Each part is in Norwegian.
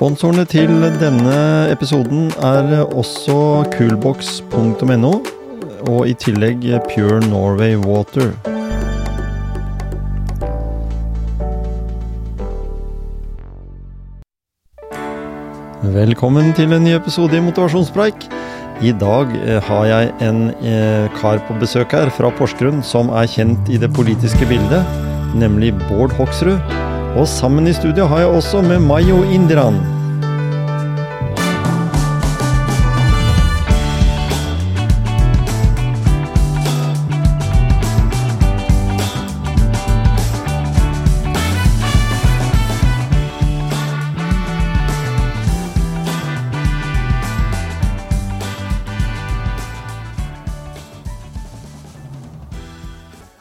Sponsorene til denne episoden er også coolbox.no, og i tillegg Pure Norway Water. Velkommen til en ny episode i Motivasjonspreik. I dag eh, har jeg en eh, kar på besøk her fra Porsgrunn som er kjent i det politiske bildet, nemlig Bård Hoksrud. Og sammen i studio har jeg også med Mayo Indran.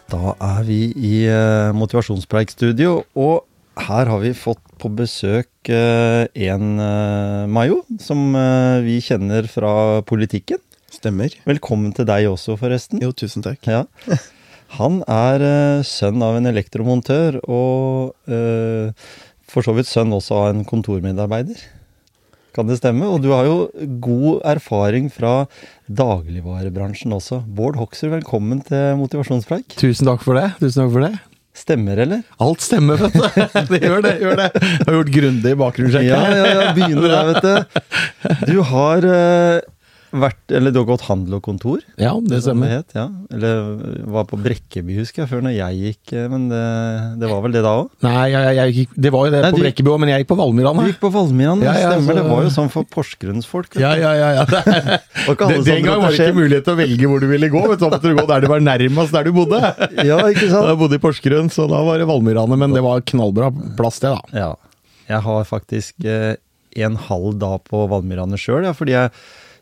Da er vi i eh, Motivasjonspreikstudio, og her har vi fått på besøk eh, en eh, Mayo, som eh, vi kjenner fra politikken. Stemmer. Velkommen til deg også, forresten. Jo, tusen takk. Ja. Han er eh, sønn av en elektromontør, og eh, for så vidt sønn også av en kontormedarbeider. Kan det stemme? Og du har jo god erfaring fra dagligvarebransjen også. Bård Hoksrud, velkommen til Motivasjonspreik. Tusen takk for det. Tusen takk for det. Stemmer, eller? Alt stemmer, vet du. Det gjør det. gjør det. Jeg har gjort grundig bakgrunnssjekk. Ja, ja, ja, begynner der, vet du. Du har eh, vært Eller du har gått handel og kontor? Ja, det stemmer. stemmer. het, ja. Eller var på Brekkeby, husker jeg, før når jeg gikk, eh, men det, det var vel det da òg? Nei, jeg, jeg gikk, det var jo det Nei, på Brekkeby òg, men jeg gikk på Du gikk på Valmiran, Ja, ja, stemmer. så- Det var jo sånn for Porsgrunnsfolk. folk. Ja, ja, ja. ja. Det, det, den gang var det ikke mulighet til å velge hvor du ville gå. vet du, så måtte du gå der du var nærmest der du bodde. Ja, ikke sant? Jeg bodde i Porsgrunn, så da var det Valmyrane, men det var knallbra plass, det, da. Ja. Jeg har faktisk eh, en halv dag på Valmyrane sjøl, ja, fordi jeg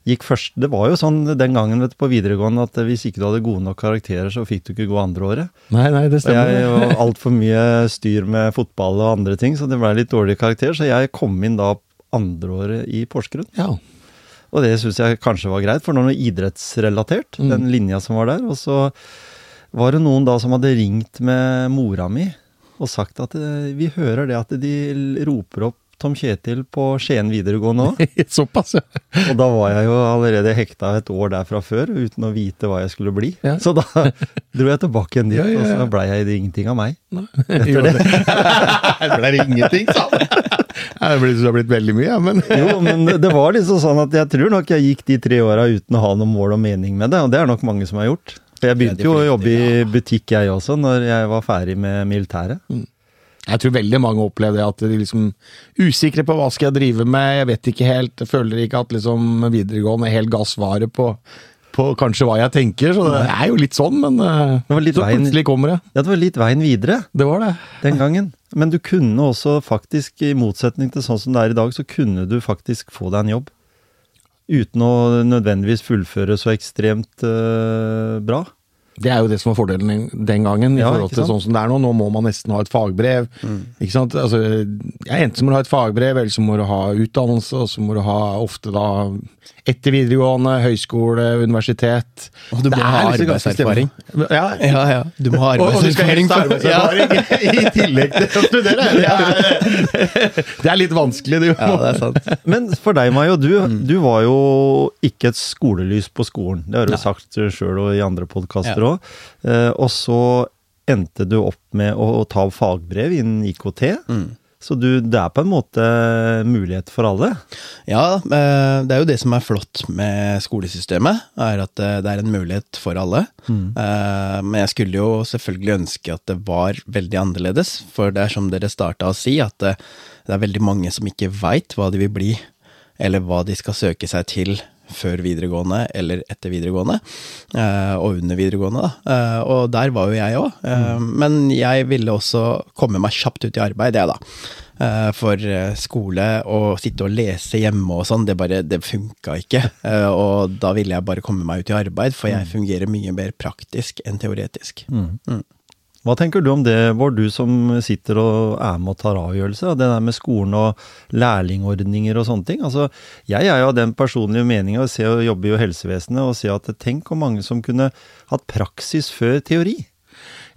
gikk først Det var jo sånn den gangen vet du, på videregående at hvis ikke du hadde gode nok karakterer, så fikk du ikke gå andre året. Nei, nei, det Og jeg stemmer. var altfor mye styr med fotball og andre ting, så det ble litt dårlig karakter. Så jeg kom inn da andreåret i Porsgrunn. Ja. Og det syns jeg kanskje var greit, for det var noe idrettsrelatert, Mm. den linja som var der. Og så var det noen da som hadde ringt med mora mi og sagt at eh, vi hører det at de roper opp Tom Kjetil på Skien videregående òg. Såpass, ja. Og da var jeg jo allerede hekta et år der fra før, uten å vite hva jeg skulle bli. Ja. Så da dro jeg tilbake igjen dit, Ja, ja, ja. og så blei jeg det ingenting av meg. Jo, det. det ble ingenting, sa han. Det har blitt, veldig mye, ja, men Jo, men det- var liksom sånn at jeg tror nok jeg gikk de tre åra uten å ha noe mål og mening med det, og det er nok mange som har gjort. For jeg begynte jo å jobbe i butikk jeg også, når jeg var ferdig med militæret. Jeg tror veldig mange opplever at de liksom usikre på hva skal jeg drive med, jeg vet ikke helt, jeg føler ikke at liksom videregående er helt svaret på, på kanskje hva jeg tenker, så det er jo litt sånn, men eh, Det var litt så veien- plutselig kommer det. Ja, det var litt veien videre Det var det. den gangen. Men du kunne også faktisk, i motsetning til sånn som det er i dag, så kunne du faktisk få deg en jobb. Uten å nødvendigvis fullføre så ekstremt eh, bra. Det er jo det som var fordelen den- gangen, i Ja, forhold til sånn som det er nå. Nå må man nesten ha et fagbrev. Ikke sant? Altså, enten så må du ha et fagbrev, eller så må du ha utdannelse, og så må du ha ofte da etter videregående, høyskole, universitet. Og du må Det er ha arbeidserfaring. Ja, Ja, ja. Du må ha Og, og du skal helst ha arbeidserfaring. arbeidserfaring i tillegg til å studere! Det er, det er litt vanskelig, det. Ja, det er sant. Men for deg, Mayo, du, Mm. du var jo ikke et skolelys på skolen. Det har du sagt sjøl og i andre podkaster òg. Ja. og så endte du opp med å ta fagbrev innen IKT. Mm. Så du, det er på en måte mulighet for alle. Ja, eh, det er jo det som er flott med skolesystemet, er at eh, det er en mulighet for alle. Mm. Men jeg skulle jo selvfølgelig ønske at det var veldig annerledes, for det er som dere starta å si, at det er veldig mange som ikke veit hva de vil bli, eller hva de skal søke seg til før videregående eller etter videregående, eh, og under videregående, da. Eh, Og der var jo jeg òg. Men jeg ville også komme meg kjapt ut i arbeid, jeg, da. Eh, For eh, skole og sitte og lese hjemme og sånn, det bare, det funka ikke. Eh, Og da ville jeg bare komme meg ut i arbeid, for jeg fungerer mye mer praktisk enn teoretisk. Hva tenker du om det, Bård, du som sitter og er med og tar avgjørelser? Det der med skolen og lærlingordninger og sånne ting. Altså, jeg er jo av den personlige meninga, og og jobber jo i helsevesenet, og ser at tenk hvor mange som kunne hatt praksis før teori.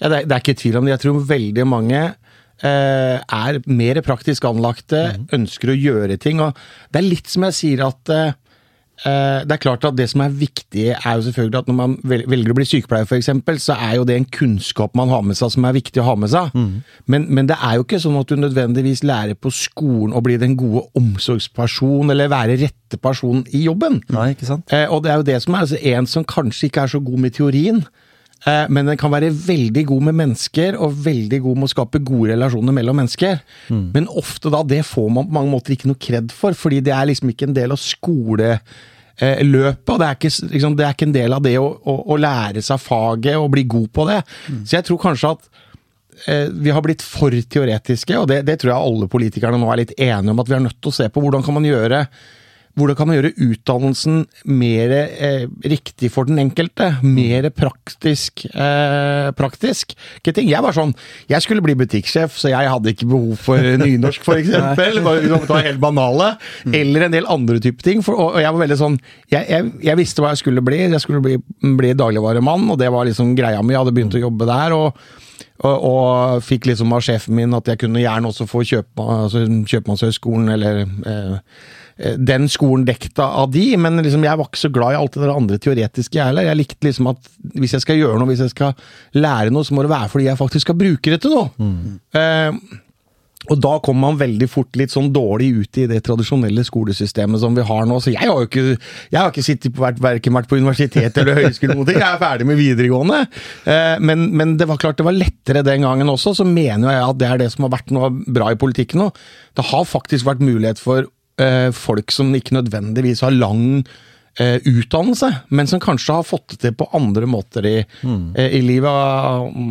Ja, det, er, det er ikke tvil om det. Jeg tror veldig mange eh, er mer praktisk anlagte, ønsker å gjøre ting. og Det er litt som jeg sier at eh, det er klart at det som er viktig, er jo selvfølgelig at når man velger å bli sykepleier, f.eks., så er jo det en kunnskap man har med seg som er viktig å ha med seg. Men, men det er jo ikke sånn at du nødvendigvis lærer på skolen å bli den gode omsorgsperson, eller være rette personen i jobben. Nei, ikke sant? Eh, og det er jo det som er altså, en som kanskje ikke er så god med teorien, eh, men den kan være veldig god med mennesker, og veldig god med å skape gode relasjoner mellom mennesker. Men ofte da, det får man på mange måter ikke noe kred for, fordi det er liksom ikke en del av skoleløpet, og det er, ikke, liksom, det er ikke en del av det å, å, å lære seg faget og bli god på det. Så jeg tror kanskje at eh, vi har blitt for teoretiske, og det, det tror jeg alle politikerne nå er litt enige om at vi er nødt til å se på. Hvordan kan man gjøre, hvordan kan man gjøre utdannelsen mer eh, riktig for den enkelte? Mer praktisk. Eh, praktisk. Ikke ting. Jeg var sånn, jeg skulle bli butikksjef, så jeg hadde ikke behov for nynorsk, f.eks. Det var helt banale. Eller en del andre typer ting. For, og og jeg var veldig sånn, jeg, jeg, jeg visste hva jeg skulle bli. Jeg skulle bli, bli dagligvaremann, og det var liksom greia mi. Jeg hadde begynt å jobbe der. og og, og fikk liksom av sjefen min at jeg kunne gjerne også få kjøpe, altså Kjøpmannshøgskolen eller eh, den skolen dekta av de, men liksom jeg var ikke så glad i alt det der andre teoretiske jeg heller. Jeg likte liksom at hvis jeg skal gjøre noe, hvis jeg skal lære noe, så må det være fordi jeg faktisk skal bruke det til noe. Eh, og da kommer man veldig fort litt sånn dårlig ut i det tradisjonelle skolesystemet som vi har nå. Så jeg har jo ikke, jeg har ikke på, hvert hverken vært på universitet eller høyskole, noe. jeg er ferdig med videregående. Eh, men, men det var klart det var lettere den gangen også, så mener jeg at det er det som har vært noe bra i politikken nå. Det har faktisk vært mulighet for eh, folk som ikke nødvendigvis har lang eh, utdannelse, men som kanskje har fått det til på andre måter i, eh, i livet.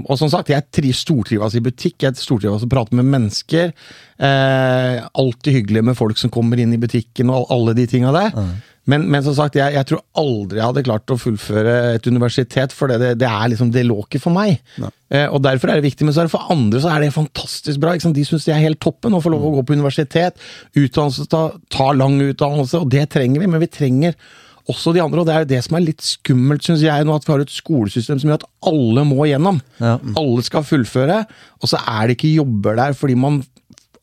Og som sagt, jeg tri- stortrives i butikk, jeg stortrives å prate med mennesker. Eh, alltid hyggelig med folk som kommer inn i butikken og alle de tinga der. Men, men som sagt, jeg, jeg tror aldri jeg hadde klart å fullføre et universitet, for det, det, er liksom, det lå ikke for meg. Eh, og Derfor er det viktig, men så er det for andre så er det fantastisk bra. De syns det er helt toppen å få lov å gå på universitet, utdannelse, ta, ta lang utdannelse, og det trenger vi, men vi trenger også de andre, og det er jo det som er litt skummelt, syns jeg, nå at vi har et skolesystem som gjør at alle må gjennom. Ja. Alle skal fullføre, og så er det ikke jobber der fordi man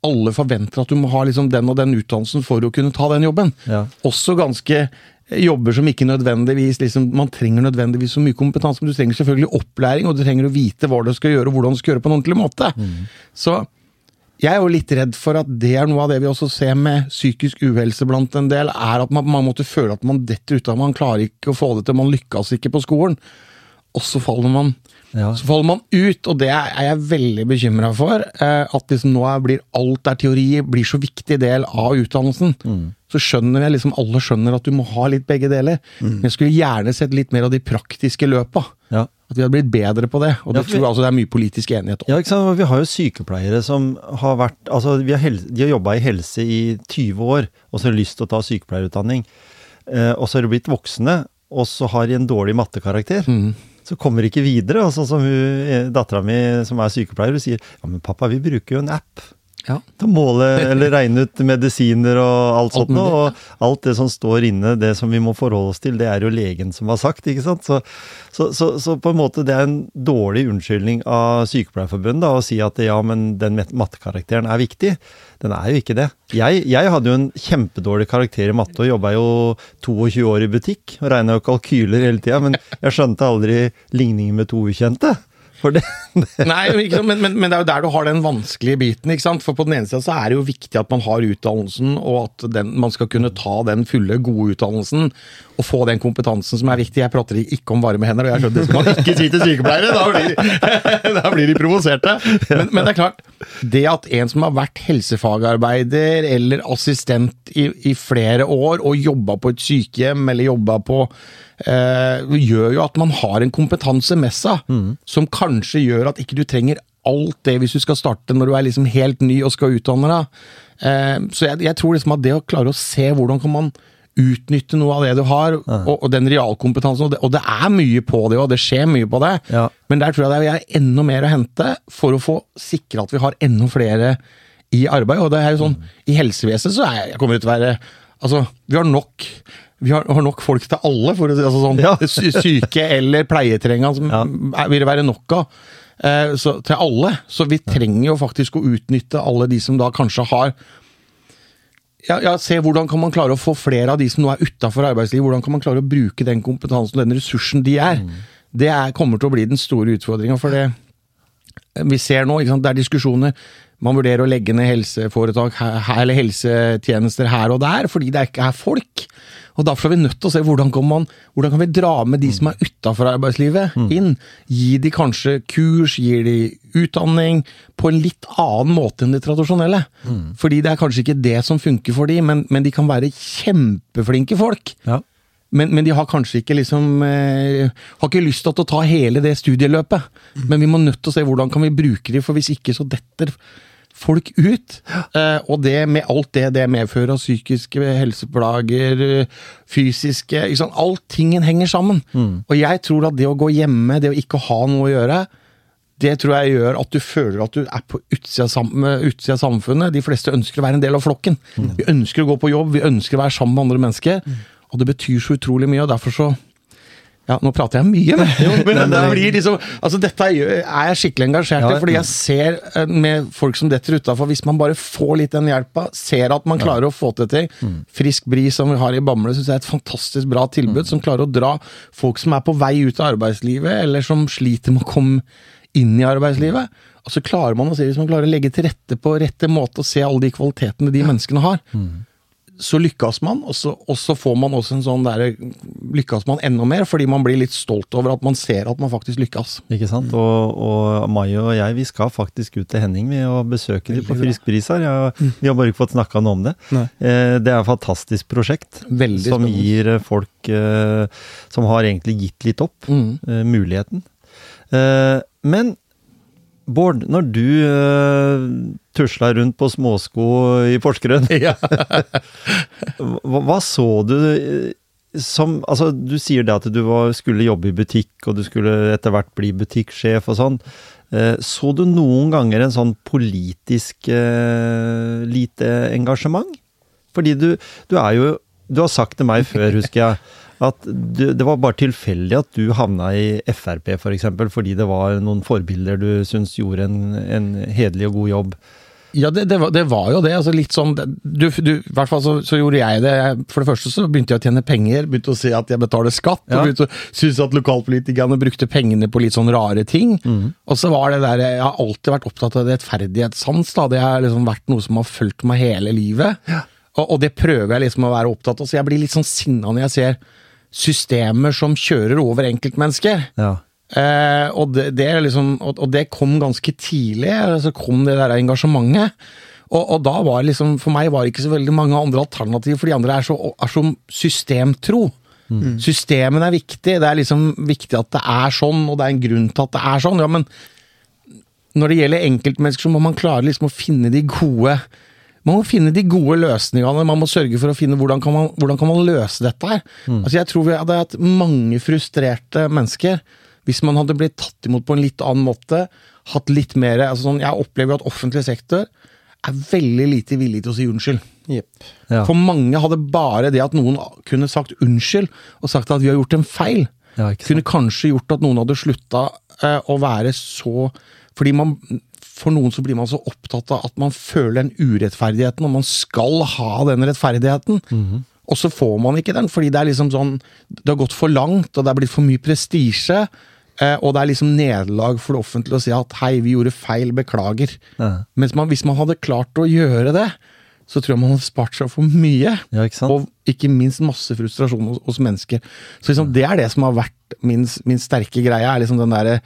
alle forventer at du må ha liksom den og den utdannelsen for å kunne ta den jobben. Ja. Også ganske eh, jobber som ikke nødvendigvis liksom, Man trenger nødvendigvis så mye kompetanse, men du trenger selvfølgelig opplæring, og du trenger å vite hva du skal gjøre, og hvordan du skal gjøre på en ordentlig måte. Så jeg er jo litt redd for at det er noe av det vi også ser med psykisk uhelse blant en del, er at man, på en måte føler at man detter ut av Man klarer ikke å få det til, man lykkes ikke på skolen. Og så faller man Ja. så faller man ut, og det er jeg veldig bekymra for. Eh, at liksom nå blir alt er teori blir så viktig del av utdannelsen. Så skjønner jeg liksom alle skjønner at du må ha litt begge deler. Men jeg skulle gjerne sett litt mer av de praktiske løpa. Ja. At vi hadde blitt bedre på det. Og det tror jeg altså det er mye politisk enighet om. Ja, ikke sant? Vi har jo sykepleiere som har vært Altså, vi har helse, de har jobba i helse i 20 år, og så har de lyst til å ta sykepleierutdanning. Eh, og så har de blitt voksne, og så har de en dårlig mattekarakter. Så kommer ikke videre. Og sånn som hun, dattera mi som er sykepleier, hun sier ja, men pappa, vi bruker jo en app. Ja. Til å måle eller regne ut medisiner og alt sånt. Og alt det som står inne, det som vi må forholde oss til, det er jo legen som har sagt. ikke sant? Så, så, så, så på en måte det er en dårlig unnskyldning av Sykepleierforbundet da, å si at ja, men den mattekarakteren er viktig. Den er jo ikke det. Jeg, jeg hadde jo en kjempedårlig karakter i matte og jobba jo 22 år i butikk og regna jo kalkyler hele tida, men jeg skjønte aldri ligningen med to ukjente. For det, Nei, ikke sant, men, men, men det er jo der du har den vanskelige biten. ikke sant? For på den ene sida så er det jo viktig at man har utdannelsen, og at den, man skal kunne ta den fulle, gode utdannelsen og få den kompetansen som er viktig. Jeg prater ikke om varme hender, og jeg skjønner det skal man ikke si til sykepleiere! Da blir, da blir de provoserte. Men, men det er klart, det at en som har vært helsefagarbeider eller assistent i, i flere år og jobba på et sykehjem eller jobba på eh, gjør jo at man har en kompetanse med seg som kanskje gjør at ikke du trenger alt det hvis du skal starte når du er liksom helt ny og skal utdanne deg. Eh, så jeg, jeg tror liksom at det å klare å se hvordan kan man utnytte noe av det du har, og, og den realkompetansen, og det, og det er mye på det, og det skjer mye på det, Ja. men der tror jeg det er enda mer å hente for å få sikre at vi har enda flere i arbeid. Og det er jo sånn, i helsevesenet så er, kommer det til å være Altså, vi har nok vi har, har nok folk til alle, for å si altså sånn, Ja. syke eller pleietrengende som Ja. er- vil det være nok av. eh, så, til alle. Så vi trenger jo faktisk å utnytte alle de som da kanskje har ja, ja, se hvordan kan man klare å få flere av de som nå er utafor arbeidslivet, hvordan kan man klare å bruke den kompetansen og den ressursen de er. Det er, kommer til å bli den store utfordringa. For det vi ser nå, sant, det er diskusjoner. Man vurderer å legge ned helseforetak her, eller helsetjenester her og der fordi det ikke er folk. Og Derfor er vi nødt til å se hvordan kan, man, hvordan kan vi dra med de som er utafor arbeidslivet, inn. Gi de kanskje kurs, gi de utdanning, på en litt annen måte enn de tradisjonelle. Mm. Fordi det er kanskje ikke det som funker for de, men, men de kan være kjempeflinke folk. Ja. Men, men, de har kanskje ikke liksom eh, Har ikke lyst til å ta hele det studieløpet. Mm. Men vi må nødt til å se hvordan kan vi bruke de, for hvis ikke så detter folk ut. Eh, og det med alt det det medfører av psykiske helseplager, fysiske ikke sant? Alltingen henger sammen. Mm. Og jeg tror at det å gå hjemme, det å ikke ha noe å gjøre, det tror jeg gjør at du føler at du er på utsida av samfunnet. De fleste ønsker å være en del av flokken. Mm. Vi ønsker å gå på jobb, vi ønsker å være sammen med andre mennesker. Mm. Og det betyr så utrolig mye, og derfor så ja, nå prater jeg mye, men, jo, men det blir liksom altså Dette er jeg skikkelig engasjert i, fordi jeg ser eh, med folk som detter utafor Hvis man bare får litt den hjelpa, ser at man klarer å få til ting Frisk Bris som vi har i Bamble, syns jeg er et fantastisk bra tilbud, mm. som klarer å dra folk som er på vei ut av arbeidslivet, eller som sliter med å komme inn i arbeidslivet. Og så klarer man å se, hvis man klarer å legge til rette på rette måte og se alle de kvalitetene de menneskene har. Mm så lykkes man, og så, og så, får man også en sånn der Lykkes man enda mer, fordi man blir litt stolt over at man ser at man faktisk lykkes. Ikke sant. Og, og Mai og jeg, vi skal faktisk ut til Henning vi, og besøke dem på Frisk Bris her. Ja, mm. vi har bare ikke fått snakka noe om det. Eh, det er et fantastisk prosjekt Veldig som spennende. gir eh, folk eh, som har egentlig gitt litt opp, mm. eh, muligheten. Eh, men Bård, når du uh, tusla rundt på småsko i Porsgrunn, ja. hva, hva, så du eh, som Altså, du sier det at du var, skulle jobbe i butikk, og du skulle etter hvert bli butikksjef og sånn. Uh, så du noen ganger en sånn politisk uh, lite engasjement? Fordi du, du er jo Du har sagt til meg før, husker jeg at du, det var bare tilfeldig at du havna i Frp, f.eks., for eksempel, fordi det var noen forbilder du syns gjorde en, en hederlig og god jobb. Ja, det, det, var, det, var, jo det. altså litt sånn, du, du, I hvert fall så, så, gjorde jeg det. For det første så begynte jeg å tjene penger, begynte å se at jeg betaler skatt. Ja. og begynte å synes at lokalpolitikerne brukte pengene på litt sånn rare ting. Mm. Og så var det der, Jeg har alltid vært opptatt av rettferdighetssans. da, Det har liksom vært noe som har fulgt meg hele livet. Ja. Og, og, det prøver jeg liksom å være opptatt av. Så jeg blir litt sånn sinna når jeg ser systemer som kjører over enkeltmennesker. Ja. Eh, og, det, det liksom, og, og, det, kom ganske tidlig. Så kom det der engasjementet. Og, og, da var liksom, For meg var det ikke så veldig mange andre alternativer, for de andre er så, er så systemtro. Mm. Systemene er viktig. Det er liksom viktig at det er sånn, og det er en grunn til at det er sånn. Ja, men når det gjelder enkeltmennesker, så må man klare liksom å finne de gode man må finne de gode løsningene. Man må sørge for å finne hvordan kan man, hvordan kan man løse dette her. Mm. Altså Jeg tror vi hadde hatt mange frustrerte mennesker hvis man hadde blitt tatt imot på en litt annen måte. Hatt litt mer altså sånn, Jeg opplever at offentlig sektor er veldig lite villig til å si unnskyld. Yep. Ja. For mange hadde bare det at noen kunne sagt unnskyld, og sagt at vi har gjort en feil, ja, kunne kanskje gjort at noen hadde slutta eh, å være så Fordi man for noen så blir man så opptatt av at man føler den urettferdigheten, og man skal ha den rettferdigheten. Mm -hmm. Og så får man ikke den, fordi det er liksom sånn Det har gått for langt, og det er blitt for mye prestisje. Eh, og det er liksom nederlag for det offentlige å si at 'hei, vi gjorde feil, beklager'. Ja. Mens man, hvis man hadde klart å gjøre det, så tror jeg man hadde spart seg for mye. Ja, ikke og ikke minst masse frustrasjon hos, hos mennesker. Så liksom, det er det som har vært min, min sterke greie. er liksom den der,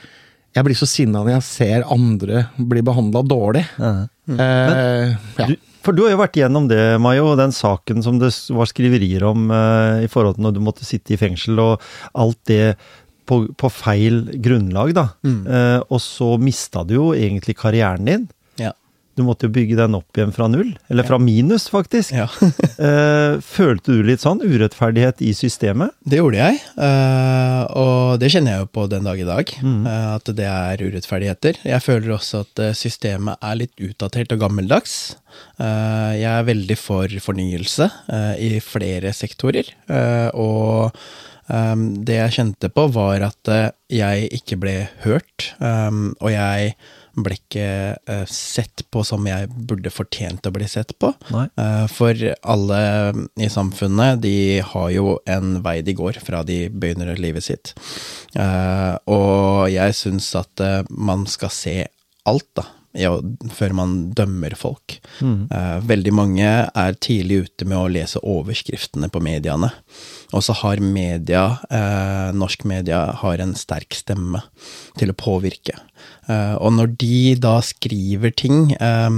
jeg blir så sinna når jeg ser andre bli behandla dårlig. Ja. Mm. Eh, ja. du, for du har jo vært gjennom det, Mayo, den saken som det var skriverier om eh, i forhold til når du måtte sitte i fengsel, og alt det på, på feil grunnlag, da. Mm. Eh, og så mista du jo egentlig karrieren din. Du måtte jo bygge den opp igjen fra null. Eller fra minus, faktisk. Ja. Eh, følte du litt sånn urettferdighet i systemet? Det gjorde jeg, eh, og det kjenner jeg jo på den dag i dag. Mm. Eh, at det er urettferdigheter. Jeg føler også at systemet er litt utdatert og gammeldags. Jeg er veldig for fornyelse i flere sektorer. Og det jeg kjente på, var at jeg ikke ble hørt, og jeg ble ikke uh, sett på som jeg burde fortjent å bli sett på. Uh, for alle i samfunnet, de har jo en vei de går fra de begynner livet sitt. og jeg syns at man skal se alt, da ja, før man dømmer folk. Mm. Uh, veldig mange er tidlig ute med å lese overskriftene på mediene. Og så har media, uh, norsk media, har en sterk stemme til å påvirke. Uh, og når de da skriver ting eh,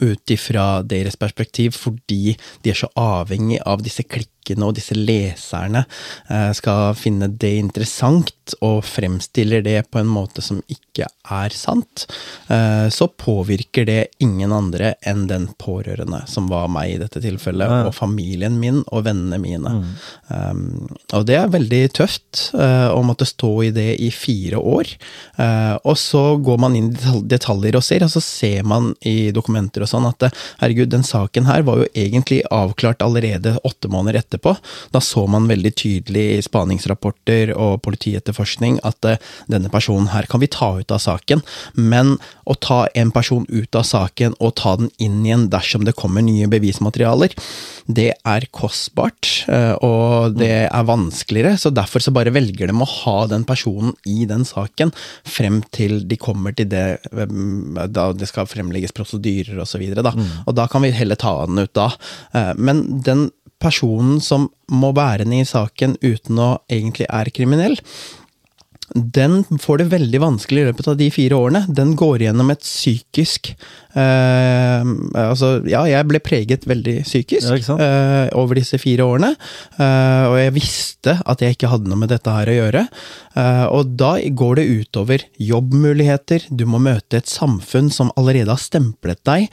ut ifra deres perspektiv, fordi de er så avhengig av disse klikkene og disse leserne, eh, skal finne det interessant og fremstiller det på en måte som ikke er sant, eh, så påvirker det ingen andre enn den pårørende, som var meg i dette tilfellet, og familien min og vennene mine. Mm. Um, og det er veldig tøft uh, å måtte stå i det i fire år. Og så går man inn i detaljer og ser, og så ser man i dokumenter og sånn at herregud, den saken her var jo egentlig avklart allerede åtte måneder etterpå. Da så man veldig tydelig i spaningsrapporter og politietterforskning at uh, denne personen her kan vi ta ut av saken, men å ta en person ut av saken og ta den inn igjen dersom det kommer nye bevismaterialer, det er kostbart, uh, og det er vanskeligere, så derfor så bare velger de å ha den personen i den saken frem til de kommer til det da det skal fremlegges prosedyrer og så videre, da. Mm. Og da kan vi heller ta den ut da. Uh, men den personen som må bære den i saken uten å egentlig er kriminell, den får det veldig vanskelig i løpet av de fire årene. Den går gjennom et psykisk eh, Altså, ja, jeg ble preget veldig psykisk ja, eh, over disse fire årene. Eh, og jeg visste at jeg ikke hadde noe med dette her å gjøre. Eh, og da går det utover jobbmuligheter. Du må møte et samfunn som allerede har stemplet deg.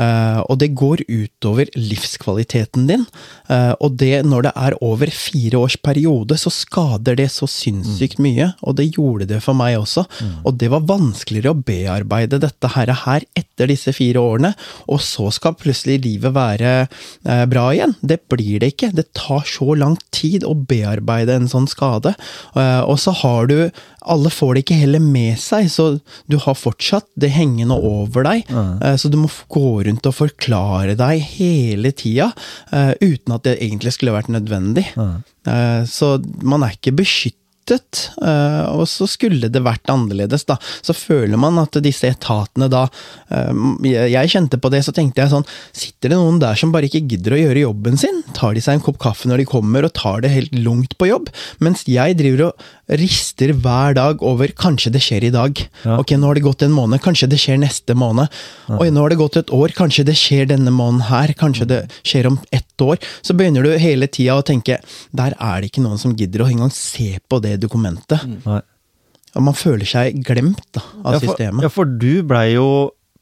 Uh, og det går utover livskvaliteten din. Uh, og det, når det er over fire års periode, så skader det så sinnssykt mm. mye. Og det gjorde det for meg også. Mm. Og det var vanskeligere å bearbeide dette her, her, etter disse fire årene. Og så skal plutselig livet være uh, bra igjen. Det blir det ikke. Det tar så lang tid å bearbeide en sånn skade. og så har du alle får det ikke heller med seg, så du har fortsatt det hengende over deg. Så du må gå rundt og forklare deg hele tida, uh, uten at det egentlig skulle vært nødvendig. Mm. Uh, så man er ikke beskyttet Uh, og så skulle det vært annerledes, da. Så føler man at disse etatene da uh, Jeg kjente på det, så tenkte jeg sånn Sitter det noen der som bare ikke gidder å gjøre jobben sin? Tar de seg en kopp kaffe når de kommer, og tar det helt lungt på jobb? Mens jeg driver og rister hver dag over kanskje det skjer i dag. Ja. Ok, nå har det gått en måned, kanskje det skjer neste måned. Ja. Oi, nå har det gått et år, kanskje det skjer denne måneden her. Kanskje det skjer om ett år. Så begynner du hele tida å tenke der er det ikke noen som gidder å engang se på det dokumentet. Mm. Og man føler seg glemt da, av ja, for, systemet. Ja, for du blei jo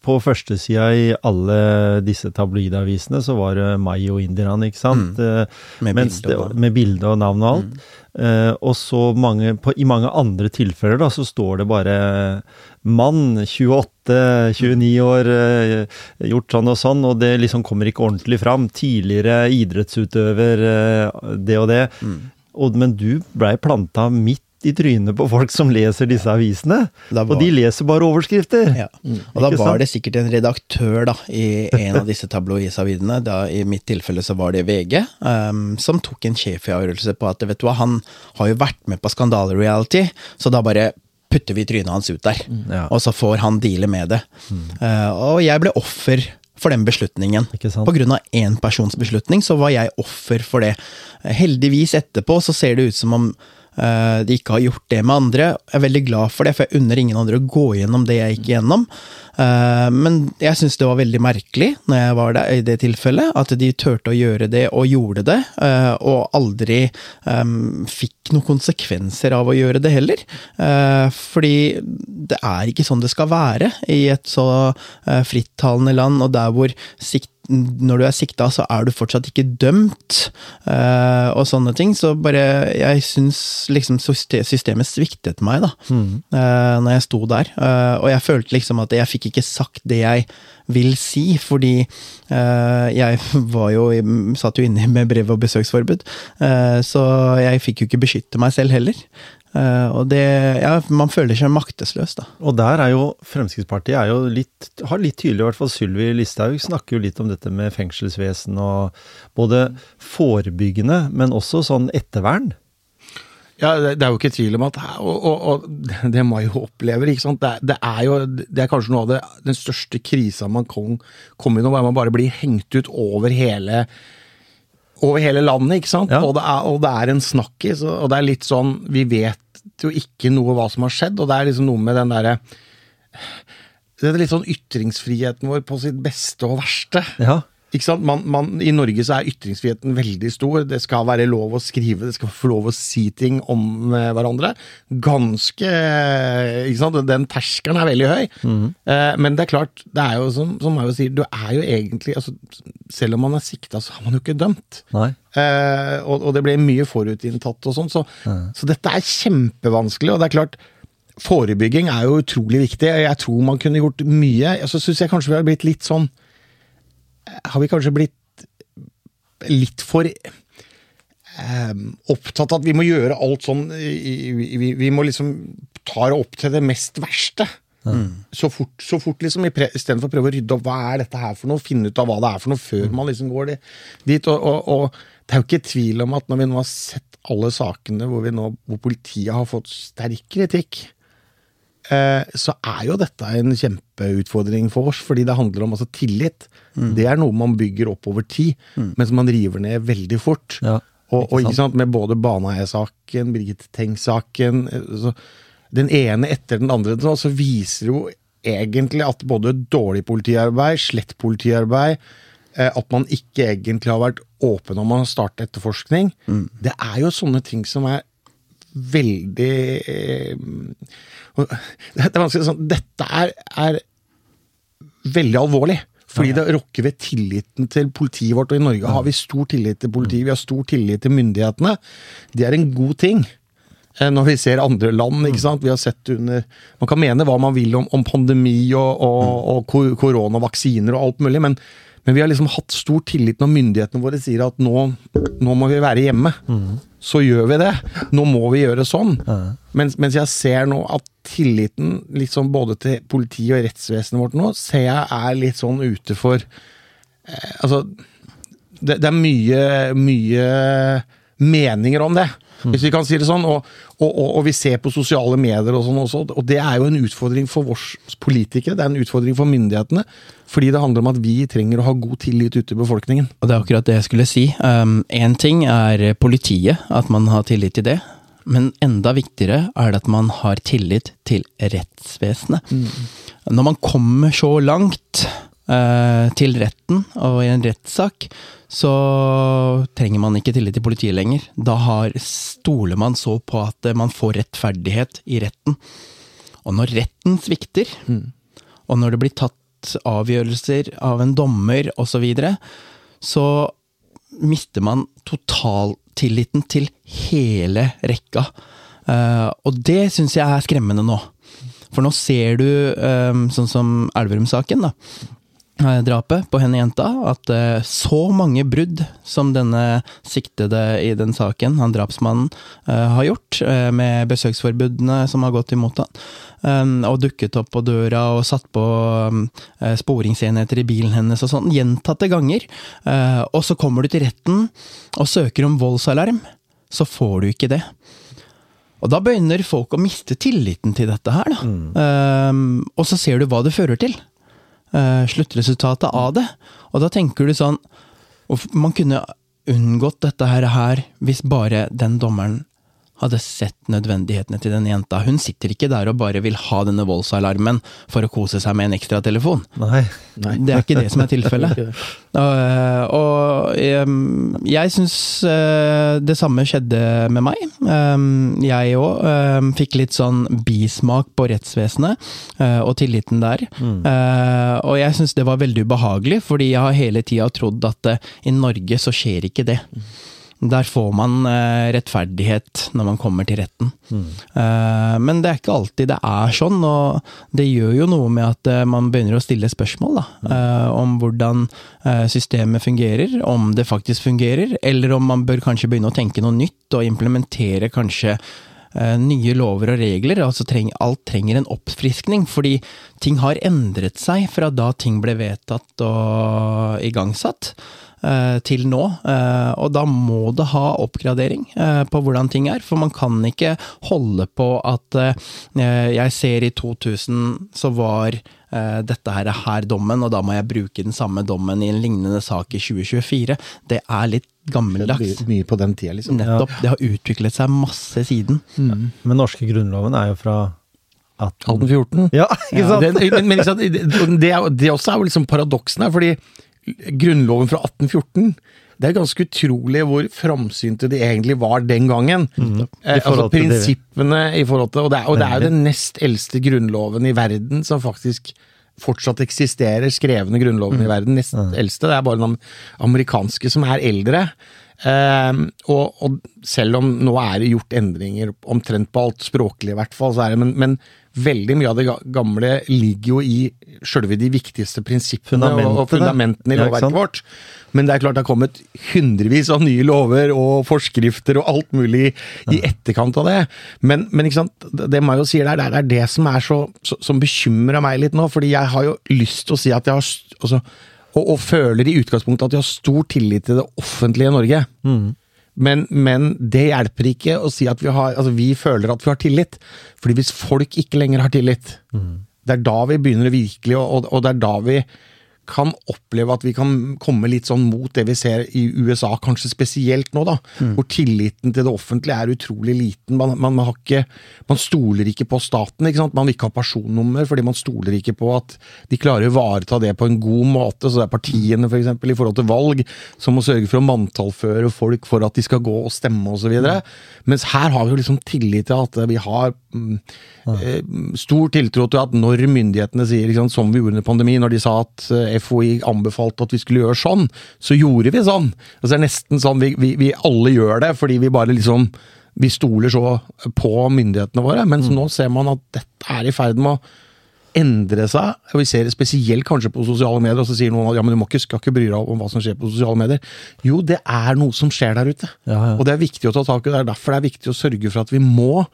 på førstesida i alle disse tabloidavisene så var det meg og indierne, ikke sant? Mm. Eh, med, bilde og, med bilde og navn og alt. Mm. Uh, og så mange, på, i mange andre tilfeller da, så står det bare mann, 28, 29 år, uh, gjort sånn og sånn, og det liksom kommer ikke ordentlig fram. Tidligere idrettsutøver, uh, det og det. Mm. Og, men du blei planta midt i trynet på folk som leser disse avisene. Var, og de leser bare overskrifter. Ja. Mm. Og da var det sikkert en redaktør da, i en av disse tabloidavisene, i mitt tilfelle så var det VG, um, som tok en sjefavgjørelse på at vet du hva, han har jo vært med på skandalereality, så da bare putter vi trynet hans ut der. Mm. Ja. Og så får han deale med det. Mm. Uh, og jeg ble offer for den beslutningen. På grunn av én persons beslutning så var jeg offer for det. Heldigvis etterpå så ser det ut som om de ikke har gjort det med andre. Jeg er veldig glad for det, for jeg unner ingen andre å gå gjennom det jeg gikk gjennom. Eh, men jeg syns det var veldig merkelig når jeg var der i det tilfellet, at de turte å gjøre det og gjorde det, eh, og aldri um, fikk noen konsekvenser av å gjøre det heller. Fordi det er ikke sånn det skal være i et så frittalende land, og der hvor sikt når du er sikta, så er du fortsatt ikke dømt, uh, og sånne ting. Så bare Jeg syns liksom systemet sviktet meg, da, eh, når jeg sto der. Uh, og jeg følte liksom at jeg fikk ikke sagt det jeg vil si, fordi jeg var jo satt jo inne med brev- og besøksforbud, så jeg fikk jo ikke beskytte meg selv heller. Eh, og det Ja, man føler seg maktesløs, da. Og der er jo Fremskrittspartiet er jo litt, har litt tydelig, i hvert fall Sylvi Listhaug snakker jo litt om dette med fengselsvesen og både forebyggende, men også sånn ettervern. Ja, det, er jo ikke tvil om at Og, og, og det man jo opplever, ikke sant. Det, er- det er jo Det er kanskje noe av det, den største krisa man kan komme i nå, hvor man bare blir hengt ut over hele over hele landet, ikke sant? Ja. Og, det er, og det er en snakkis, og og det er litt sånn Vi vet jo ikke noe hva som har skjedd, og det er liksom noe med den derre Det er litt sånn ytringsfriheten vår på sitt beste og verste. Ja. Ikke sant? Man, man, I Norge så er ytringsfriheten veldig stor. Det skal være lov å skrive, det skal få lov å si ting om eh, hverandre. Ganske ikke sant? Den terskelen er veldig høy. Eh, men det er klart, det er jo som, som Mayo sier, du er jo egentlig altså, Selv om man er sikta, så har man jo ikke dømt. Nei. Eh, og, og det ble mye forutinntatt og sånn, så, så dette er kjempevanskelig. Og det er klart, forebygging er jo utrolig viktig. Jeg tror man kunne gjort mye. Så syns jeg kanskje vi har blitt litt sånn Har vi kanskje blitt litt for eh, opptatt av at vi må gjøre alt sånn vi, vi må liksom ta det opp til det mest verste. Så fort, så fort liksom, Istedenfor å prøve å rydde opp hva er dette her for noe, finne ut av hva det er for noe før man liksom går dit. Og, og, og det er jo ikke tvil om at når vi nå har sett alle sakene hvor, vi nå, hvor politiet har fått sterk kritikk, så er jo dette en kjempeutfordring for oss, fordi det handler om altså, tillit. Det er noe man bygger opp over tid, mm. mens man river ned veldig fort. Ja, og, og ikke ikke sant, med både Baneheia-saken, Birgit Tengs-saken eh, Den ene etter den andre, så viser jo egentlig at både dårlig politiarbeid, slett politiarbeid, eh, at man ikke egentlig har vært åpen om å starte etterforskning, det er jo sånne ting som er veldig eh, Det er vanskelig sånn Dette er, er veldig alvorlig. Fordi det rokker ved tilliten til politiet vårt. Og i Norge har vi stor tillit til politiet, vi har stor tillit til myndighetene. Det er en god ting. eh, Når vi ser andre land, ikke sant. Vi har sett under Man kan mene hva man vil om, om pandemi og, og, og koronavaksiner og alt mulig, men, men vi har liksom hatt stor tillit når myndighetene våre sier at nå, nå må vi være hjemme. Så gjør vi det. Nå må vi gjøre sånn. Mens, mens jeg ser nå at tilliten liksom både til politiet og rettsvesenet vårt nå, ser jeg er litt sånn ute for eh, Altså, det, det er mye, mye meninger om det, hvis vi kan si det sånn. Og, og, og, og vi ser på sosiale medier og sånn også, og det er jo en utfordring for oss politikere. Det er en utfordring for myndighetene, fordi det handler om at vi trenger å ha god tillit ute i befolkningen. Og det er akkurat det jeg skulle si. Én ting er politiet, at man har tillit til det. Men enda viktigere er det at man har tillit til rettsvesenet. Når man kommer så langt til retten og i en rettssak, så trenger man ikke tillit til politiet lenger. Da har, stoler man så på at eh, man får rettferdighet i retten. Og når retten svikter, og når det blir tatt avgjørelser av en dommer osv., så, videre, så mister man totaltilliten til hele rekka. Eh, og det syns jeg er skremmende nå. For nå ser du, eh, sånn som Elverum-saken, da. Eh, Drapet på henne jenta. At eh, så mange brudd som denne siktede i den saken, han drapsmannen, eh, har gjort, med besøksforbudene som har gått imot han, og dukket opp på døra og satt på sporingsenheter i bilen hennes og sånn, gjentatte ganger. Og så kommer du til retten og søker om voldsalarm, så får du ikke det. Og da begynner folk å miste tilliten til dette her, da. Eh, og så ser du hva det fører til. Eh, sluttresultatet av det. Og da tenker du sånn Man kunne unngått dette her, hvis bare den dommeren hadde sett nødvendighetene til den jenta. Hun sitter ikke der og bare vil ha denne voldsalarmen for å kose seg med en ekstra telefon. Nei. Det er ikke det som er tilfellet. og, og jeg, jeg syns uh, det samme skjedde med meg. Jeg òg fikk litt sånn bismak på rettsvesenet uh, og tilliten der. Mm. og jeg syns det var veldig ubehagelig, fordi jeg har hele tida trodd at i Norge så skjer ikke det. Der får man eh, rettferdighet når man kommer til retten. Mm. Eh, men det er ikke alltid det er sånn, og det gjør jo noe med at eh, man begynner å stille spørsmål da, mm. om hvordan systemet fungerer, om det faktisk fungerer, eller om man bør kanskje begynne å tenke noe nytt og implementere kanskje nye lover og regler. altså treng, Alt trenger en oppfriskning, fordi ting har endret seg fra da ting ble vedtatt og igangsatt. Eh, til nå. Eh, og da må det ha oppgradering eh, på hvordan ting er, for man kan ikke holde på at jeg ser i 2000 så var dette her er her dommen, og da må jeg bruke den samme dommen i en lignende sak i 2024. Det er litt gammeldags. Mye på den tida, liksom. Nettopp. Det har utviklet seg masse siden. Mm. Men norske grunnloven er jo fra 1814. Ja, ikke sant? Ja, det, men, men, det, det, også er jo liksom paradoksen her, fordi Grunnloven fra 1814 det er ganske utrolig hvor framsynte de egentlig var den gangen. Mm. Eh, altså Prinsippene i forhold til Og det er, og det er jo den nest eldste grunnloven i verden som faktisk fortsatt eksisterer. Skrevne grunnloven mm. i verden. Nest mm. eldste. Det er bare den amerikanske som er eldre. Eh, og, og, selv om nå er det gjort endringer omtrent på alt, språklig i hvert fall, så er det, men, men veldig mye av det gamle ligger jo i sjølve de viktigste prinsippene og, og fundamentene i lovverket vårt. Men det er klart det har kommet hundrevis av nye lover og forskrifter og alt mulig i etterkant av det. Men, men ikke sant, det Mayo sier der, det er det som er så, som bekymrer meg litt nå. fordi jeg har jo lyst til å si at jeg har altså, og, og, føler i utgangspunktet at jeg har stor tillit til det offentlige Norge. Mm. Men, men, det hjelper ikke å si at vi har Altså, vi føler at vi har tillit. Fordi hvis folk ikke lenger har tillit, mm. det er da vi begynner virkelig, og, og det er da vi kan oppleve at vi kan komme litt sånn mot det vi ser i USA, kanskje spesielt nå, da. Mm. Hvor tilliten til det offentlige er utrolig liten. Man, man, man, ikke, man stoler ikke på staten. ikke sant? Man vil ikke ha personnummer fordi man stoler ikke på at de klarer å ivareta det på en god måte. Så det er partiene for eksempel, i forhold til valg som må sørge for å manntallføre folk for at de skal gå og stemme osv. Mm. Mens her har vi jo liksom tillit til at vi har mm, eh, stor tiltro til at når myndighetene sier, liksom, som vi gjorde under pandemien, når de sa at eh, FHI anbefalte at vi skulle gjøre sånn, så gjorde vi sånn. Altså, det er nesten sånn vi, vi, vi, alle gjør det, fordi vi bare liksom Vi stoler så på myndighetene våre. Mens mm. nå ser man at dette er i ferd med å endre seg. Vi ser det spesielt kanskje på sosiale medier, og så sier noen at ja, men du må ikke, skal ikke bry deg om hva som skjer på sosiale medier. Jo, det er noe som skjer der ute. Ja, ja. Og det er viktig å ta tak i. Det er derfor det er viktig å sørge for at vi må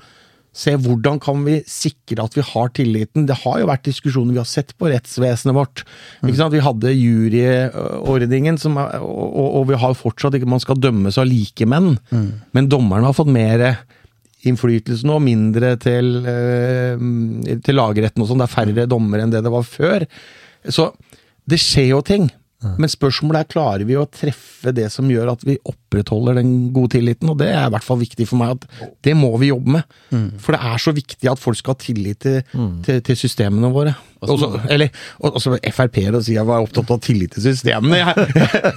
se hvordan kan vi sikre at vi har tilliten. Det har jo vært diskusjoner vi har sett på rettsvesenet vårt. Mm. Vi hadde juryordningen, som, og, og, vi har fortsatt ikke Man skal dømmes av likemenn, mm. men dommerne har fått mer innflytelse nå, mindre til, eh, til lagretten og sånn. Det er færre dommere enn det det var før. Så det skjer jo ting. Men spørsmålet er klarer vi å treffe det som gjør at vi opprettholder den gode tilliten, og det er i hvert fall viktig for meg at det må vi jobbe med. Mm. For det er så viktig at folk skal ha tillit til, mm. til, til systemene våre. Også, eller også Frp-ere sier jeg var opptatt av tillit til systemene. Jeg,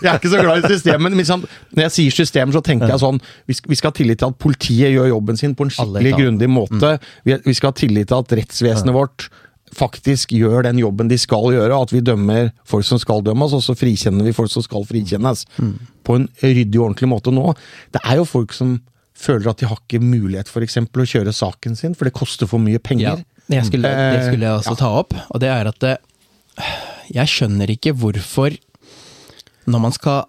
jeg, er ikke så glad i systemene. Men liksom, når jeg sier systemer, så tenker jeg sånn vi skal, vi skal, ha tillit til at politiet gjør jobben sin på en skikkelig grundig måte. Mm. Vi, vi, skal ha tillit til at rettsvesenet vårt faktisk gjør den jobben de skal gjøre, at vi dømmer folk som skal dømmes, og så frikjenner vi folk som skal frikjennes. Mm. På en ryddig og ordentlig måte nå. Det er jo folk som føler at de har ikke mulighet for eksempel, å kjøre saken sin, for det koster for mye penger. Ja, skulle, det skulle jeg også ja. ta opp, og det er at det, jeg skjønner ikke hvorfor, når man skal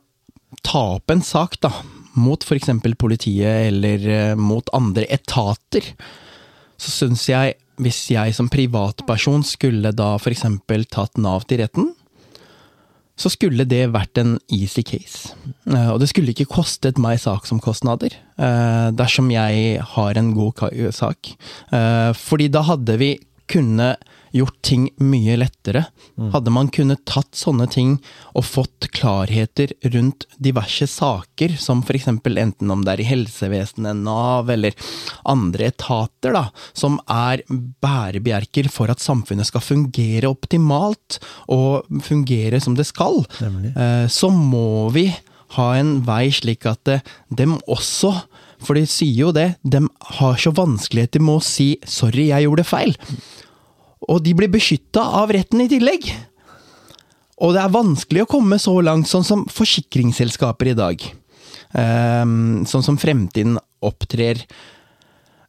ta opp en sak da, mot f.eks. politiet eller eh, mot andre etater, så syns jeg hvis jeg som privatperson skulle da f.eks. tatt Nav til retten, så skulle det vært en easy case. Eh, og det skulle ikke kostet meg saksomkostnader eh, dersom jeg har en god sak. Eh, fordi da hadde vi kunne gjort ting mye lettere. Hadde man kunnet tatt sånne ting og fått klarheter rundt diverse saker, som f.eks. enten om det er i helsevesenet, Nav eller andre etater, da, som er bærebjerker for at samfunnet skal fungere optimalt og fungere som det skal, Nemlig. eh, så må vi ha en vei slik at eh, dem også for de sier jo det, de har så vanskeligheter med å si 'sorry, jeg gjorde feil'. Og de blir beskytta av retten i tillegg. Og det er vanskelig å komme så langt, sånn som forsikringsselskaper i dag. Um, sånn som Fremtiden opptrer.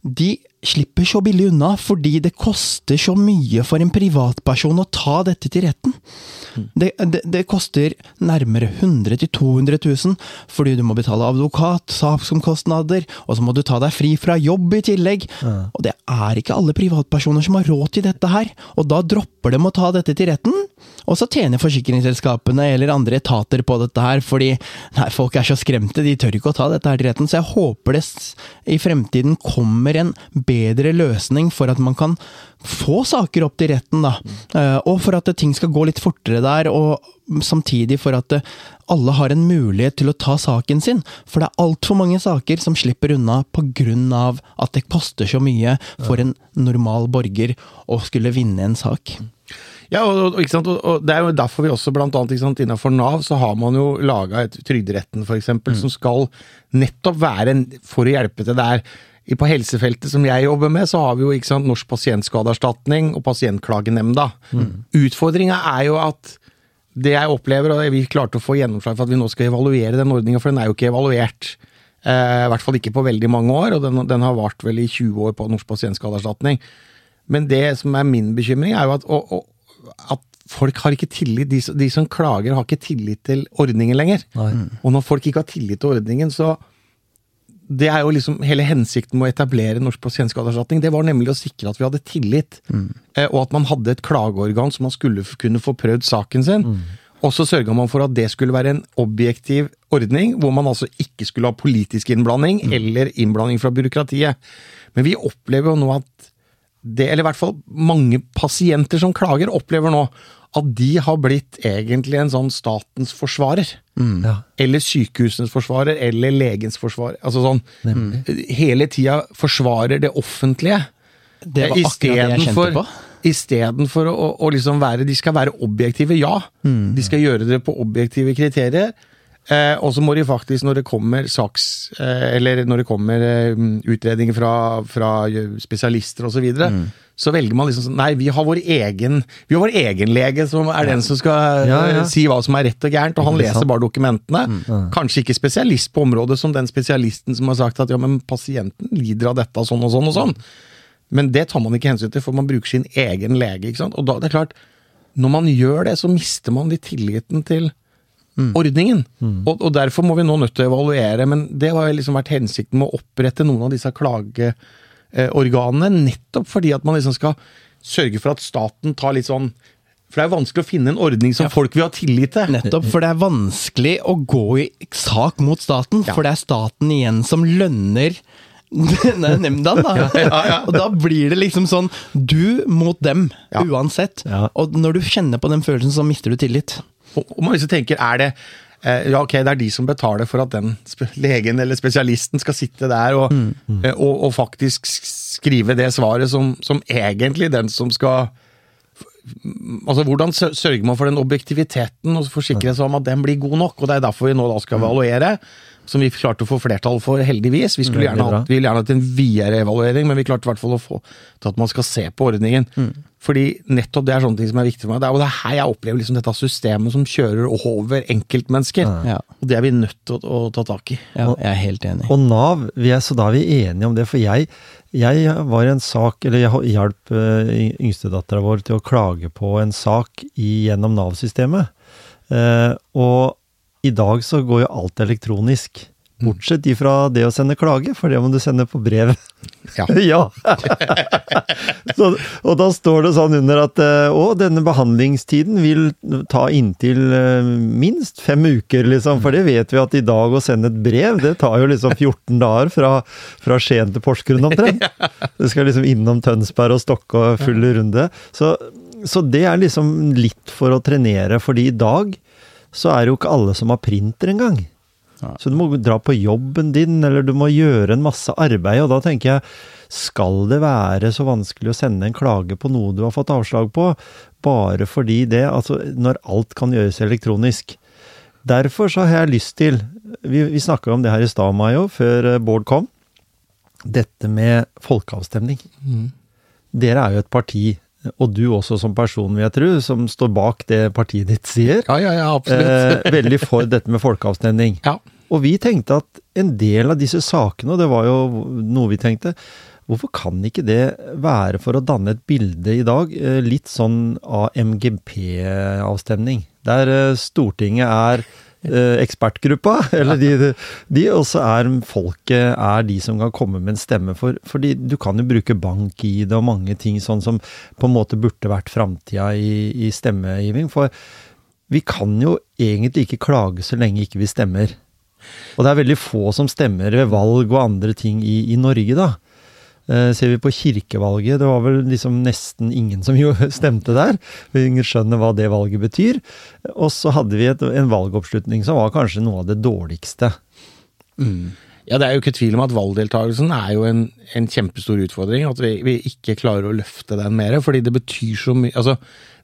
De slipper så billig unna fordi det koster så mye for en privatperson å ta dette til retten. Det, det, det koster nærmere 100 000-200 000 fordi du må betale advokat, saksomkostnader, og så må du ta deg fri fra jobb i tillegg. Og det er ikke alle privatpersoner som har råd til dette her, og da dropper de å ta dette til retten. Og så tjener forsikringsselskapene eller andre etater på dette her, fordi nei, folk er så skremte, de tør ikke å ta dette her til retten. Så jeg håper det i fremtiden kommer en bedre løsning for at man kan få saker opp til retten, da. Eh, Og for at ting skal gå litt fortere der, og samtidig for at eh, alle har en mulighet til å ta saken sin. For det er altfor mange saker som slipper unna av at det koster så mye for en normal borger å skulle vinne en sak. Ja, og, og? Og, det er jo derfor vi også blant annet sant, innenfor Nav så har man jo laga Trygderetten for eksempel, som skal nettopp være en, for å hjelpe til der. I- På helsefeltet som jeg jobber med, så har vi jo ikke sant, Norsk pasientskadeerstatning og Pasientklagenemnda. Utfordringa er jo at det jeg opplever, og vi klarte å få gjennomslag for at vi nå skal evaluere den ordninga, for den er jo ikke evaluert. Eh, I hvert fall ikke på veldig mange år, og den, den har vart vel i 20 år på Norsk pasientskadeerstatning. Men det som er min bekymring, er jo at, og, og, at folk har ikke tillit, de, som- de som klager, har ikke tillit til ordningen lenger. Nei. Og når folk ikke har tillit til ordningen, så Det er jo liksom hele hensikten med å etablere Norsk pasientskadeerstatning. Det var nemlig å sikre at vi hadde tillit, Mm. og at man hadde et klageorgan som man skulle kunne få prøvd saken sin. Og så sørga man for at det skulle være en objektiv ordning, hvor man altså ikke skulle ha politisk innblanding eller innblanding fra byråkratiet. Men vi opplever jo nå at det, eller i hvert fall mange pasienter som klager, opplever nå at de har blitt egentlig en sånn statens forsvarer. Ja. Eller sykehusenes forsvarer, eller legens forsvarer. Altså sånn Hele tida forsvarer det offentlige. Det var akkurat det jeg kjente på. Istedenfor å, å, liksom være De skal være objektive, ja. Mm. De skal gjøre det på objektive kriterier. Eh, og så må de faktisk, når det kommer saks... Eh, eller når det kommer eh, utredninger fra, fra spesialister osv., så, videre, Mm. Så velger man liksom sånn Nei, vi har vår egen Vi har vår egen lege som er den som skal Ja, ja. eh, si hva som er rett og gærent, og han leser bare dokumentene. Kanskje ikke spesialist på området som den spesialisten som har sagt at ja, men pasienten lider av dette sånn og sånn og sånn. Men det tar man ikke hensyn til, for man bruker sin egen lege. ikke sant? Og da, det er klart, når man gjør det, så mister man litt tilliten til ordningen. Og, og derfor må vi nå nødt til å evaluere, men det har liksom vært hensikten med å opprette noen av disse klageorganene, nettopp fordi at man liksom skal sørge for at staten tar litt sånn For det er vanskelig å finne en ordning som folk vil ha tillit til. Nettopp, for det er vanskelig å gå i sak mot staten, Ja. for det er staten igjen som lønner denne nemnda, da. Og da blir det liksom sånn du mot dem, Ja. uansett. Ja. Og når du kjenner på den følelsen, så mister du tillit. Og man liksom tenker, er det eh, ja, ok, det er de som betaler for at den legen eller spesialisten skal sitte der og, eh, og, og faktisk skrive det svaret som, som egentlig den som skal Altså, Hvordan sørger man for den objektiviteten og forsikre seg om at den blir god nok? og Det er derfor vi nå da skal evaluere, som vi klarte å få flertall for, heldigvis. Vi skulle gjerne hatt, vi ville gjerne hatt en videre evaluering, men vi klarte i hvert fall å få til at man skal se på ordningen. Fordi nettopp det er sånne ting som er viktig for meg. Det er det her jeg opplever liksom dette systemet som kjører over enkeltmennesker. Ja. Og det er vi nødt til å, å ta tak i. Ja, jeg er helt enig. Og Nav, vi er, så da er vi enige om det. For jeg, jeg var i en sak, eller jeg hjalp uh, yngstedattera vår til å klage på en sak i, gjennom Nav-systemet. Eh, og i dag så går jo alt elektronisk. Bortsett ifra det å sende klage, for det må du sende på brev. Ja. ja. så og da står det sånn under at eh, å, denne behandlingstiden vil ta inntil eh, minst fem uker, liksom. For det vet vi at i dag å sende et brev, det tar jo liksom 14 dager fra, fra Skien til Porsgrunn omtrent. Det skal liksom innom Tønsberg og Stokke og full runde. Så, så det er liksom litt for å trenere, fordi i dag så er det jo ikke alle som har printer engang. Så du må dra på jobben din, eller du må gjøre en masse arbeid, og da tenker jeg, skal det være så vanskelig å sende en klage på noe du har fått avslag på, bare fordi det, altså når alt kan gjøres elektronisk. Derfor så har jeg lyst til, vi, vi snakka om det her i stad, Mayo, før eh, Bård kom, dette med folkeavstemning. Dere er jo et parti, og du også som person, vil jeg tro, som står bak det partiet ditt sier. Ja, ja, ja, absolutt. Eh, veldig for dette med folkeavstemning. Ja. Og vi tenkte at en del av disse sakene, og det var jo noe vi tenkte, hvorfor kan ikke det være for å danne et bilde i dag, eh, litt sånn av MGP-avstemning, der eh, Stortinget er ekspertgruppa, eller de, de og er folket er de som kan komme med en stemme for Fordi du kan jo bruke bank i det og mange ting sånn som på en måte burde vært framtida i, i stemmegiving. For vi kan jo egentlig ikke klage så lenge ikke vi stemmer. Og det er veldig få som stemmer ved valg og andre ting i, i Norge, da. Eh, ser vi på kirkevalget, det var vel liksom nesten ingen som jo stemte der. Ingen skjønner hva det valget betyr. Og så hadde vi et, en valgoppslutning som var kanskje noe av det dårligste. Ja, Det er jo ikke tvil om at valgdeltakelsen er jo en, en kjempestor utfordring. At vi, vi ikke klarer å løfte den mer. Fordi det betyr så mye altså,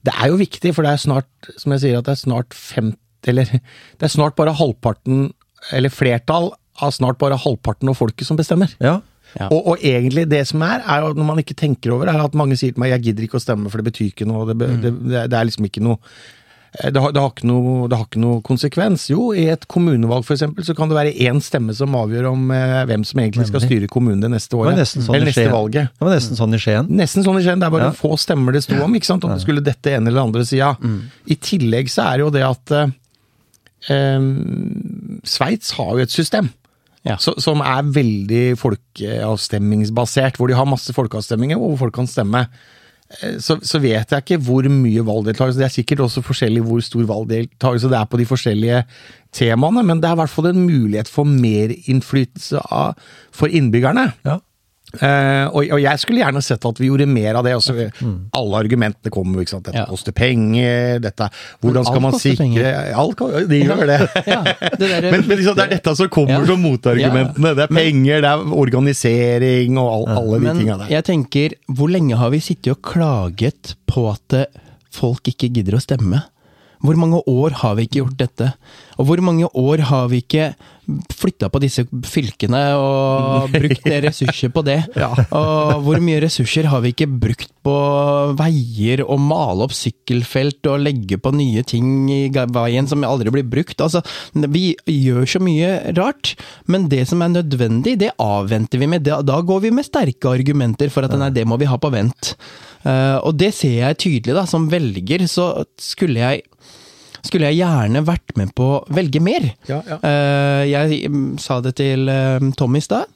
Det er jo viktig, for det er snart som jeg sier, at det er snart 50 Eller det er snart bare halvparten, eller flertall av snart bare halvparten av folket som bestemmer. Ja, Ja. Og, og egentlig det som er, er jo, når man ikke tenker over, er at mange sier til meg jeg gidder ikke å stemme, for det betyr ikke noe. Det, be, det, det, er liksom ikke noe eh, det har, det, har ikke noe, det har ikke noe konsekvens. Jo, i et kommunevalg for eksempel, så kan det være én stemme som avgjør om eh, hvem som egentlig skal styre kommunen det neste det var året. nesten sånn eller neste valget. Det var nesten sånn i Skien. Nesten sånn i Skien. Det er bare Ja. få stemmer det sto om, ikke sant? om det skulle dette ene eller andre sida. I tillegg så er det jo det at eh, eh, Sveits har jo et system. Ja. Så, som er veldig folkeavstemningsbasert, hvor de har masse folkeavstemninger hvor folk kan stemme. Eh, Så, så vet jeg ikke hvor mye valgdeltakelse Det er sikkert også forskjellig hvor stor valgdeltakelse det er på de forskjellige temaene, men det er i hvert fall en mulighet for mer innflytelse av, for innbyggerne. Ja. Eh, og, og jeg skulle gjerne sett at vi gjorde mer av det. Også, Alle argumentene kommer. ikke sant? Dette Ja. koster penger. dette, Hvordan skal man sikre penger. Alt Det gjør det. Ja, det der- men, men liksom, det er dette som kommer Ja. som motargumentene. Det er penger, det er organisering og all, alle de Men tinga der. jeg tenker, hvor lenge har vi sittet og klaget på at eh, folk ikke gidder å stemme? Hvor mange år har vi ikke gjort dette? Og hvor mange år har vi ikke flytta på disse fylkene og brukt ressurser på det? Og hvor mye ressurser har vi ikke brukt på veier og male opp sykkelfelt og legge på nye ting i veien som aldri blir brukt? Altså, vi gjør så mye rart, men det som er nødvendig, det avventer vi med. Da, da går vi med sterke argumenter for at nei, det må vi ha på vent. Eh, og det ser jeg tydelig, da. Som velger så skulle jeg skulle jeg gjerne vært med på å velge mer. Ja, ja. Eh, jeg mm, sa det til uh, Tom i stad.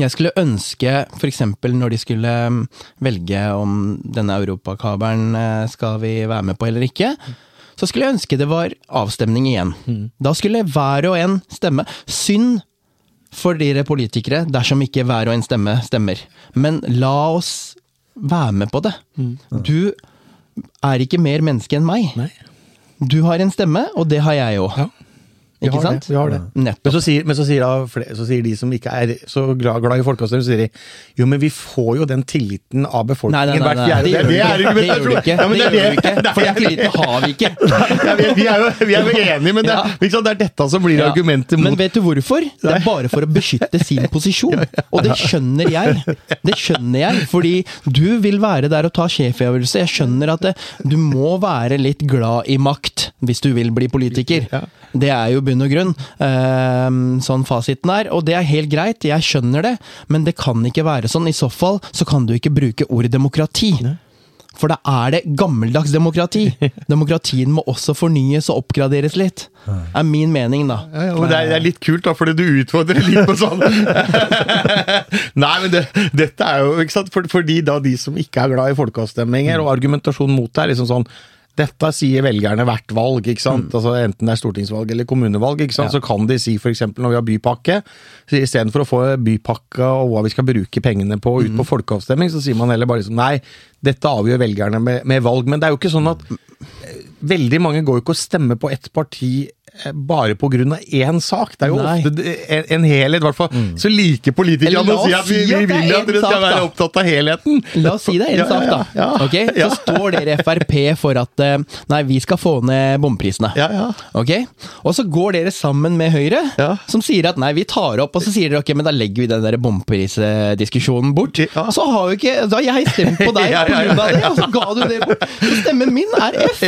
Jeg skulle ønske, f.eks. når de skulle mm, velge om denne europakabelen eh, skal vi være med på eller ikke, så skulle jeg ønske det var avstemning igjen. Da skulle hver og en stemme. Synd for dere politikere dersom ikke hver og en stemme stemmer. Men la oss være med på det. Du er ikke mer menneske enn meg. Nei. Du har en stemme, og det har jeg òg. Ja. Ikke sant? Det, vi har det. Men så sier, men så sier, da, så sier de som ikke er så glad, glad i folkeavstemning, sier de jo, men vi får jo den tilliten av befolkningen nei, hvert fjerde det gjør vi ikke. Det gjør vi ikke. For den tilliten har vi ikke. Ja, vi, vi, er jo, vi er jo enige, men det, Ja. sant, det er dette som blir Ja. argumentet Men vet du hvorfor? Det er bare for å beskytte sin posisjon. Og det skjønner jeg. Det skjønner jeg, fordi du vil være der og ta sjefavgjørelse. Jeg skjønner at det, du må være litt glad i makt hvis du vil bli politiker. Ja. Det er jo bunn og grunn. eh, sånn fasiten er. Og det er helt greit, jeg skjønner det, men det kan ikke være sånn. I så fall så kan du ikke bruke ordet demokrati. For da er det gammeldags demokrati. Demokratien må også fornyes og oppgraderes litt. er min mening, da. Ja, ja, men det, er, det er litt kult, da, fordi du utfordrer litt på sånn Nei, men det, dette er jo ikke sant? For, Fordi da de som ikke er glad i folkeavstemninger, og argumentasjon mot det, er liksom sånn dette sier velgerne hvert valg, ikke sant? Mm. Altså enten det er stortingsvalg eller kommunevalg. ikke sant? Ja. Så kan de si f.eks. når vi har bypakke, istedenfor å få bypakke og hva vi skal bruke pengene på ut på mm. folkeavstemning, så sier man heller bare liksom nei, dette avgjør velgerne med, med valg. Men det er jo ikke sånn at veldig mange går jo ikke og stemmer på ett parti Eh, bare på grunn av én sak. Det er jo Nei. ofte en, en helhet, i hvert fall. Mm. Så liker politikerne å si at vi, vi vil at dere skal være opptatt av helheten. La oss si det er én ja, sak, da. Ja, ja, okay? Så står dere Frp for at eh, nei, vi skal få ned bomprisene. Okay? Og så går dere sammen med Høyre, som sier at nei, vi tar opp, og så sier dere ok, men da legger vi den der bomprisdiskusjonen bort. Så har jo ikke Da har jeg stemt på deg på grunn av det, og så ga du det bort. Så stemmen min er F!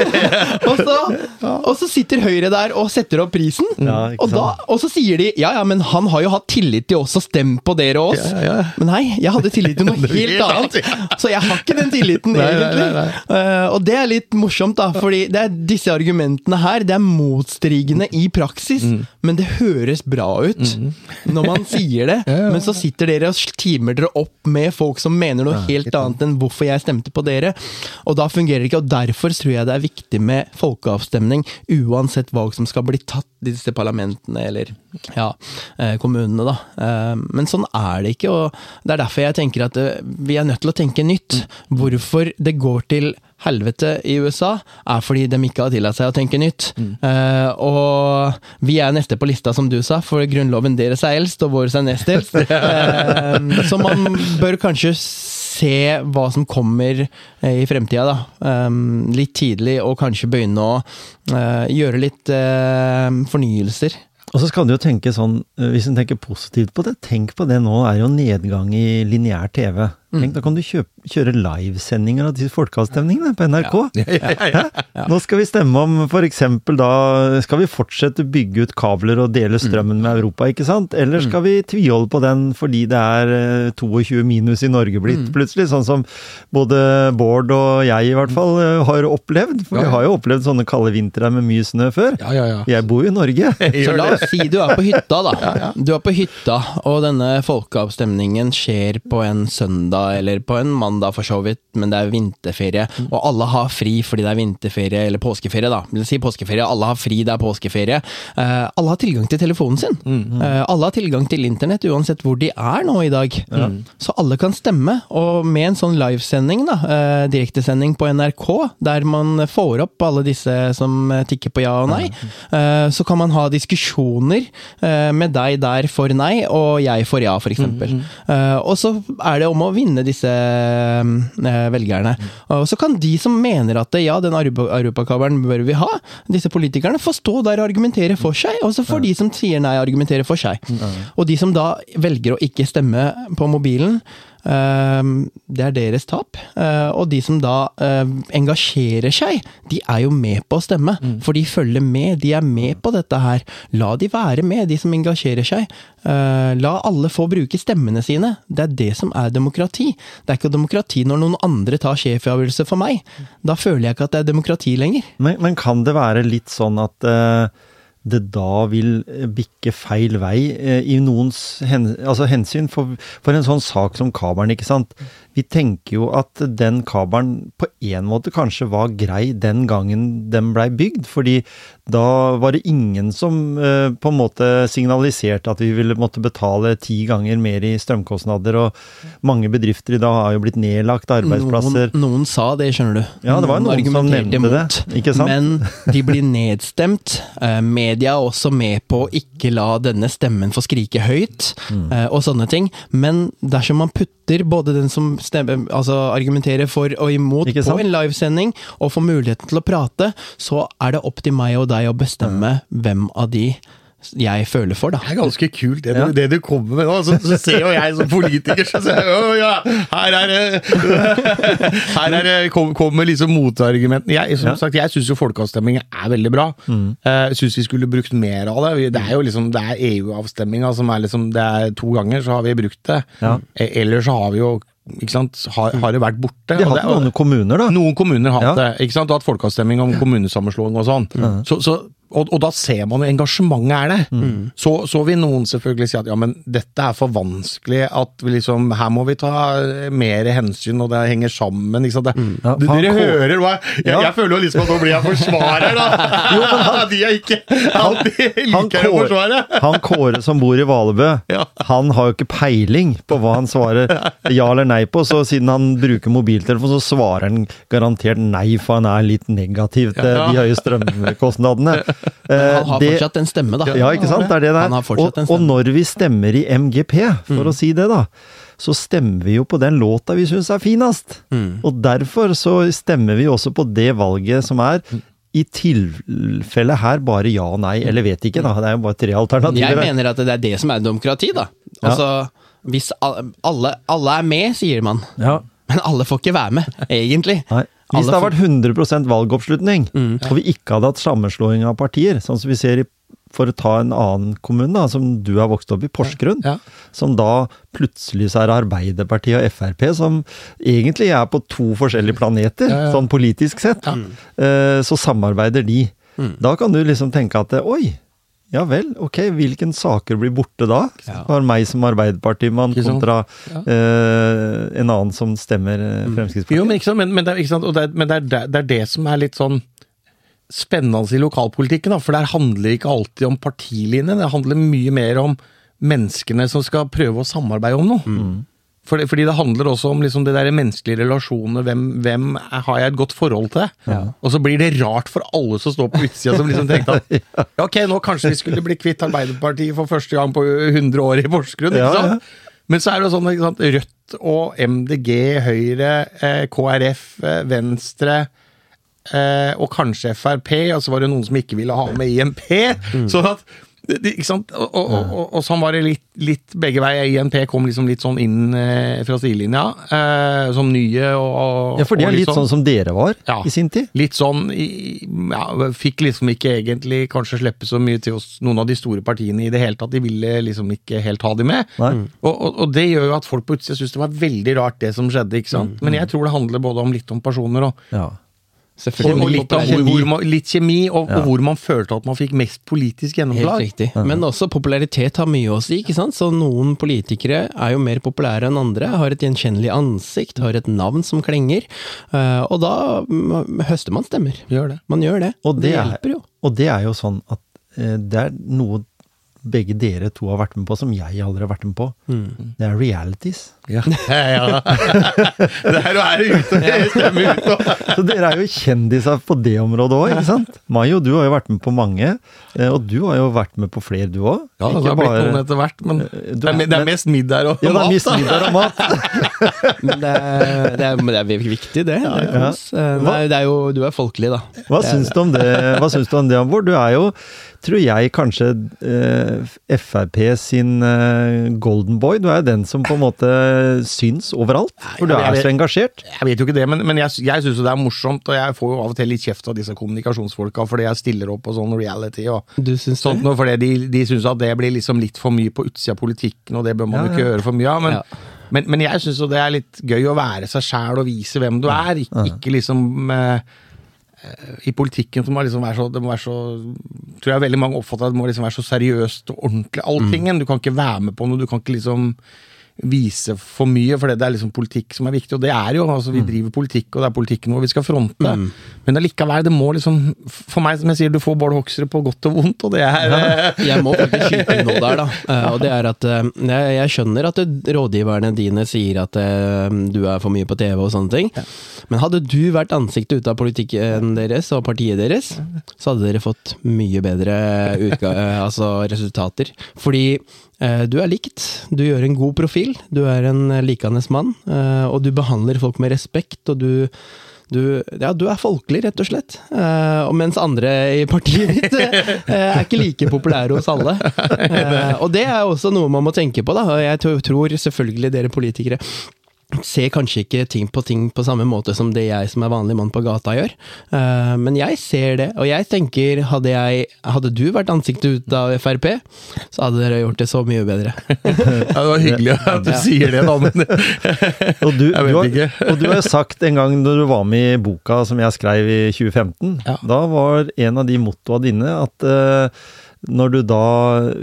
og, så, og så sitter Høyre Høyre der og setter opp prisen. Ja, og, da, og, så sier de ja ja, men han har jo hatt tillit til oss og stemt på dere og oss. Ja, ja. Men nei, jeg hadde tillit til noe helt annet. Så jeg har ikke den tilliten, nei, egentlig. Nei, nei, uh, og det er litt morsomt, da, fordi det er disse argumentene her det er motstrigende i praksis, mm. men det høres bra ut mm. når man sier det. Men så sitter dere og timer dere opp med folk som mener noe helt annet enn hvorfor jeg stemte på dere. Og da fungerer det ikke, og derfor tror jeg det er viktig med folkeavstemning, uansett valg som skal bli tatt i disse parlamentene eller ja, eh, kommunene, da. Eh, men sånn er det ikke, og det er derfor jeg tenker at eh, vi er nødt til å tenke nytt. Hvorfor det går til helvete i USA, er fordi de ikke har tillatt seg å tenke nytt. Mm. Uh, og vi er neste på lista, som du sa, for grunnloven deres er eldst, og vår er nest eldst. uh, så man bør kanskje se hva som kommer eh, i fremtida, da. Um, litt tidlig, og kanskje begynne å uh, gjøre litt uh, fornyelser. Og så skal du jo tenke sånn, hvis en tenker positivt på det, tenk på det nå er jo nedgang i lineær TV. Mm. Tenk, da kan du kjøpe, kjøre livesendinger av disse folkeavstemningene på NRK. Ja. Ja, ja, Nå skal vi stemme om f.eks. da Skal vi fortsette å bygge ut kabler og dele strømmen med Europa, ikke sant? Eller skal vi tviholde på den fordi det er 22 eh, minus i Norge blitt mm. plutselig? Sånn som både Bård og jeg i hvert fall eh, har opplevd. For vi har jo opplevd sånne kalde vintre med mye snø før. Jeg bor jo i Norge. Så la oss si du er på hytta, da. Du er på hytta, og denne folkeavstemningen skjer på en søndag eller på en mandag for så vidt, men det er vinterferie. Mm. Og alle har fri fordi det er vinterferie, eller påskeferie, da. Vil si påskeferie. Alle har fri, det er påskeferie. Uh, alle har tilgang til telefonen sin. Mm. Uh, alle har tilgang til internett, uansett hvor de er nå i dag. Mm. Så alle kan stemme. Og med en sånn livesending, da, uh, direktesending på NRK, der man får opp alle disse som tikker på ja og nei, så kan man ha diskusjoner med deg der for nei, og jeg for ja, for eksempel. Mm. og så er det om å vinne disse eh, velgerne. Og så kan de som mener at ja, den europakabelen bør vi ha, disse politikerne, få stå der og argumentere for seg. Og så får de som sier nei, argumentere for seg. Og de som da velger å ikke stemme på mobilen, det er deres tap. Eh, og de som da eh, engasjerer seg, de er jo med på å stemme. Mm. For de følger med, de er med på dette her. La de være med, de som engasjerer seg. Eh, la alle få bruke stemmene sine. Det er det som er demokrati. Det er ikke demokrati når noen andre tar sjefavgjørelse for meg. Da føler jeg ikke at det er demokrati lenger. Men, men kan det være litt sånn at uh det da vil bikke feil vei eh, i noens hen, altså hensyn. For, for, en sånn sak som kabelen, ikke sant. Vi tenker jo at den kabelen på en måte kanskje var grei den gangen den blei bygd, fordi da var det ingen som eh, på en måte signaliserte at vi ville måtte betale ti ganger mer i strømkostnader, og mange bedrifter i dag har jo blitt nedlagt, arbeidsplasser Noen, noen sa det, skjønner du. Ja, det var noen, noen som nevnte imot, det, ikke sant? Men de blir nedstemt. Eh, media er også med på å ikke la denne stemmen få skrike høyt, mm. eh, og sånne ting. Men dersom man putter både den som stemmer, altså argumenterer for og imot på en livesending, og får muligheten til å prate, så er det opp til meg og deg å bestemme hvem av de jeg føler for, da. Det er ganske kult, det, ja. det du kommer med nå. Så, så ser jo jeg som politiker, så ser jeg ja, her er det Her er det, kommer liksom motargumentene. Jeg, som ja. sagt, jeg syns jo folkeavstemning er veldig bra. Mm. Eh, jeg syns vi skulle brukt mer av det. Det er jo liksom, det er EU-avstemninga som er liksom Det er to ganger så har vi brukt det. Ja. Eh, ellers så har vi jo har, har det vært borte. De har hatt noen kommuner, da. Noen kommuner har hatt Ja. det. ikke sant? Og hatt folkeavstemning om kommunesammenslåing og sånn. Så, så, og, og da ser man jo engasjementet er der. Mm. Så, så vil noen selvfølgelig si at ja, men dette er for vanskelig, at vi liksom, her må vi ta eh, mer hensyn, og det henger sammen. ikke sant? Det, Mm. Ja, du, han dere hører hva jeg, Ja. jeg føler jo liksom at nå blir jeg forsvarer, da! jo, men han, De er ikke alltid Han liker å forsvare. han Kåre som bor i Valebø, Ja. han har jo ikke peiling på hva han svarer ja eller nei på, så siden han bruker mobiltelefon, så svarer han garantert nei, for han er litt negativ til Ja. de høye strømkostnadene. Eh, Han har det- fortsatt en stemme, da. Ja, ikke sant? Det er det er. En og, og når vi stemmer i MGP, for å si det, da, så stemmer vi jo på den låta vi syns er finest. Og derfor så stemmer vi også på det valget som er. I tilfelle her bare ja og nei, eller vet ikke, da. Det er jo bare tre alternativer. Jeg mener at det er det som er demokrati, da. Altså, hvis alle, alle er med, sier man. Ja. Men alle får ikke være med, egentlig. Nei. Hvis det hadde vært 100% valgoppslutning, og vi ikke hadde hatt sammenslåing av partier, sånn som vi ser i for å ta en annen kommune, da, som du har vokst opp i, Porsgrunn. Ja. Som da plutselig så er Arbeiderpartiet og Frp som egentlig er på to forskjellige planeter, Ja, ja. sånn politisk sett. Eh, så samarbeider de. Da kan du liksom tenke at oi, ja vel, ok, hvilken saker blir borte da? For meg som Arbeiderpartimann kontra eh, en annen som stemmer eh, Fremskrittspartiet. Jo, men, ikke sant? men, men, det, er- ikke sant? Det, er- men det, er, det, det er det som er litt sånn spennende i lokalpolitikken, da, for der handler det ikke alltid om partilinjen, det handler mye mer om menneskene som skal prøve å samarbeide om noe. Fordi, fordi det handler også om liksom det der menneskelige relasjoner, hvem, hvem er, har jeg et godt forhold til? Og så blir det rart for alle som står på utsida som liksom tenkte at ja, ok, nå kanskje vi skulle bli kvitt Arbeiderpartiet for første gang på 100 år i Porsgrunn, Ja, ja. Men så er det sånn, at sant, Rødt og MDG, Høyre, eh, KrF, eh, Venstre eh, og kanskje Frp, og så var det noen som ikke ville ha med INP. Sånn at ikke sant? Og, og, og, og, sånn var det litt, litt begge veier. INP kom liksom litt sånn inn eh, fra sidelinja, eh, som nye og, Ja, for de og er litt sånn som dere var Ja. i sin tid. Litt sånn ja, Fikk liksom ikke egentlig kanskje slippe så mye til oss, noen av de store partiene i det hele tatt. De ville liksom ikke helt ha de med. Nei. Og, det gjør jo at folk på utsida syns det var veldig rart, det som skjedde. ikke sant? Men jeg tror det handler både om litt om personer og, Ja. Og, Selvfølgelig. og litt, kjemi. hvor, man, litt kjemi, og, Ja. og hvor man følte at man fikk mest politisk Helt gjennomslag. riktig. Men også popularitet har mye å si, ikke sant. Så noen politikere er jo mer populære enn andre, har et gjenkjennelig ansikt, har et navn som klenger. eh, Og da mm, høster man stemmer. Gjør det. Man gjør det. Og det, det hjelper jo. og det er jo sånn at eh, det er noe begge dere to har vært med på som jeg aldri har vært med på. Mm. Det er realities. Ja. ja. Det her er det ute, det stemmer ut. og- Så dere er jo kjendiser på det området òg, ikke sant? Mayo, du har jo vært med på mange, eh, og du har jo vært med på flere du òg. Ja, det har blitt noen etter hvert, men det er, er- det er mest middag og Ja, det er mest middag og mat. Men det er, det er, men det er viktig, det. er Ja. Eh, Nei, det er jo, du er folkelig, da. Hva syns du om det, Hva syns du om det, Ambor? Du er jo, tror jeg, kanskje eh, Frp sin eh, golden boy. Du er jo den som på en måte syns overalt, for du er så engasjert. Jeg vet jo ikke det, men, men jeg, jeg syns det er morsomt, og jeg får jo av og til litt kjeft av disse kommunikasjonsfolka fordi jeg stiller opp på sånn reality og Du syns sånt noe, fordi de, de syns at det blir liksom litt for mye på utsida av politikken, og det bør man Ja, jo ikke ja. gjøre for mye av. Men, Ja. men, men jeg syns jo det er litt gøy å være seg sjæl og vise hvem du er, ikke, ikke liksom eh, i politikken som må liksom være så, det må være så tror jeg veldig mange oppfatter at det må liksom være så seriøst og ordentlig alltingen. Du kan ikke være med på noe, du kan ikke liksom vise for mye, for det er liksom politikk som er viktig, og det er jo, altså vi driver politikk, og det er politikken vår vi skal fronte. Men allikevel, det må liksom, for meg som jeg sier, du får Bård Hoksrud på godt og vondt, og det er ja, Jeg må faktisk skyte inn noe der, da. Eh, og det er at eh, jeg, skjønner at rådgiverne dine sier at eh, du er for mye på TV og sånne ting. Men hadde du vært ansiktet ute av politikken deres og partiet deres, så hadde dere fått mye bedre utga altså resultater. Fordi du er likt, du gjør en god profil, du er en likende mann, eh, og du behandler folk med respekt, og du du, ja, du er folkelig, rett og slett. Uh, mens andre i partiet ditt uh, er ikke like populære hos alle. Uh, og det er også noe man må tenke på, da. Jeg tror selvfølgelig dere politikere ser kanskje ikke ting på ting på samme måte som det jeg som er vanlig mann på gata gjør. uh, men jeg ser det, og jeg tenker hadde, jeg, hadde du vært ansiktet ut av Frp, så hadde dere gjort det så mye bedre. Ja, det var hyggelig at du Ja. sier det, da, men Og du, Jeg vet du har, ikke. og du har jo sagt en gang når du var med i boka som jeg skrev i 2015, Ja. da var en av de mottoa dine at eh, når du da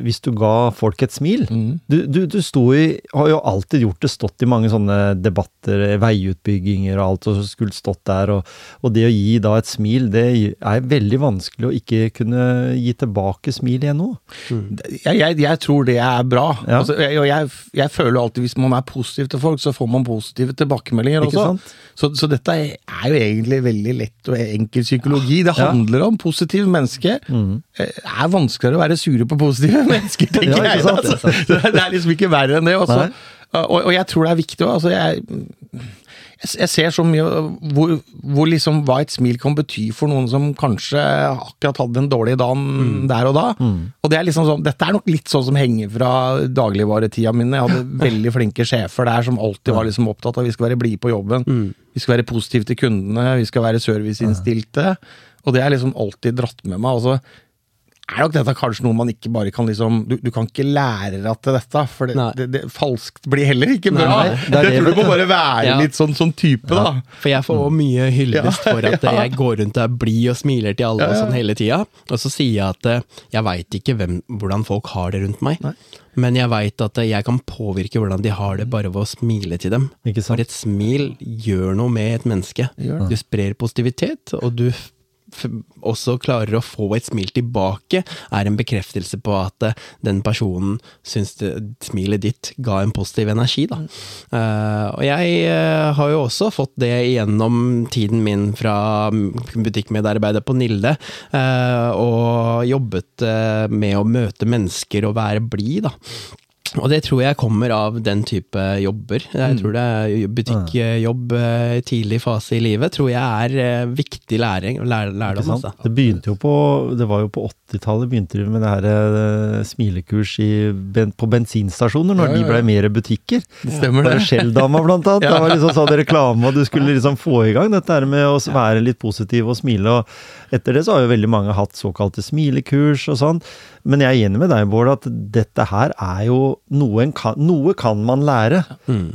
Hvis du ga folk et smil Mm. Du, du, du i Har jo alltid gjort det, stått i mange sånne debatter, veiutbygginger og alt, og skulle stått der, og, og det å gi da et smil, det er veldig vanskelig å ikke kunne gi tilbake smil igjen nå. jeg, jeg, jeg tror det er bra. Ja. Altså, jeg, jeg, jeg føler alltid hvis man er positiv til folk, så får man positive tilbakemeldinger Ikke også. Så, så dette er jo egentlig veldig lett og enkel psykologi. Det Ja. handler om positive mennesker. Mm. Det er vanskeligere å være sure på positive mennesker, tenker Ja, jeg. Altså. Det, er, er liksom ikke verre enn det. Også. Og, og jeg tror det er viktig òg. Altså, jeg, jeg, ser så mye hvor, hvor liksom hva et smil kan bety for noen som kanskje akkurat hadde en dårlig dag der og da. Og det er liksom sånn, Dette er nok litt sånn som henger fra dagligvaretida mine. Jeg hadde veldig flinke sjefer der som alltid var liksom opptatt av at vi skal være blide på jobben. Vi skal være positive til kundene, vi skal være serviceinnstilte. Og det har liksom alltid dratt med meg. altså er nok dette kanskje noe man ikke bare kan liksom Du, du kan ikke lære deg til dette, for det, det, det, falskt blir heller ikke bra. Nei, det jeg tror du må bare være Ja. litt sånn, sånn type, da. For jeg får også mye hyllest for at Ja. jeg går rundt og er blid og smiler til alle Ja, og sånn hele tida. Og så sier jeg at eh, jeg veit ikke hvem, hvordan folk har det rundt meg. Nei. Men jeg veit at eh, jeg kan påvirke hvordan de har det bare ved å smile til dem. For et smil gjør noe med et menneske. Du sprer positivitet, og du også klarer å få et smil tilbake, er en bekreftelse på at eh, den personen syns smilet ditt ga en positiv energi. Da. Eh, og jeg eh, har jo også fått det gjennom tiden min fra mm, butikkmedarbeider på Nilde, og jobbet med å møte mennesker og være blid, da. Og det tror jeg kommer av den type jobber. Jeg tror det er butikkjobb eh, i tidlig fase i livet, tror jeg er eh, viktig læring, lær, lærdom. Altså. Det begynte jo på Det var jo på 80-tallet begynte de med det her eh, smilekurs i, på bensinstasjoner, når Ja, ja, de ble mer butikker. Stemmer Det det. var Skjelldama blant annet. Ja. Det var liksom sånn reklame, og du skulle liksom få i gang dette med å være litt positiv og smile. og Etter det så har jo veldig mange hatt såkalte smilekurs og sånn. Men jeg er enig med deg, Bård, at dette her er jo noe kan, noe kan man lære.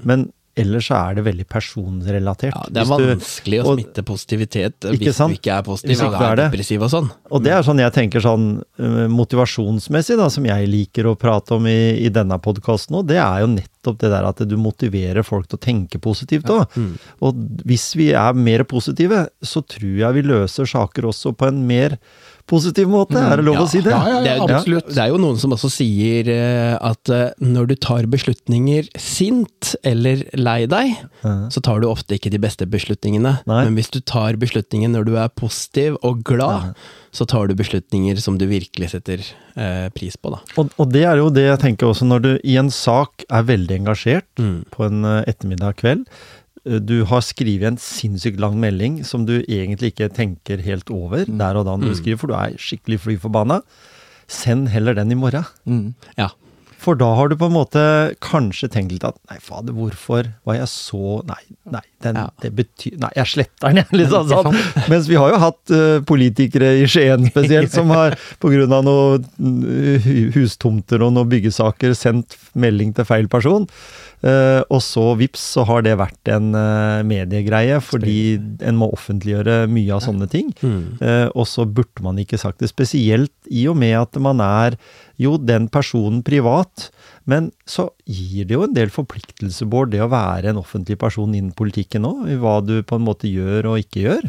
Men ellers så er det veldig personrelatert. Ja, det er du- vanskelig å og- smitte positivitet Ikke hvis sant? du ikke er positiv og er depressiv og sånn. Og det er sånn jeg tenker sånn øh, motivasjonsmessig, da, som jeg liker å prate om i, i denne podkasten òg, det er jo nettopp det der at du motiverer folk til å tenke positivt òg. Og hvis vi er mer positive, så tror jeg vi løser saker også på en mer positiv måte. Er det lov Ja, å si det? ja, ja, Det absolutt. det er jo noen som også sier eh, at eh, når du tar beslutninger sint eller lei deg, så tar du ofte ikke de beste beslutningene. Nei. Men hvis du tar beslutninger når du er positiv og glad, så tar du beslutninger som du virkelig setter eh, pris på, da. Og, og det er jo det jeg tenker også når du i en sak er veldig engasjert Mm. på en ettermiddag kveld. Du har skrevet en sinnssykt lang melding som du egentlig ikke tenker helt over der og da når du skriver, for du er skikkelig fly forbanna. Send heller den i morgen. Mm. Ja. For da har du på en måte kanskje tenkt litt at nei, fader, hvorfor var jeg så Nei, nei, den, Ja. det betyr Nei, jeg sletter den, jeg. Litt sånn, sånn. Mens vi har jo hatt uh, politikere i Skien spesielt som har pga. noen uh, hustomter og noen byggesaker sendt melding til feil person. Eh, og så vips, så har det vært en uh, mediegreie, fordi en må offentliggjøre mye av sånne ting. Mm. Uh, og så burde man ikke sagt det, spesielt i og med at man er jo den personen privat, men så gir det jo en del forpliktelser, Bård, det å være en offentlig person innen politikken òg, i hva du på en måte gjør og ikke gjør.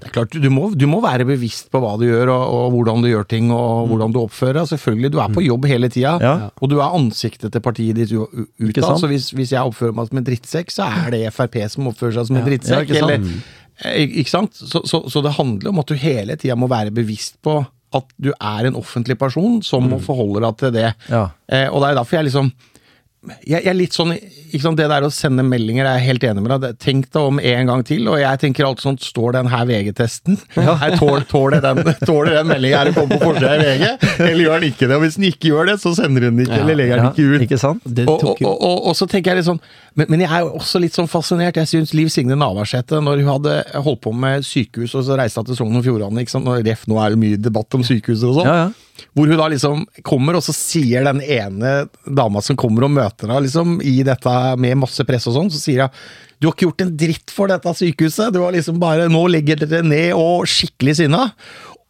Det er klart, du må, du må være bevisst på hva du gjør, og, og hvordan du gjør ting, og hvordan du oppfører deg. Selvfølgelig, du er på jobb hele tida, Ja. og du er ansiktet til partiet ditt utad. Så hvis, hvis jeg oppfører meg som en drittsekk, så er det Frp som oppfører seg som en Ja. drittsekk. Ja, ikke sant? eller, eh, ikke sant? Så, så, så det handler om at du hele tida må være bevisst på at du er en offentlig person som må forholde deg til det. Ja. Eh, og det er derfor jeg liksom jeg, jeg er litt sånn ikke sant, Det der å sende meldinger er jeg helt enig med deg. Tenk deg om en gang til. Og jeg tenker alltid sånn Står den her VG-testen? Her tål- Tåler den, tåler den meldinga her å komme på forsida i VG? Eller gjør den ikke det? Og hvis den ikke gjør det, så sender den ikke, Ja, eller legger den Ja, ikke ut. ikke sant? Det Og, og, tok jo og, og, og så tenker jeg litt sånn men, men jeg er jo også litt sånn fascinert. Jeg syns Liv Signe Navarsete, når hun hadde holdt på med sykehus og så reiste hun til Sogn og Fjordane ikke sant? Og Ref, nå er det mye debatt om sykehuset og sånn. Ja, ja. Hvor hun da liksom kommer, og så sier den ene dama som kommer og møter henne liksom, i dette med masse press og sånn, så sier hun du har ikke gjort en dritt for dette sykehuset. Du har liksom bare Nå legger dere ned og skikkelig sinna.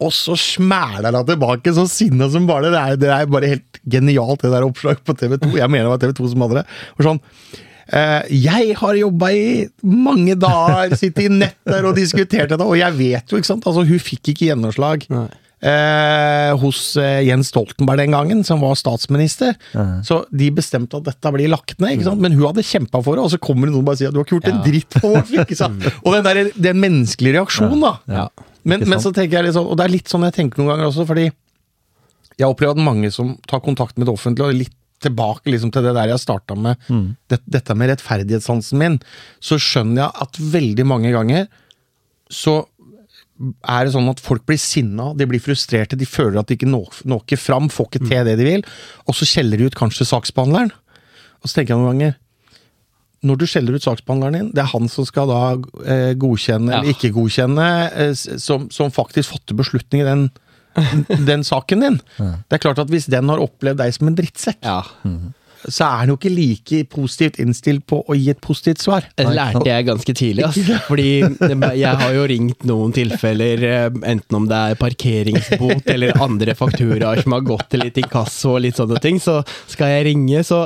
Og så smæler hun tilbake så sinna som bare det. Er, det er bare helt genialt, det der oppslaget på TV 2. Jeg mener det var TV 2 som hadde det. Og sånn eh, jeg har jobba i mange dager, sittet i netter og diskutert dette, og jeg vet jo, ikke sant Altså, hun fikk ikke gjennomslag Nei. Eh, hos eh, Jens Stoltenberg den gangen, som var statsminister. Så de bestemte at dette blir lagt ned, sant? men hun hadde kjempa for det, og så kommer det noen og bare sier at du har ikke gjort en dritt på vårt fylke! Og den, der, den menneskelige reaksjonen, da. Ja. Men, men så tenker jeg litt sånn, og det er litt sånn jeg tenker noen ganger også, fordi jeg opplever at mange som tar kontakt med det offentlige, og litt tilbake liksom til det der jeg starta med, det, dette med rettferdighetssansen min, så skjønner jeg at veldig mange ganger så er det sånn at folk blir sinna, de blir frustrerte, de føler at de ikke når når fram, får ikke til det de vil, og så skjeller de ut kanskje saksbehandleren. Og så tenker jeg noen ganger når du skjeller ut saksbehandleren din, det er han som skal da eh, godkjenne Ja. eller ikke godkjenne, eh, som, som faktisk fatter beslutning i den, den saken din. Det er klart at hvis den har opplevd deg som en drittsekk, ja. Så er han jo ikke like positivt innstilt på å gi et positivt svar. Det lærte jeg ganske tidlig, altså. Fordi jeg har jo ringt noen tilfeller, eh, enten om det er parkeringsbot eller andre fakturaer som har gått til litt inkasso og litt sånne ting, så skal jeg ringe. Så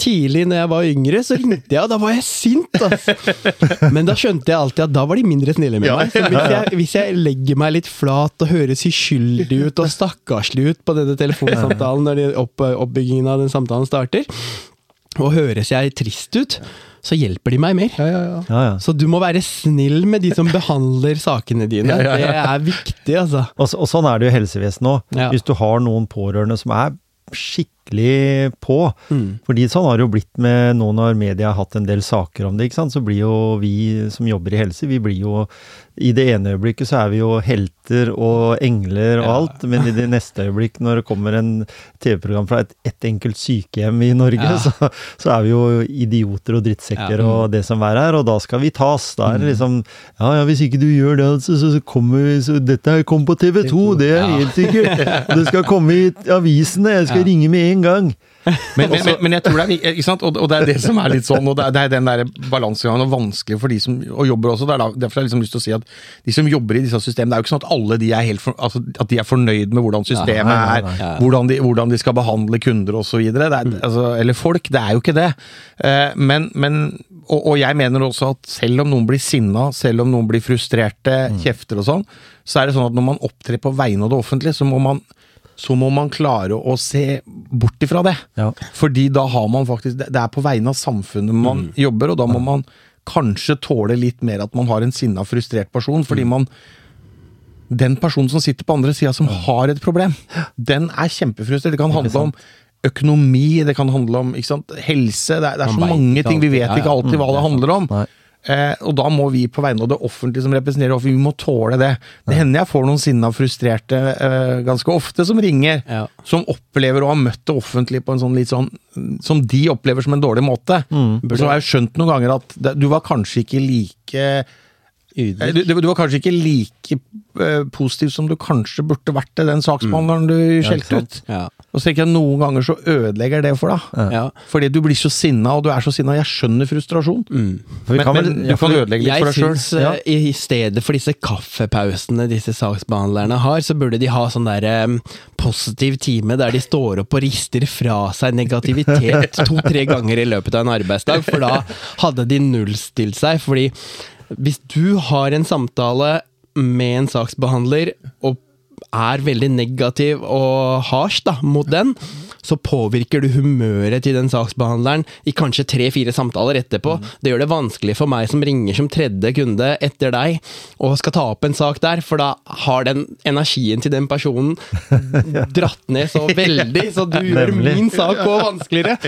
tidlig når jeg var yngre, så ringte jeg, og da var jeg sint, altså. Men da skjønte jeg alltid at da var de mindre snille med meg. Så hvis jeg, hvis jeg legger meg litt flat og høres uskyldig ut og stakkarslig ut på denne telefonsamtalen når de opp, oppbyggingen av den samtalen starter, og høres jeg trist ut, så hjelper de meg mer. Ja, ja. Så du må være snill med de som behandler sakene dine. Ja, ja, ja. Det er viktig, altså. Og, så- og sånn er det jo i helsevesenet òg. Ja. Hvis du har noen pårørende som er skikkelig på. Mm. Fordi sånn har det jo blitt med nå når media har hatt en del saker om det, ikke sant. Så blir jo vi som jobber i helse, vi blir jo I det ene øyeblikket så er vi jo helter og engler og Ja. alt, men i det neste øyeblikk når det kommer en TV-program fra et, ett enkelt sykehjem i Norge, Ja. så, så er vi jo idioter og drittsekker Ja. Mm. og det som er, og da skal vi tas. Da er det liksom Ja ja, hvis ikke du gjør det, altså, så, så kommer vi så Dette her kom på TV 2, det er helt sikkert. Det skal komme i avisene, jeg skal ringe med en gang. Men, men, men, men jeg tror det er ikke sant? Og, og det er det som er litt sånn, og det er, det er den der balansegangen og vanskelig for de som og jobber også. Det er da, derfor har jeg liksom lyst til å si at de som jobber i disse systemene, det er jo ikke sånn at alle de er, helt for, altså, at de er fornøyd med hvordan systemet Nei, nei, nei. er, Ja. hvordan de, hvordan de skal behandle kunder osv. Altså, eller folk. Det er jo ikke det. Eh, men, men og, og jeg mener også at selv om noen blir sinna, selv om noen blir frustrerte, kjefter og sånn, så er det sånn at når man opptrer på vegne av det offentlige, så må man så må man klare å se bort ifra det. Ja. Fordi da har man faktisk Det er på vegne av samfunnet man jobber, og da må man kanskje tåle litt mer at man har en sinna, frustrert person, fordi man Den personen som sitter på andre sida, som har et problem, den er kjempefrustrert. Det kan handle om økonomi, det kan handle om ikke sant, helse Det er, det er så mange ting. Vi vet ikke alltid hva det handler om. Nei. Eh, og da må vi på vegne av det offentlige som representerer offentlige, vi må tåle det. Det hender jeg får noen sinna frustrerte eh, ganske ofte som ringer, Ja. som opplever å ha møtt det offentlige på en sånn litt sånn Som de opplever som en dårlig måte. Så har jeg skjønt noen ganger at det, du var kanskje ikke like du, du var kanskje ikke like eh, positiv som du kanskje burde vært til den saksbehandleren du skjelte ut. Ja. Og så tenker jeg noen ganger så ødelegger det for deg. Ja. Fordi du blir så sinna, og du er så sinna. Jeg skjønner frustrasjon. For vi Men, kan vel- men ja, du kan for- ødelegge litt for deg sjøl. Ja. eh, i stedet for disse kaffepausene disse saksbehandlerne har, så burde de ha sånn der um, positiv time der de står opp og rister fra seg negativitet to-tre ganger i løpet av en arbeidsdag, for da hadde de nullstilt seg. Fordi hvis du har en samtale med en saksbehandler og er veldig negativ og harsh da, mot den, så påvirker du humøret til den saksbehandleren i kanskje tre-fire samtaler etterpå. Det gjør det vanskelig for meg som ringer som tredje kunde etter deg, og skal ta opp en sak der, for da har den energien til den personen dratt ned så veldig, så du gjør min sak òg vanskeligere.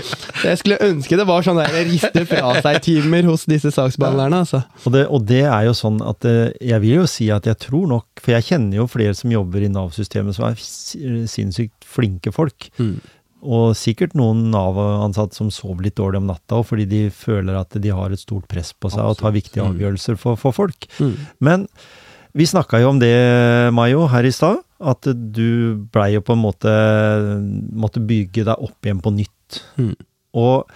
Jeg skulle ønske det var sånn der riste fra seg-timer hos disse saksbehandlerne, altså. Og det, og det er jo sånn at eh, jeg vil jo si at jeg tror nok For jeg kjenner jo flere som jobber i Nav-systemet som er si- sinnssykt flinke folk. Og sikkert noen Nav-ansatte som sover litt dårlig om natta, fordi de føler at de har et stort press på seg og tar viktige avgjørelser for, for folk. Men vi snakka jo om det, Mayo, her i stad. At du blei jo på en måte Måtte bygge deg opp igjen på nytt. Mm. Og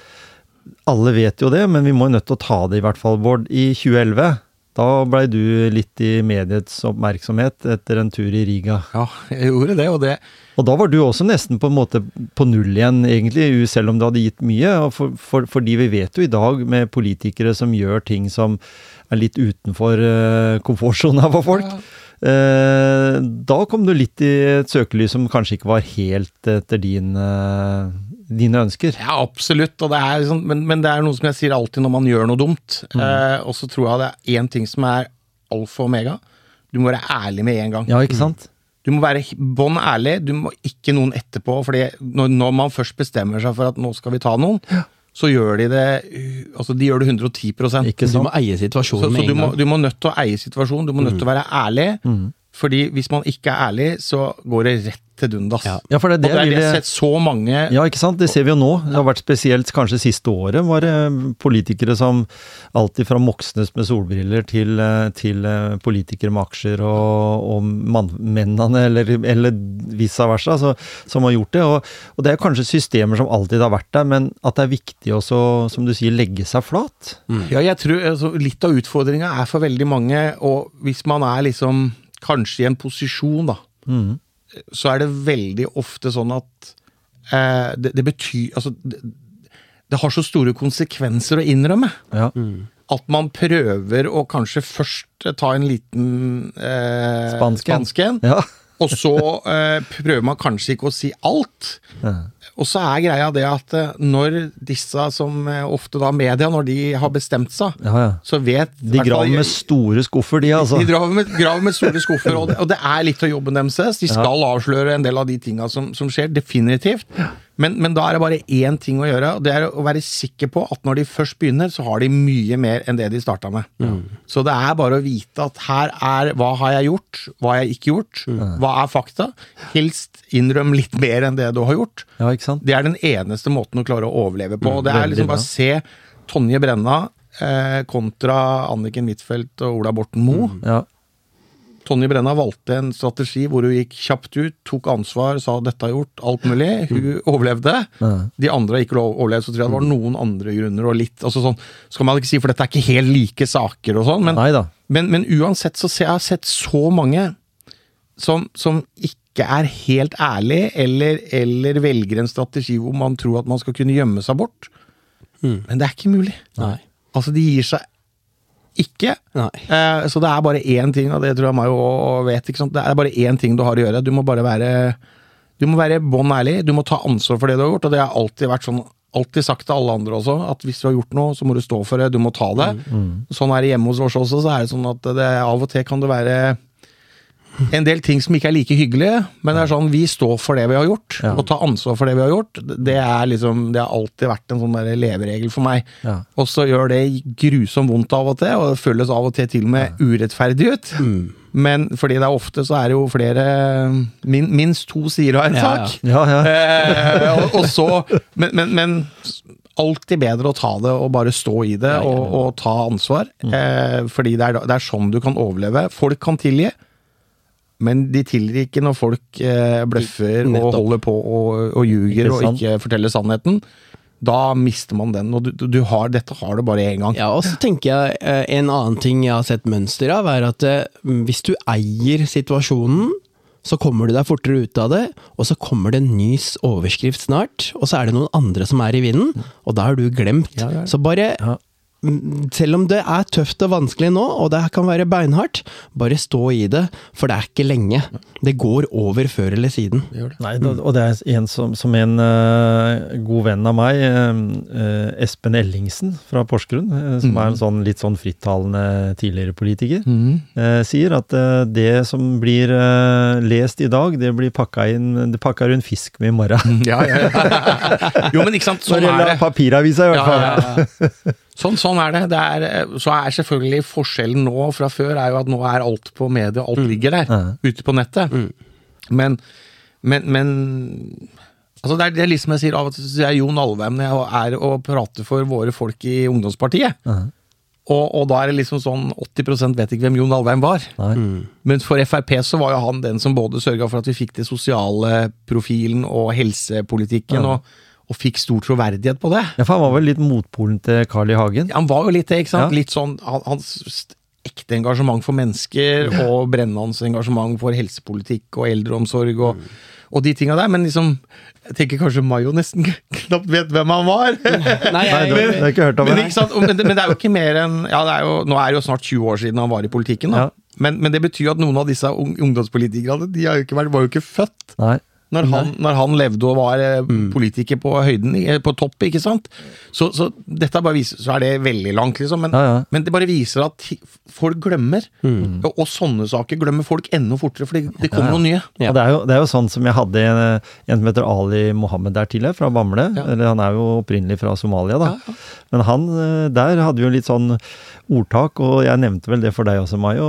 alle vet jo det, men vi må jo nødt til å ta det i hvert fall, Bård. I 2011, da blei du litt i mediets oppmerksomhet etter en tur i Riga. Ja, jeg gjorde det, og det Og da var du også nesten på en måte på null igjen, egentlig, selv om du hadde gitt mye. For, for, fordi vi vet jo i dag med politikere som gjør ting som er litt utenfor uh, komfortsona for folk. Eh, da kom du litt i et søkelys som kanskje ikke var helt etter din, uh, dine ønsker. Ja, absolutt. Og det er sånn, men, men det er noe som jeg sier alltid når man gjør noe dumt. Eh, og så tror jeg det er én ting som er alfa og omega. Du må være ærlig med en gang. Ja, ikke sant? Du må være bånn ærlig. Du må ikke noen etterpå. fordi når, når man først bestemmer seg for at nå skal vi ta noen, så gjør de det uh, Altså, de gjør det 110 Ikke Du må eie situasjonen så med du, en må, gang. du må nødt til å eie situasjonen. Du må nødt til å være ærlig. Fordi hvis man ikke er ærlig, så går det rett til dundas. Ja. Ja, for det er Og det det er det jeg har sett så mange Ja, ikke sant? Det ser vi jo nå. Det har vært spesielt kanskje siste året, var det politikere som alltid fra Moxnes med solbriller til, eh, til eh, politikere med aksjer og, og mann, mennene, eller, eller vice versa, så, som har gjort det. Og, og det er kanskje systemer som alltid har vært der, men at det er viktig også, som du sier, legge seg flat. Ja, jeg tror altså, Litt av utfordringa er for veldig mange, og hvis man er liksom kanskje i en posisjon, da, Mm. Så er det veldig ofte sånn at eh, det, det betyr Altså, det, det har så store konsekvenser å innrømme. Ja. At man prøver å kanskje først ta en liten eh, Spansken. spansken, Ja. og så eh, prøver man kanskje ikke å si alt. Ja. Og så er greia det at eh, når disse som eh, ofte da media, når de har bestemt seg, Ja, ja. så vet De graver med store skuffer, de, altså. de graver med, graver med store skuffer, og det, og det er litt av jobben deres. De skal avsløre en del av de tinga som, som skjer, definitivt. Men, men da er det bare én ting å gjøre, og det er å være sikker på at når de først begynner, så har de mye mer enn det de starta med. Så det er bare å vite at her er hva har jeg gjort, hva har jeg ikke gjort, hva er fakta. Helst innrøm litt mer enn det du har gjort. Ja, ikke sant? Det er den eneste måten å klare å overleve på. og det er liksom bare å se Tonje Brenna eh, kontra Anniken Huitfeldt og Ola Borten Moe. Ja. Tonje Brenna valgte en strategi hvor hun gikk kjapt ut, tok ansvar, sa 'dette har gjort', alt mulig. Hun overlevde. Ja. De andre har ikke overlevd, så tror jeg det var noen andre grunner. og litt, altså sånn, skal man ikke si, For dette er ikke helt like saker, og sånn, men, men, men uansett så ser jeg har sett så mange som, som ikke er helt ærlig, eller, eller velger en strategi hvor man tror at man skal kunne gjemme seg bort. Men det er ikke mulig. Nei. Altså, de gir seg ikke. Eh, så det er bare én ting, og det tror jeg Mayo også vet. Det er bare én ting du har å gjøre. Du må bare være Du må være bånn ærlig. Du må ta ansvar for det du har gjort, og det har alltid vært sånn Alltid sagt til alle andre også, at hvis du har gjort noe, så må du stå for det. Du må ta det. Sånn er det hjemme hos oss også. Så er det sånn at det, av og til kan det være en del ting som ikke er like hyggelige, men det er sånn vi står for det vi har gjort, Ja. og tar ansvar for det vi har gjort. Det er liksom, det har alltid vært en sånn der leveregel for meg. Ja. Og så gjør det grusomt vondt av og til, og det føles av og til til og med urettferdig ut. Men fordi det er ofte så er det jo flere min, Minst to sider av en sak. Ja, ja. Eh, og, og så men, men, men alltid bedre å ta det og bare stå i det og, og ta ansvar. Eh, fordi det er, det er sånn du kan overleve. Folk kan tilgi. Men de tilgir ikke når folk eh, bløffer og holder på og, og ljuger Ikke og ikke forteller sannheten. Da mister man den, og du, du, har, dette har du bare én gang. Ja, og så tenker jeg eh, en annen ting jeg har sett mønster av, er at eh, hvis du eier situasjonen, så kommer du deg fortere ut av det, og så kommer det en ny overskrift snart, og så er det noen andre som er i vinden, og da har du glemt. Ja, ja. Så bare Ja. Selv om det er tøft og vanskelig nå, og det kan være beinhardt, bare stå i det, for det er ikke lenge. Det går over før eller siden. Det det. Nei, da- og det er en som, som en uh, god venn av meg, uh, Espen Ellingsen fra Porsgrunn, uh, som er en sånn litt sånn frittalende tidligere politiker, eh, sier at det som blir lest i dag, det blir pakka inn Det pakker rundt fisk med i morgen. Ja, ja, ja. Jo, men ikke sant, sånn er det. papiravisa, i hvert Ja, fall. ja, ja. Sånn, sånn er det. det er, så er selvfølgelig forskjellen nå fra før er jo at nå er alt på media, alt ligger der, Ja. ute på nettet. Men, men, men altså det, er, det er liksom jeg sier av og til jeg Jon Alvheim når jeg er og prater for våre folk i ungdomspartiet. Ja. Og, og da er det liksom sånn 80% vet ikke hvem Jon Alvheim var. Nei. Men for Frp så var jo han den som både sørga for at vi fikk det sosiale profilen og helsepolitikken, Ja. og, og fikk stor troverdighet på det. Ja, for han var vel litt motpolen til Carl I. Hagen? Han var jo litt det, ikke sant? Ja. Litt sånn han- hans ekte engasjement for mennesker, og Brennans engasjement for helsepolitikk og eldreomsorg og, og de tinga der. Men liksom, jeg tenker kanskje Mayo nesten knapt vet hvem han var. Nei, jeg, men, har ikke hørt om. Men, sant? Men, det- men det er jo ikke mer enn ja, det er jo, Nå er det jo snart 20 år siden han var i politikken. da. Ja. Men, men det betyr jo at noen av disse ung, ungdomspolitikerne de har jo ikke vært, var jo ikke født Nei. Når han, når han levde og var eh, politiker på høyden, eh, på topp, ikke sant? Så, så dette bare viser, så er det veldig langt, liksom. Men, Ja, ja. men det bare viser at folk glemmer. Og, og sånne saker glemmer folk enda fortere, for det, kommer Ja, noe nye. Det, er jo, det er jo sånn som jeg hadde en, en som heter Ali Mohammed der tidligere, fra Bamble. Eller han er jo opprinnelig fra Somalia, da. Men han eh, der hadde jo litt sånn ordtak, og jeg nevnte vel det for deg også, Mai, å,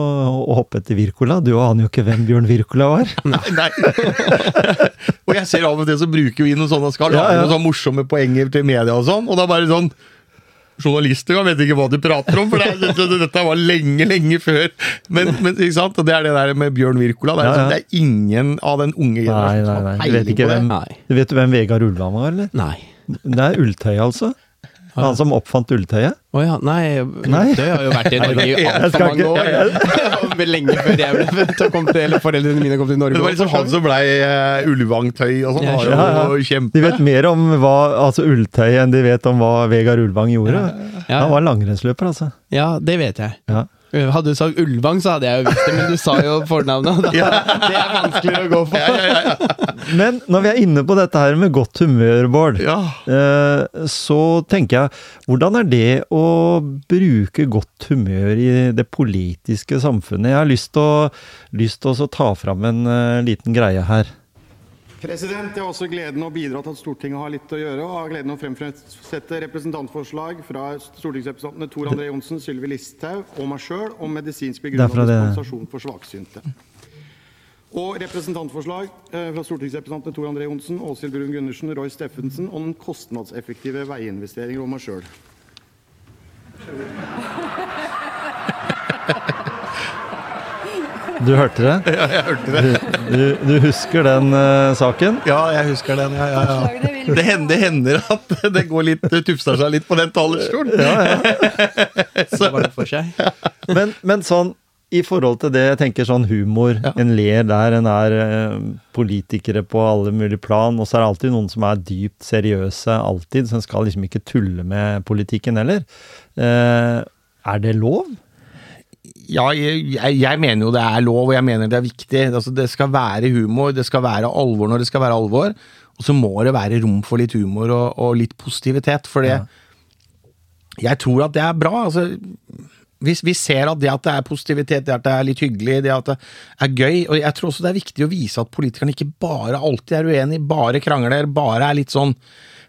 hoppe etter Wirkola. Du aner jo ikke hvem Bjørn Wirkola var. Nei. og jeg ser av og til så bruker vi noen sånne skal lage ja. noen sånne morsomme poenger til media og sånn, og da bare sånn Journalister vet ikke hva de prater om, for det, det, dette, dette var lenge, lenge før. Men, men ikke sant? Og det er det der med Bjørn Wirkola. Det Ja, ja. sånn, det er ingen av den unge generasjonen som har vet peiling på det. hvem, Nei. du vet du hvem Vegard Ulvan var, eller? Nei. Det er Ulltøy, altså. Han som oppfant ulltøyet. Å ja, nei, Nei. Det har jo vært i Norge i altfor mange år. Lenge før jeg ble født og kom til, eller foreldrene mine kom til Norge. Det var liksom han som blei uh, Ulvang-tøy og sånn. Ja, ja, ja. kjempe... De vet mer om hva, altså ulltøy enn de vet om hva Vegard Ulvang gjorde. Ja. Han var langrennsløper, altså. Ja, det vet jeg. Ja. Hadde du sagt Ulvang, så hadde jeg jo visst det, men du sa jo fornavnet. Da, Det er vanskeligere å gå for. Ja, ja, ja, ja. Men når vi er inne på dette her med godt humør, Bård, ja. eh, så tenker jeg, hvordan er det å bruke godt humør i det politiske samfunnet? Jeg har lyst til å, lyst til å ta fram en eh, liten greie her. President, Jeg har også gleden av å bidra til at Stortinget har litt å gjøre. og har gleden av å fremsette representantforslag fra stortingsrepresentantene Tor André Johnsen, Sylvi Listhaug og meg sjøl om medisinsk begrunnet det- dispensasjon for svaksynte. Og representantforslag eh, fra stortingsrepresentantene Tor André Johnsen, Åshild Brun Gundersen, Roy Steffensen om kostnadseffektive veiinvesteringer og meg sjøl. Du hørte det? ja, jeg hørte det. Du, du husker den uh, saken? Ja, jeg husker den. Ja, ja, ja. Det hender, det hender at det går litt, det tufser seg litt på den talerstolen. Så var det for seg. Men, men sånn, i forhold til det, jeg tenker sånn humor. Ja. En ler der, en er eh, politikere på alle mulige plan, og så er det alltid noen som er dypt seriøse, alltid, så en skal liksom ikke tulle med politikken heller. Eh, er det lov? Ja, jeg, jeg, mener jo det er lov, og jeg mener det er viktig. Altså, det skal være humor, det skal være alvor når det skal være alvor. Og så må det være rom for litt humor og, og litt positivitet, for det Ja. Jeg tror at det er bra. altså vi, vi ser at det at det er positivitet, det at det er litt hyggelig, det at det er gøy. Og jeg tror også det er viktig å vise at politikerne ikke bare alltid er uenige, bare krangler, bare er litt sånn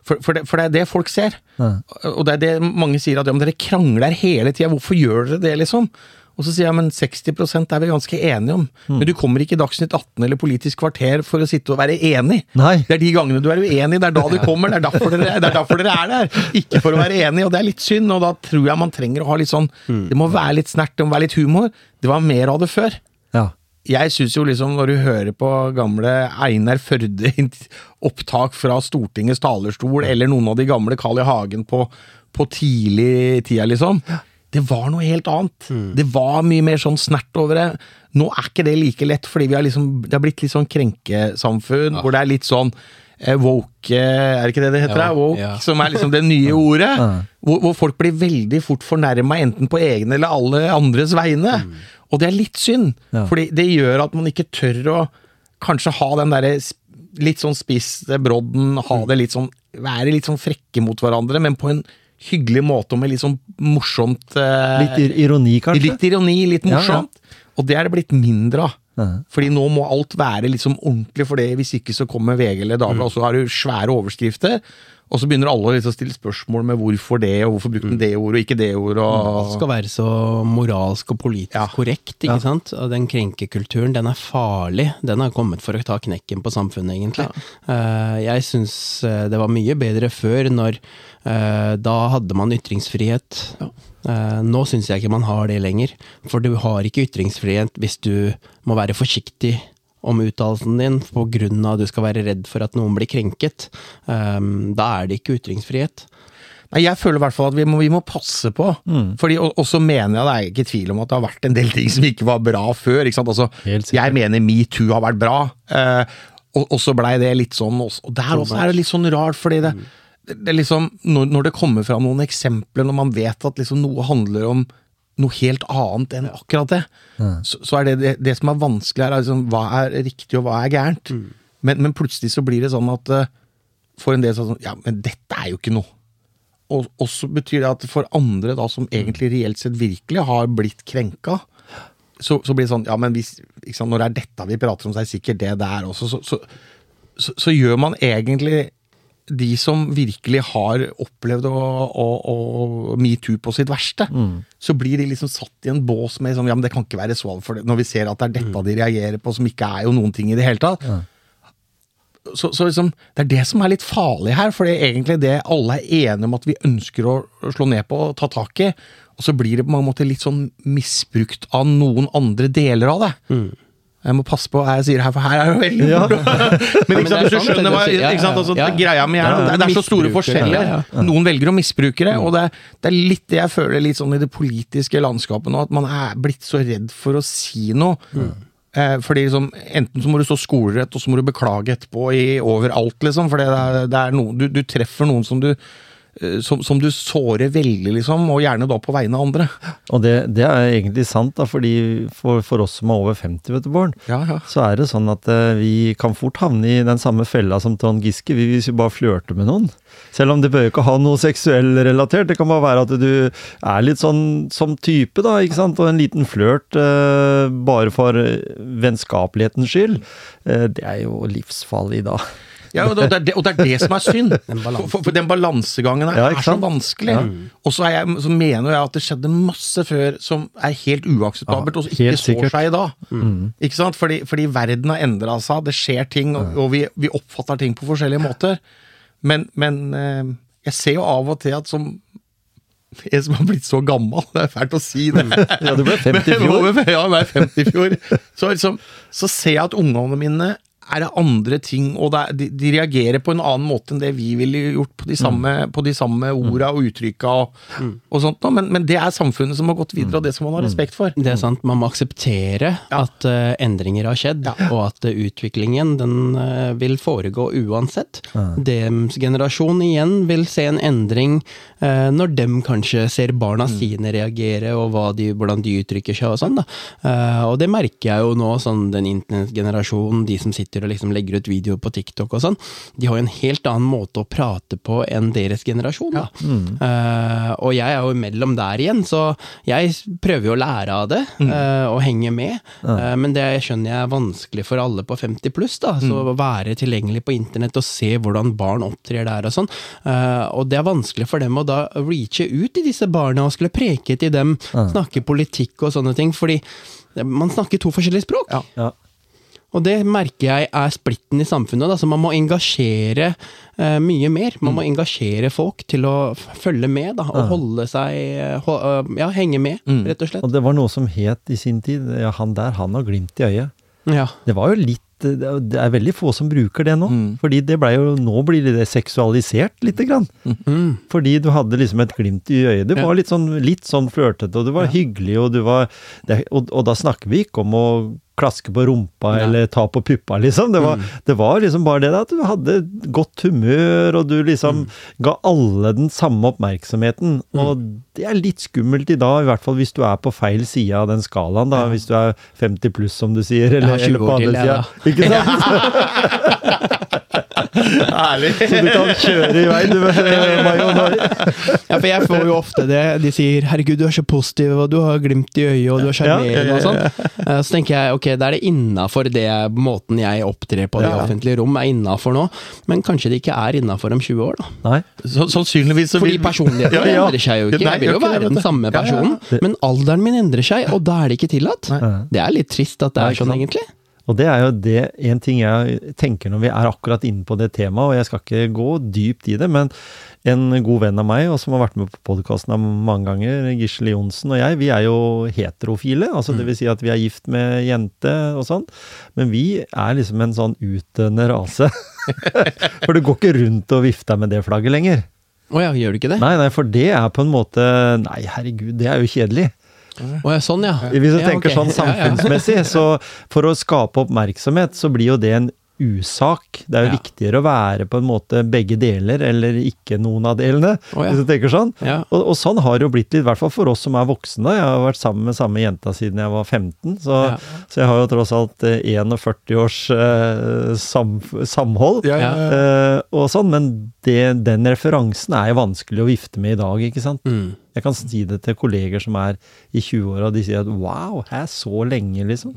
For, for, det, for det er det folk ser. Ja. Og det er det mange sier at ja, men dere krangler hele tida, hvorfor gjør dere det, liksom? Og så sier jeg men 60% er vi ganske enige om. Men du kommer ikke i Dagsnytt 18 eller Politisk kvarter for å sitte og være enig. Nei. Det er de gangene du er uenig, det er da du kommer. Det er derfor dere, det er, derfor dere er der. Ikke for å være enig, og det er litt synd. Og da tror jeg man trenger å ha litt sånn Det må være litt snert, det må være litt humor. Det var mer av det før. Ja. Jeg syns jo liksom, når du hører på gamle Einar Førde-opptak fra Stortingets talerstol, eller noen av de gamle Carl I. Hagen på, på tidlig tida, liksom det var noe helt annet. Det var mye mer sånn snert over det. Nå er ikke det like lett, fordi vi har liksom, det har blitt litt sånn krenkesamfunn, hvor det er litt sånn eh, woke eh, Er det ikke det det heter? Ja, det? woke, ja. som er liksom det nye ordet. Hvor, hvor folk blir veldig fort fornærma enten på egne eller alle andres vegne. Og det er litt synd, Ja. fordi det gjør at man ikke tør å kanskje ha den derre litt sånn spisse brodden, ha det litt sånn Være litt sånn frekke mot hverandre, men på en hyggelig måte og med litt sånn morsomt eh, Litt ironi, kanskje? Litt ironi, litt Ja, ja. morsomt. Og det er det blitt mindre av. Ja. Fordi nå må alt være liksom ordentlig for det, hvis ikke så kommer VG eller Dagbladet, og så har du svære overskrifter. Og så begynner alle liksom å stille spørsmål med hvorfor det, og hvorfor brukte den det ordet og ikke det ordet. Og... Det skal være så moralsk og politisk Ja. korrekt, ikke sant? Og den krenkekulturen, den er farlig. Den har kommet for å ta knekken på samfunnet, egentlig. Ja. jeg syns eh, det var mye bedre før, når eh, da hadde man ytringsfrihet. Eh, nå syns jeg ikke man har det lenger. For du har ikke ytringsfrihet hvis du må være forsiktig om uttalelsen din av at du skal være redd for at noen blir krenket. Eh, da er det ikke ytringsfrihet. Nei, jeg føler i hvert fall at vi må, vi må passe på. Fordi, og, og så mener jeg det er ikke tvil om at det har vært en del ting som ikke var bra før. Ikke sant? Altså, jeg mener metoo har vært bra, eh, og, og så blei det litt sånn også. Og der også er det litt sånn rart, fordi det, det, det er liksom når, når det kommer fram noen eksempler, når man vet at liksom noe handler om noe helt annet enn akkurat det, så, så er det, det det som er vanskelig her, er liksom, hva er riktig og hva er gærent. Men, men plutselig så blir det sånn at eh, for en del sånn Ja, men dette er jo ikke noe. Og og så betyr det at for andre da, som egentlig reelt sett virkelig har blitt krenka, så, så blir det sånn Ja, men hvis, ikke sant, når det er dette vi prater om, så er det sikkert det der også. Så, så, så, så gjør man egentlig de som virkelig har opplevd å, å, å metoo på sitt verste, så blir de liksom satt i en bås med sånn Ja, men det kan ikke være så alvorlig, når vi ser at det er dette de reagerer på, som ikke er jo noen ting i det hele tatt så, så liksom, Det er det som er litt farlig her, for det er egentlig det alle er enige om at vi ønsker å slå ned på og ta tak i. Og så blir det på mange måter litt sånn misbrukt av noen andre deler av det. Jeg må passe på hva jeg sier her, for her er det veldig Ja. Men ikke sant, hvis du skjønner hva ikke sant, altså, ja. Greia mi er det, det er så store forskjeller. Mm. Noen velger å misbruke det, og det, det er litt det jeg føler litt sånn i det politiske landskapet nå, at man er blitt så redd for å si noe. Eh, fordi liksom, Enten så må du stå skolerett, og så må du beklage etterpå i overalt, liksom. For det er, det er noe, du, du treffer noen som du som, som du sårer veldig, liksom, og gjerne da på vegne av andre. Og det, det er egentlig sant, da, fordi for, for oss som er over 50, vet du, Bård, Ja, ja. så er det sånn at eh, vi kan fort havne i den samme fella som Trond Giske, vi- hvis vi bare flørter med noen. Selv om det bør ikke ha noe seksuell relatert, det kan bare være at du er litt sånn som type, da, ikke sant, og en liten flørt eh, bare for eh, vennskapelighetens skyld, eh, det er jo livsfarlig da. Ja, og det, er det, og det er det som er synd. Den. For, for, for den balansegangen her Ja, er så vanskelig. Og så, jeg, så mener jeg at det skjedde masse før som er helt uakseptabelt, og som ikke står sikkert. seg i dag. Ikke sant? Fordi, fordi verden har endra seg, det skjer ting, og, og vi, vi oppfatter ting på forskjellige måter. Men, men eh, jeg ser jo av og til at som en som har blitt så gammel, det er fælt å si det. Ja, du ble 50 i fjor. Ja, jeg ble 50 i fjor. Så, liksom, så ser jeg at ungene mine er det andre ting, og er, de, de reagerer på en annen måte enn det vi ville gjort på de samme, på de samme orda og uttrykka og, og sånt. Men, men det er samfunnet som har gått videre, og det skal man ha respekt for. Det er sant, man må akseptere at uh, endringer har skjedd, og at uh, utviklingen den uh, vil foregå uansett. Dems generasjon igjen vil se en endring når dem kanskje ser barna sine reagere, og de, hvordan de uttrykker seg og sånn. da. Og det merker jeg jo nå, sånn den internettgenerasjonen, de som sitter og liksom legger ut videoer på TikTok og sånn, de har jo en helt annen måte å prate på enn deres generasjon. da. Eh, og jeg er jo imellom der igjen, så jeg prøver jo å lære av det, uh, og henge med. Uh, men det skjønner jeg er vanskelig for alle på 50 pluss, da. Så å være tilgjengelig på internett og se hvordan barn opptrer der og sånn. Og det er vanskelig for dem å da reache ut til disse barna og skulle preke til dem, snakke politikk og sånne ting, fordi man snakker to forskjellige språk. Ja, Ja. Og det merker jeg er splitten i samfunnet. Da. Så man må engasjere uh, mye mer. Man må engasjere folk til å følge med, da, og holde seg eh, hå, øh, Ja, henge med, rett og slett. Og det var noe som het i sin tid, ja, han der, han har glimt i øyet. Ja. Det var jo litt det er- veldig få som bruker det nå. Mm. Fordi det ble jo, nå blir det seksualisert lite grann. Mm. Fordi du hadde liksom et glimt i øyet. Du Ja. var litt sånn, litt sånn flørtete, og du var hyggelig, og du var det, og, og da snakker vi ikke om å klaske på rumpa ja. eller ta på puppa, liksom. Det var, det var liksom bare det at du hadde godt humør, og du liksom ga alle den samme oppmerksomheten. Og det er litt skummelt i dag, i hvert fall hvis du er på feil side av den skalaen, da. Hvis du er 50 pluss, som du sier, eller, har 20 eller på andre sida. Ikke sant? Ærlig. Så du kan kjøre i vei, du, Mayo. Ja, for jeg får jo ofte det. De sier 'herregud, du er så positiv, og du har glimt i øyet, og du er sjarmerende' og sånn. Eh, Så tenker jeg ok, da er det innafor det måten jeg opptrer på i Ja. offentlige rom, er innafor nå. Men kanskje det ikke er innafor om 20 år, da. Nei. Så, sannsynligvis så Fordi personligheten Ja, ja. endrer seg jo ikke. Jeg vil jo være den samme personen, men alderen min endrer seg, og da er det ikke tillatt. Det er litt trist at det er sånn, egentlig. Og det er jo det, en ting jeg tenker når vi er akkurat inne på det temaet, og jeg skal ikke gå dypt i det, men en god venn av meg, og som har vært med på podkasten mange ganger, Gisle Johnsen og jeg, vi er jo heterofile. altså Det vil si at vi er gift med jente og sånn. Men vi er liksom en sånn utdøende rase. For du går ikke rundt og vifter med det flagget lenger. Å ja, gjør du ikke det? Nei, nei, for det er på en måte Nei, herregud, det er jo kjedelig. Ja, sånn ja. Hvis du Ja, tenker okay. sånn samfunnsmessig, så for å skape oppmerksomhet, så blir jo det en usak. Det er jo Ja. viktigere å være på en måte begge deler, eller ikke noen av delene, oh, ja. hvis du tenker sånn. Ja. Og, og sånn har det jo blitt litt, i hvert fall for oss som er voksne. Jeg har vært sammen med samme jenta siden jeg var 15, så, Ja. så jeg har jo tross alt eh, 41 års eh, sam, samhold. Ja, ja, ja. Eh, og sånn, men det, den referansen er jo vanskelig å vifte med i dag, ikke sant? Mm. Jeg kan si det til kolleger som er i 20-åra, og de sier at wow, hæ, så lenge, liksom.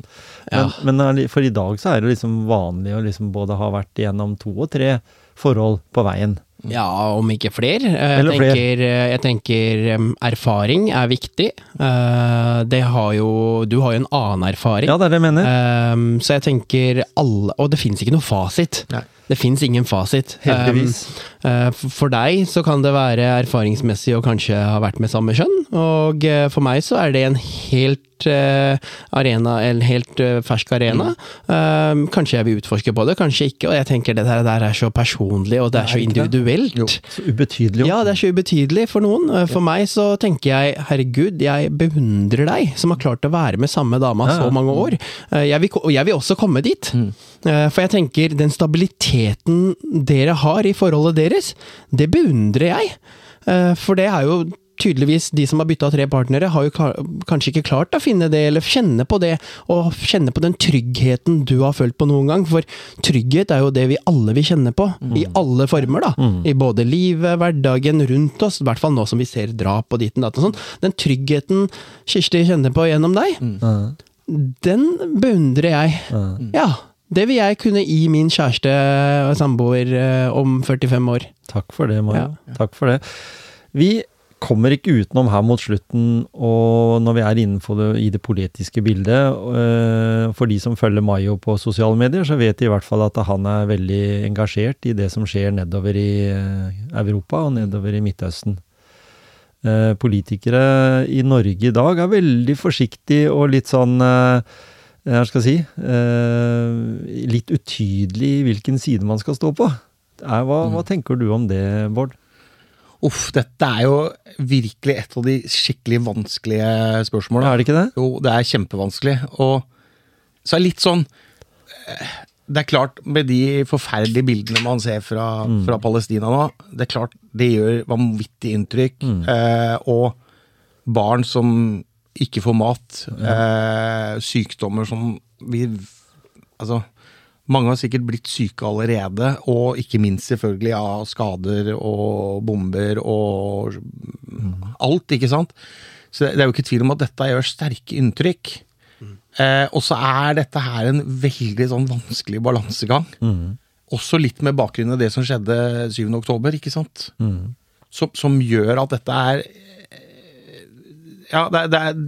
Men, Ja. men for i dag så er det liksom vanlig å liksom både ha vært igjennom to og tre forhold på veien. Ja, om ikke flere. Jeg Eller flere. tenker, jeg tenker erfaring er viktig. Eh, Det har jo Du har jo en annen erfaring. Ja, det er det jeg mener. Så jeg tenker alle Og det fins ikke noe fasit. Nei. Det fins ingen fasit. Heldigvis. Um, eh, for deg så kan det være erfaringsmessig å kanskje ha vært med samme kjønn, og eh, for meg så er det en helt uh, arena, en helt uh, fersk arena. Em, kanskje jeg vil utforske på det, kanskje ikke, og jeg tenker det der, der er så personlig, og det er så er så individuelt. Jo. Så ubetydelig. Også. Ja, det er så ubetydelig for noen. For meg så tenker jeg herregud, jeg beundrer deg som har klart å være med samme dama Ja, ja. så mange år. Uh, Jeg vil, og jeg vil også komme dit. Eh, For jeg tenker den stabiliteten dere har i forholdet deres, det beundrer jeg. Eh, For det er jo tydeligvis de som har bytta tre partnere, har jo kanskje ikke klart å finne det, eller kjenne på det, og kjenne på den tryggheten du har følt på noen gang. For trygghet er jo det vi alle vil kjenne på, i alle former, da. I både livet, hverdagen, rundt oss, i hvert fall nå som vi ser drap og ditten datt og sånn. Den tryggheten Kirsti kjenner på gjennom deg, mm. den beundrer jeg. Ja. Det vil jeg kunne gi min kjæreste og samboer eh, om 45 år. Takk for det, Maja. Takk for det. Vi kommer ikke utenom her mot slutten, og når vi er innenfor det, i det politiske bildet øh, For de som følger Mayo på sosiale medier, så vet de i hvert fall at han er veldig engasjert i det som skjer nedover i øh, Europa og nedover i Midtøsten. Eh, politikere i Norge i dag er veldig forsiktige og litt sånn eh, hva skal si eh, Litt utydelig hvilken side man skal stå på. Er, hva, hva tenker du om det, Bård? Uff, dette er jo virkelig et av de skikkelig vanskelige spørsmålene. Er det ikke det? Jo, det er kjempevanskelig. Og så er det litt sånn eh, Det er klart, med de forferdelige bildene man ser fra, fra Palestina nå, det er klart det gjør vanvittig inntrykk. Eh, og barn som ikke får mat. Eh, sykdommer som vi Altså mange har sikkert blitt syke allerede, og ikke minst selvfølgelig av skader og bomber og alt, ikke sant? Så det er jo ikke tvil om at dette gjør sterke inntrykk. Eh, og så er dette her en veldig sånn vanskelig balansegang. Også litt med bakgrunn i det som skjedde 7. oktober, ikke sant? Som, som gjør at dette er Ja, det,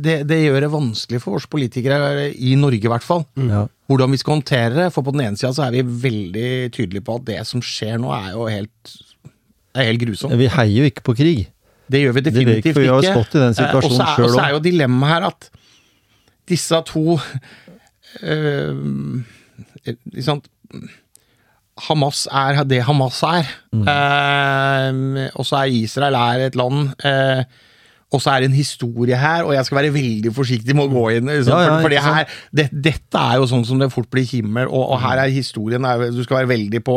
det, det, gjør det vanskelig for oss politikere, i Norge i hvert fall Ja. hvordan vi skal håndtere det. For på den ene sida så er vi veldig tydelige på at det som skjer nå, er jo helt, er helt grusomt. Vi heier jo ikke på krig. Det gjør vi definitivt vi, vi har ikke. stått i den Eh, situasjonen sjøl så er- selv Og så er jo dilemmaet her at disse to øh, ikke? Hamas er det Hamas er. Eh, og så er Israel er et land eh, og så er det en historie her, og jeg skal være veldig forsiktig med å gå inn. Liksom, Ja, ja, for, ikke her, det, Dette er jo sånn som det fort blir himmel, og, og her er historien er, Du skal være veldig på,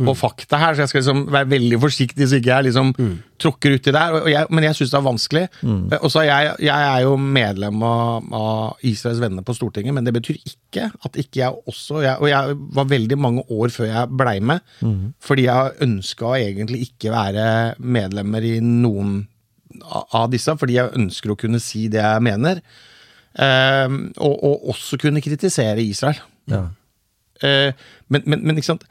på fakta her, så jeg skal liksom være veldig forsiktig så ikke jeg liksom tråkker uti der. Og jeg, men jeg syns det er vanskelig. Og så er jeg, jeg er jo medlem av, av Israels venner på Stortinget, men det betyr ikke at ikke jeg også jeg, Og jeg var veldig mange år før jeg blei med, fordi jeg ønska egentlig ikke være medlemmer i noen av disse, fordi jeg ønsker å kunne si det jeg mener. Ehm, og, og også kunne kritisere Israel. Ja. Eh, men, men, men ikke sant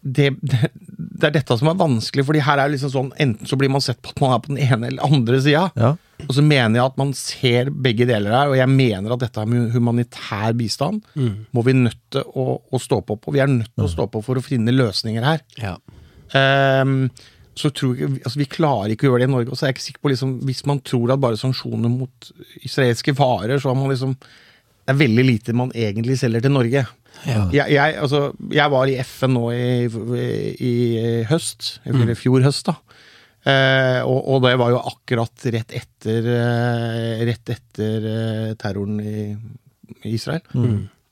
det, det, det er dette som er vanskelig, fordi her er liksom sånn enten så blir man sett på at man er på den ene eller andre sida. Ja. Og så mener jeg at man ser begge deler her, og jeg mener at dette med humanitær bistand må vi nødt til å, å stå på på. Vi er nødt til å stå på for å finne løsninger her. Ja. Ehm, så tror jeg, altså Vi klarer ikke å gjøre det i Norge. Og så er jeg ikke sikker på liksom, Hvis man tror at bare sanksjoner mot israelske varer, så har man liksom Det er veldig lite man egentlig selger til Norge. Ja. Jeg, jeg, altså, jeg var i FN nå i, i, høst, eller i fjor høst, da. Eh, og, og det var jo akkurat rett etter eh, Rett etter eh, terroren i, i Israel.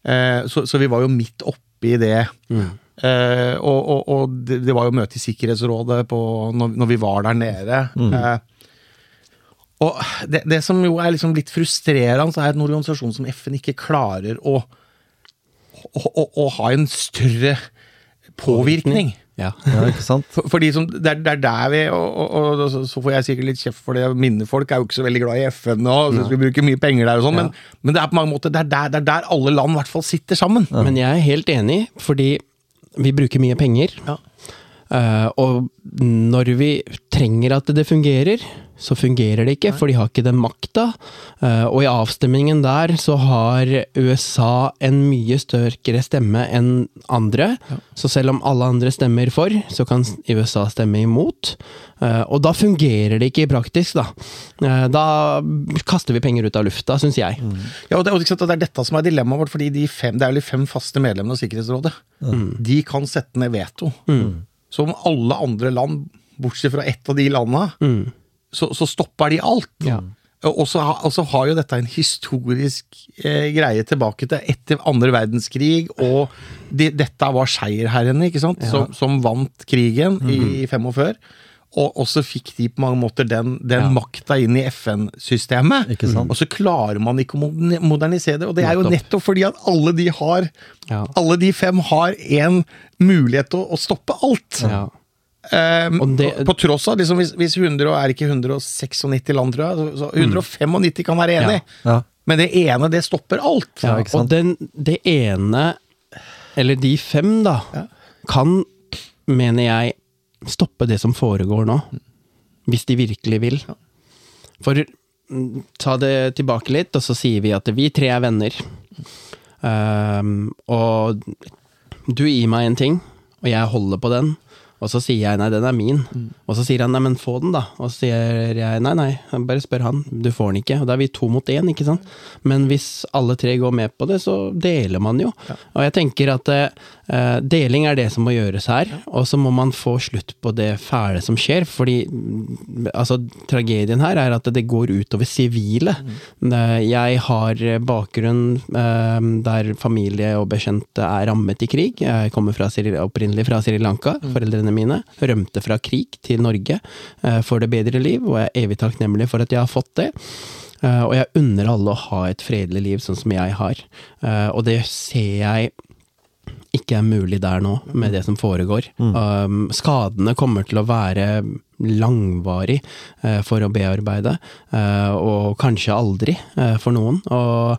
Eh, så, så vi var jo midt oppi det. Eh, og og, og det, det var jo møte i Sikkerhetsrådet på, når, når vi var der nede. Eh, og det, det som jo er liksom litt frustrerende, så er at en organisasjon som FN ikke klarer å, å, å, å ha en større påvirkning. Ja. ja, ikke sant? For, fordi som, det, er, det er der vi og, og, og så- får jeg sikkert litt kjeft for det. Minnefolk er jo ikke så veldig glad i FN nå, synes vi bruker mye penger der og sånn, men, men det er på mange måter det er der, det er der alle land i hvert fall sitter sammen. Men jeg er helt enig, fordi vi bruker mye penger. Ja. Uh, og når vi trenger at det fungerer, så fungerer det ikke, for de har ikke den makta. Eh, og i avstemningen der så har USA en mye større stemme enn andre. Så selv om alle andre stemmer for, så kan USA stemme imot. Eh, og da fungerer det ikke i praktisk, da. Eh, da kaster vi penger ut av lufta, syns jeg. Ja, og det, og det er dette som er dilemmaet vårt, fordi de fem, det er jo de fem faste medlemmene av Sikkerhetsrådet. De kan sette ned veto. Så om alle andre land, bortsett fra ett av de landa, så, så stopper de alt. Ja. Og så, ha- og så har jo dette en historisk eh, greie tilbake til etter andre verdenskrig, og de, dette var seierherrene, ikke sant, som, som vant krigen i 45. Og, og så fikk de på mange måter den, den Ja. makta inn i FN-systemet. Og så klarer man ikke å modernisere det. Og det er jo Nettopp. fordi at alle de har Ja. Alle de fem har en mulighet til å, å stoppe alt. Ja. Og det- på, tross av liksom, hvis, hvis 100 er ikke 196 land, tror jeg, så, så 195 kan være enig. Ja. Men det ene, det stopper alt. Ja, ikke sant? Og den, det ene, eller de fem, da, kan, mener jeg, stoppe det som foregår nå. Hvis de virkelig vil. For mm, ta det tilbake litt, og så sier vi at vi tre er venner. Um, og du gir meg en ting, og jeg holder på den. Og så sier jeg nei, den er min. Og så sier han nei, men få den, da. Og så sier jeg nei, nei, bare spør han. Du får den ikke. Og da er vi to mot én, ikke sant. Men hvis alle tre går med på det, så deler man jo. Og jeg tenker at eh, deling er det som må gjøres her. Og så må man få slutt på det fæle som skjer. Fordi mm, altså, tragedien her er at det går utover sivile. Eh, Jeg har bakgrunn eh, der familie og bekjente er rammet i krig. Jeg kommer fra, opprinnelig fra Sri Lanka. Foreldrene mine rømte fra krig til Norge eh, for det bedre liv, og jeg er evig takknemlig for at jeg har fått det. Eh, Og jeg unner alle å ha et fredelig liv sånn som jeg har. Eh, Og det ser jeg ikke er mulig der nå, med det som foregår. Um, skadene kommer til å være langvarig uh, for å bearbeide, uh, og kanskje aldri uh, for noen. Og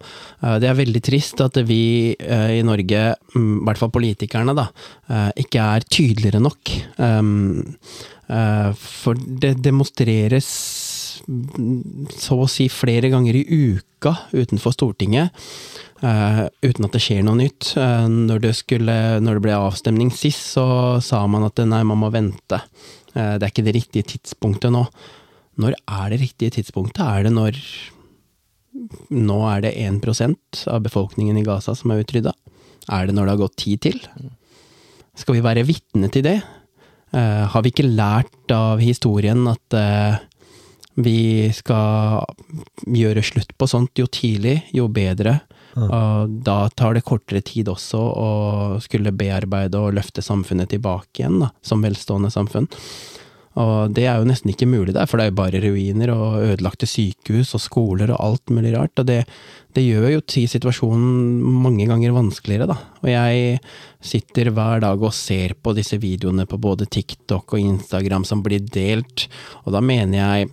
det er veldig trist at vi i Norge, mm, i hvert fall politikerne, da, ikke er tydeligere nok. Um, for det demonstreres mm, så å si flere ganger i uka utenfor Stortinget, eh, uten at det skjer noe nytt. Uh, når, det skulle, når det ble avstemning sist, så sa man at nei, man må vente. Uh, det er ikke det riktige tidspunktet nå. Når er det riktige tidspunktet? Er det når Nå er det 1% av befolkningen i Gaza som er utrydda? Er det når det har gått tid til? Skal vi være vitne til det? Har vi ikke lært av historien at vi skal gjøre slutt på sånt jo tidlig, jo bedre? Og da tar det kortere tid også å skulle bearbeide og løfte samfunnet tilbake igjen, da, som velstående samfunn. Og det er jo nesten ikke mulig der, for det er jo bare ruiner og ødelagte sykehus og skoler og alt mulig rart. Og det, det gjør jo situasjonen mange ganger vanskeligere, da. Og jeg sitter hver dag og ser på disse videoene på både TikTok og Instagram som blir delt, og da mener jeg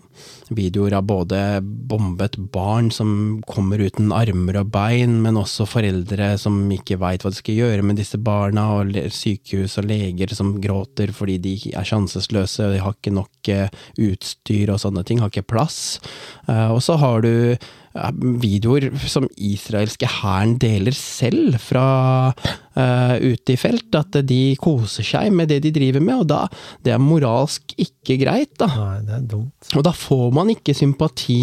videoer av både bombet barn som kommer uten armer og bein, men også foreldre som ikke veit hva de skal gjøre med disse barna, og sykehus og leger som gråter fordi de er sjansesløse, og de har ikke nok eh, utstyr og sånne ting, har ikke plass. Eh, Og så har du videoer som israelske hæren deler selv fra uh, ute i felt, at de koser seg med det de driver med, og da det er moralsk ikke greit, da. Nei, det er dumt. Og da får man ikke sympati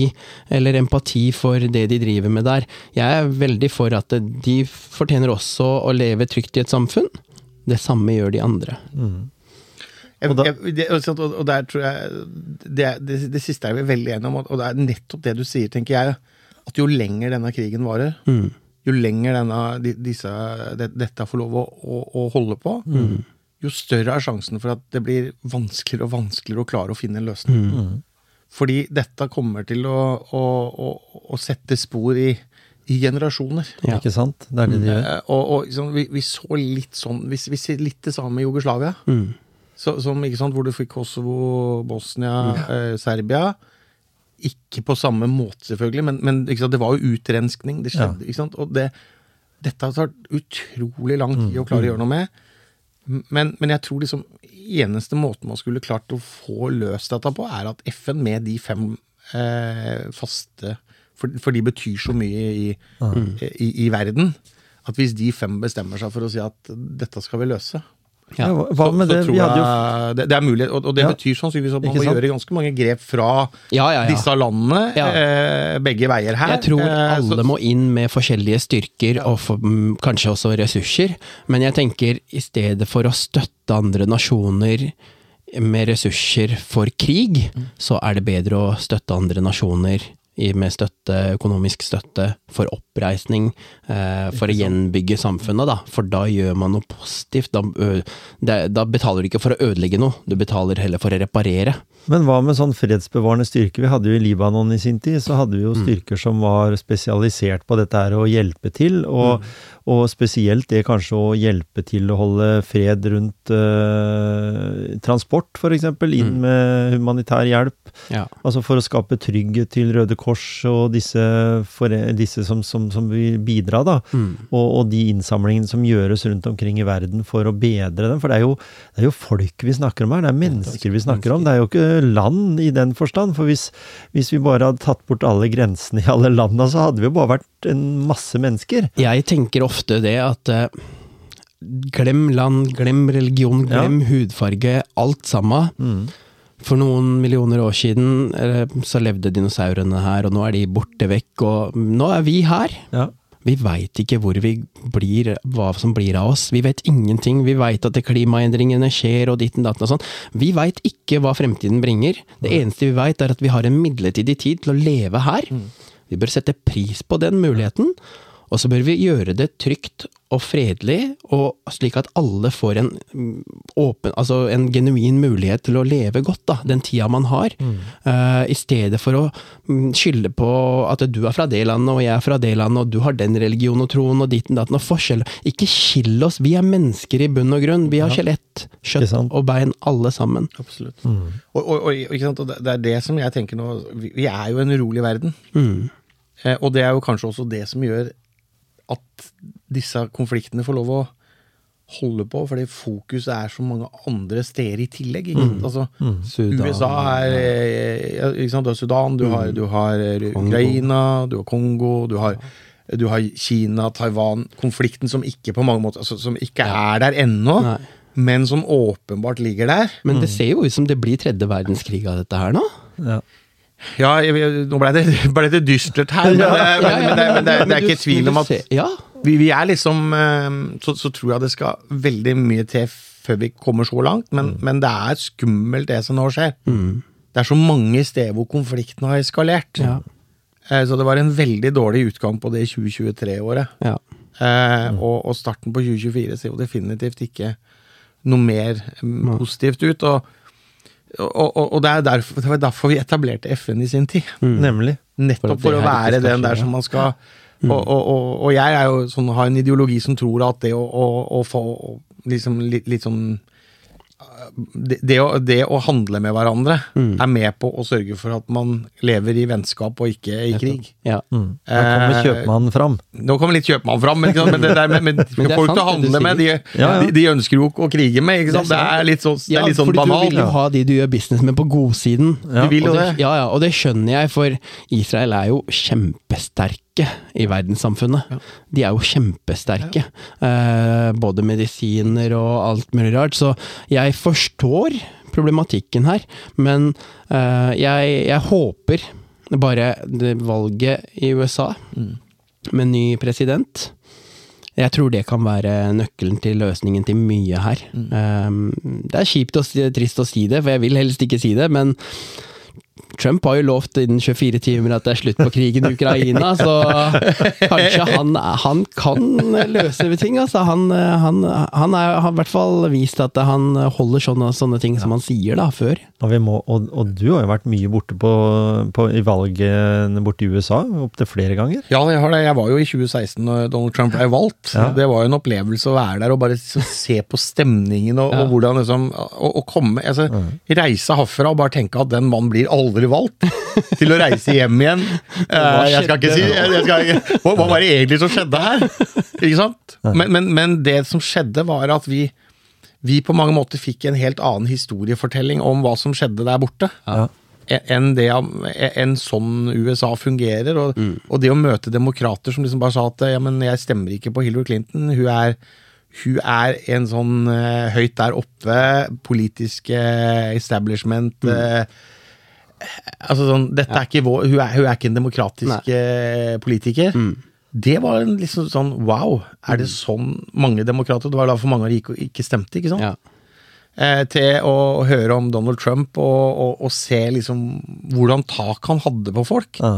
eller empati for det de driver med der. Jeg er veldig for at de fortjener også å leve trygt i et samfunn. Det samme gjør de andre. Jeg, Og da- jeg, det, og, der tror jeg det, det, det siste er vi veldig enige om, og det er nettopp det du sier, tenker jeg. At jo lenger denne krigen varer, jo lenger denne, disse, dette får lov å, å, å holde på, jo større er sjansen for at det blir vanskeligere og vanskeligere å klare å finne en løsning. Fordi dette kommer til å, å, å, å sette spor i, i generasjoner. Ja. Ikke sant? Det er det de gjør. Eh, og, og liksom, vi, vi så litt sånn Vi, vi ser litt det samme i Jugoslavia. Så, som, ikke sant, hvor du fikk Kosovo, Bosnia, eh, Serbia. Ikke på samme måte, selvfølgelig, men, men det var jo utrenskning. Det skjedde, sant? Og det, dette har tatt utrolig lang tid å klare å gjøre noe med. Men, men jeg tror liksom eneste måten man skulle klart å få løst dette på, er at FN med de fem eh, faste for, for de betyr så mye i, i, i verden. At hvis de fem bestemmer seg for å si at dette skal vi løse, Ja, hva hva med det? så Vi hadde jo det, det er mulig. Og, og det Ja. betyr sannsynligvis at man må gjøre ganske mange grep fra Ja, ja, ja. disse landene, Ja. eh, begge veier her. Jeg tror Eh, så- alle må inn med forskjellige styrker og for, mm, kanskje også ressurser, men jeg tenker i stedet for å støtte andre nasjoner med ressurser for krig, så er det bedre å støtte andre nasjoner med støtte, økonomisk støtte for oppreisning, eh, for å gjenbygge samfunnet, da. For da gjør man noe positivt. Da, da betaler du ikke for å ødelegge noe, du betaler heller for å reparere. Men hva med sånn fredsbevarende styrke? Vi hadde jo i Libanon i sin tid, så hadde vi jo styrker som var spesialisert på dette her å hjelpe til, og, og spesielt det kanskje å hjelpe til å holde fred rundt eh, transport, eksempel, inn med humanitær hjelp. Ja. Altså for å skape trygghet til Røde Kors og disse, for, disse som, som, som vil bidra, da. Og, og de innsamlingene som gjøres rundt omkring i verden for å bedre dem. For det er jo, det er jo folk vi snakker om her, det er mennesker vi snakker om. Det er jo ikke land i den forstand. For hvis, hvis vi bare hadde tatt bort alle grensene i alle landa, så hadde vi jo bare vært en masse mennesker. Jeg tenker ofte det at eh, glem land, glem religion, Ja. glem hudfarge, alt sammen. For noen millioner år siden eh, så levde dinosaurene her, og nå er de borte vekk, og nå er vi her. Ja. Vi veit ikke hvor vi blir, hva som blir av oss. Vi vet ingenting. Vi veit at klimaendringene skjer og ditt og datt og sånn. Vi veit ikke hva fremtiden bringer. Det eneste vi veit er at vi har en midlertidig tid til å leve her. Vi bør sette pris på den muligheten, og så bør vi gjøre det trygt og fredelig, og slik at alle får en mm, åpen, altså en genuin mulighet til å leve godt, da, den tida man har. Eh, I stedet for å mm, skylde på at du er fra det landet, og jeg er fra det landet, og du har den religionen og troen og ditten datten, og forskjell. Ikke skill oss, vi er mennesker i bunn og grunn. Vi har skjelett, Ikke kjøtt og bein, alle sammen. Absolutt. Og, og, og, ikke sant? og det, det er det som jeg tenker nå Vi, vi er jo en urolig verden. Mm. og det er jo kanskje også det som gjør at disse konfliktene får lov å holde på, fordi fokuset er så mange andre steder i tillegg. Ikke sant? Altså, Sudan, USA er eh, ja, ikke sant? Du har Sudan, du har, du har eh, Ukraina, du har Kongo, du har, du har Kina, Taiwan Konflikten som ikke på mange måter altså, Som ikke er der ennå, Nei. men som åpenbart ligger der. Men det ser jo ut som det blir tredje verdenskrig av dette her nå. Ja. Ja, jeg, nå ble det, ble det dystert her, men, men, men, men, det, men det, det er ikke tvil om at Ja. vi, vi er liksom eh, så, så tror jeg det skal veldig mye til før vi kommer så langt, men, men det er skummelt det som nå skjer. Det er så mange steder hvor konflikten har eskalert. Ja. Eh, Så det var en veldig dårlig utgang på det 2023-året. Ja. Mm. og, og starten på 2024 ser jo definitivt ikke noe mer mm, positivt ut. Og, og, og, og det, er derfor, det var derfor vi etablerte FN i sin tid. Nemlig. Nettopp For for, å være den der som man skal og, og, og, og jeg er jo sånn, har en ideologi som tror at det å, å, å få liksom litt, litt sånn det, det, å, det å handle med hverandre er med på å sørge for at man lever i vennskap og ikke i krig. ja. Mm. Nå kommer Eh, kjøpmannen fram. Nå kommer litt kjøpmannen fram, men, men det der med, med det er folk sant til å handle med, de, Ja, ja. de, de ønsker jo ikke å krige med. Ikke sant? Det er litt sånn, det er litt sånn banalt. du vil jo ha de du gjør business med på godsiden. Ja, Du vil jo det. Ja, ja, og det skjønner jeg, for Israel er jo kjempesterke i verdenssamfunnet. De er jo kjempesterke. Eh, både medisiner og alt mulig rart. Så jeg forstår problematikken her, men eh, jeg, jeg håper bare det valget i USA med ny president jeg tror det kan være nøkkelen til løsningen til mye her. Um, det er kjipt og trist å si det, for jeg vil helst ikke si det, men Trump har jo lovt innen 24 timer at det er slutt på krigen i Ukraina, så kanskje han, han kan løse ting. Altså. Han, han, han er, har i hvert fall vist at han holder sånne, sånne ting som han sier da, før. Og, vi må, og, og du har jo vært mye borte på, på, i valgene borte i USA, opptil flere ganger. Ja, jeg, har det. jeg var jo i 2016 når Donald Trump ble valgt. Ja. Det var jo en opplevelse å være der og bare se på stemningen og, og hvordan liksom å, å komme altså, Reise herfra og bare tenke at den mannen blir aldri valgt til å reise hjem igjen. Eh, jeg skal ikke si jeg, jeg skal hva, var det egentlig som skjedde her? Ikke sant? Men, men, men det som skjedde, var at vi vi på mange måter fikk en helt annen historiefortelling om hva som skjedde der borte. Ja. Enn det, en sånn USA fungerer. Og, og det å møte demokrater som liksom bare sa at ja, men jeg stemmer ikke på Hillary Clinton. Hun er, hun er en sånn uh, høyt der oppe, politisk eh, establishment eh, Altså sånn, dette er ikke vår, hun, er, hun er ikke en demokratisk Nei. politiker. Det var en liksom sånn wow, er det sånn mange demokrater Det var derfor mange av de ikke, ikke stemte, ikke sant? Ja. eh, til å høre om Donald Trump og, og, og se liksom hvordan tak han hadde på folk. Ja.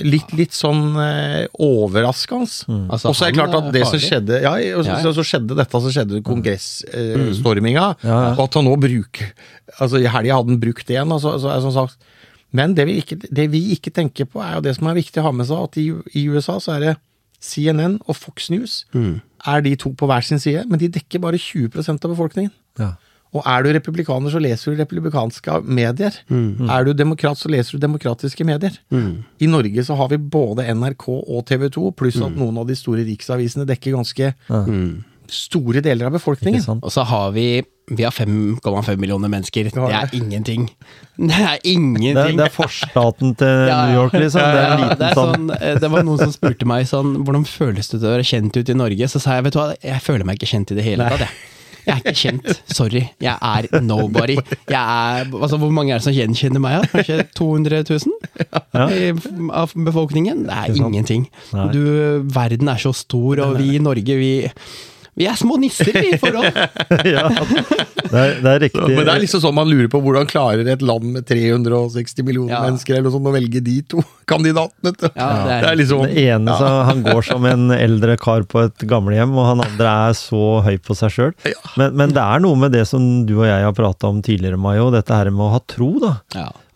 Litt, litt sånn eh, overraskende. Altså, og så er det klart at det som skjedde Ja, så, Ja, ja. så, så skjedde dette, så skjedde kongressstorminga, Ja, ja. og at han nå bruker Altså I helga hadde han brukt det igjen. Altså, så er det som sagt, men det vi, ikke, det vi ikke tenker på, er jo det som er viktig å ha med seg, at i, i USA så er det CNN og Fox News er de to på hver sin side, men de dekker bare 20% av befolkningen. Ja. Og er du republikaner, så leser du republikanske medier. Er du demokrat, så leser du demokratiske medier. I Norge så har vi både NRK og TV 2, pluss at noen av de store riksavisene dekker ganske store deler av befolkningen. Og så har vi Vi har 5,5 millioner mennesker. Det er ingenting. Det er ingenting. Det, det er forstaten til. New York, liksom. Det er en liten det, er sånn sånn, eh, det var noen som spurte meg sånn Hvordan føles det å være kjent ut i Norge? Så sa jeg vet du hva, jeg føler meg ikke kjent i det hele tatt, jeg. Jeg er ikke kjent. Sorry. Jeg er nobody. Jeg er, altså, hvor mange er det som gjenkjenner meg? da? Kanskje 200 000 I- av befolkningen? Det er ingenting. Du, verden er så stor, og vi i Norge, vi, vi er små nisser i forhold. ja, det, er, det er riktig. Men det er liksom sånn man lurer på hvordan klarer et land med 360 millioner Ja. mennesker eller sånn sånt å velge de to kandidatene? Ja, det er- det er liksom Det ene så han går som en eldre kar på et gamlehjem, og han andre er så høy på seg sjøl. Men, men det er noe med det som du og jeg har prata om tidligere, Mayo, dette her med å ha tro, da.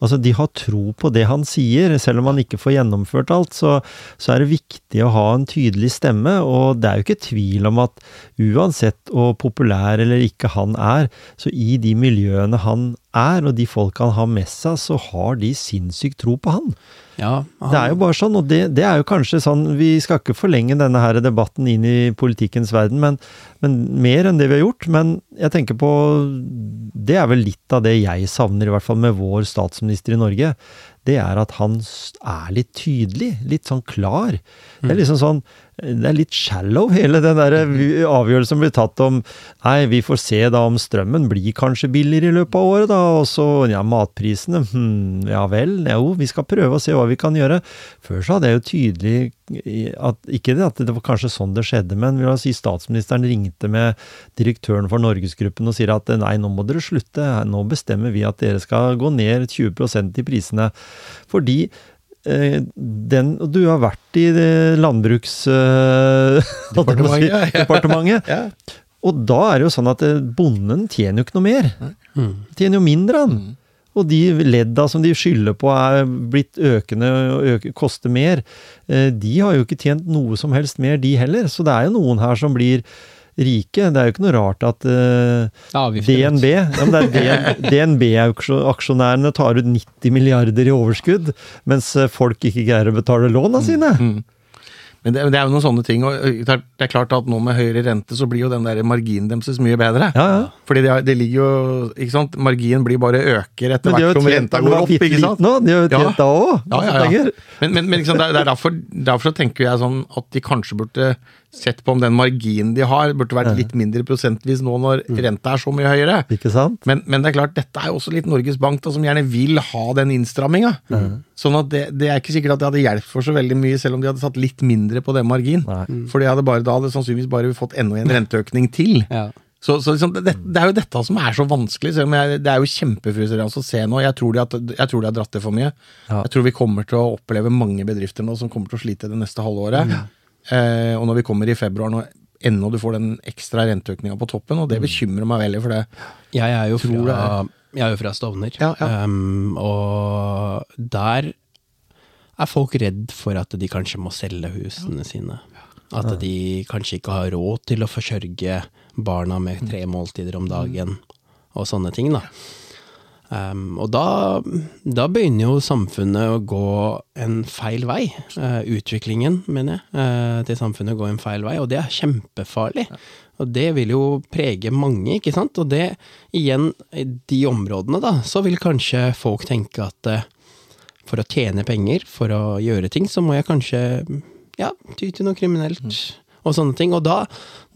Altså, De har tro på det han sier, selv om han ikke får gjennomført alt. Så, så er det viktig å ha en tydelig stemme, og det er jo ikke tvil om at uansett hvor populær eller ikke han er, så i de miljøene han er, og de folka han har med seg, så har de sinnssykt tro på han. Ja, han- Det er jo bare sånn, og det, det er jo kanskje sånn Vi skal ikke forlenge denne her debatten inn i politikkens verden, men, men mer enn det vi har gjort. Men jeg tenker på Det er vel litt av det jeg savner, i hvert fall med vår statsminister i Norge. Det er at han er litt tydelig, litt sånn klar. Det er liksom sånn det er litt shallow, hele den der avgjørelsen som blir tatt om Nei, vi får se da om strømmen blir kanskje billigere i løpet av året, da. Og så, ja, matprisene, hm, ja vel. Jo, vi skal prøve å se hva vi kan gjøre. Før så hadde jeg jo tydelig at Ikke det at det var kanskje sånn det skjedde, men vil si statsministeren ringte med direktøren for Norgesgruppen og sier at nei, nå må dere slutte. Nå bestemmer vi at dere skal gå ned 20% i prisene. Fordi den, du har vært i Landbruksdepartementet. ja. Og da er det jo sånn at eh, bonden tjener jo ikke noe mer. Mm. Tjener jo mindre, han. Mm. Og de ledda som de skylder på er blitt økende og øke, koster mer, eh, de har jo ikke tjent noe som helst mer, de heller. Så det er jo noen her som blir rike. Det er jo ikke noe rart at uh, DNB ja, DNB-aksjonærene tar ut 90 milliarder i overskudd, mens eh, folk ikke greier å betale låna sine. Mm, mm. Men det, det, er jo noen sånne ting, og det er klart at nå med høyere rente, så blir jo den der marginen deres mye bedre. Ja, ja. Fordi det, det, ligger jo ikke sant, Marginen blir bare øker etter hvert som renta går opp. ikke sant? Nå, de har jo tjent da òg. Ja, ja, ja. Men, men, men liksom, det, er derfor, derfor så tenker jeg sånn at de kanskje burde sett på om den marginen de har, burde vært litt mindre prosentvis nå når mm. renta er så mye høyere. Ikke sant? Men, men, det er klart, dette er jo også litt Norges Bank, da, som gjerne vil ha den innstramminga. Mm. Sånn at det, det, er ikke sikkert at det hadde hjulpet for så veldig mye, selv om de hadde satt litt mindre på den marginen. Mm. For de hadde bare, da hadde sannsynligvis bare fått enda en renteøkning til. Ja. Så, så liksom, det, det, er jo dette som er så vanskelig. Selv om jeg, det er jo kjempefrustrerende å se nå. Jeg tror, de har, jeg tror de har dratt det for mye. Ja. Jeg tror vi kommer til å oppleve mange bedrifter nå som kommer til å slite det neste halvåret. Mm. Eh, og når vi kommer i februar, når ennå du får den ekstra renteøkninga på toppen, og det mm. bekymrer meg veldig, for det Jeg er jo fra, jeg er jo fra Stovner, ja, ja. Um, og der er folk redd for at de kanskje må selge husene ja. sine. At de kanskje ikke har råd til å forsørge barna med tre måltider om dagen, og sånne ting, da. Um, og da, da, begynner jo samfunnet å gå en feil vei. Uh, utviklingen, mener jeg, uh, til samfunnet å gå en feil vei, og det er kjempefarlig. Og det vil jo prege mange, ikke sant. Og det, igjen, i de områdene, da, så vil kanskje folk tenke at uh, for å tjene penger, for å gjøre ting, så må jeg kanskje ja, ty til noe kriminelt. Mm og sånne ting. Og da,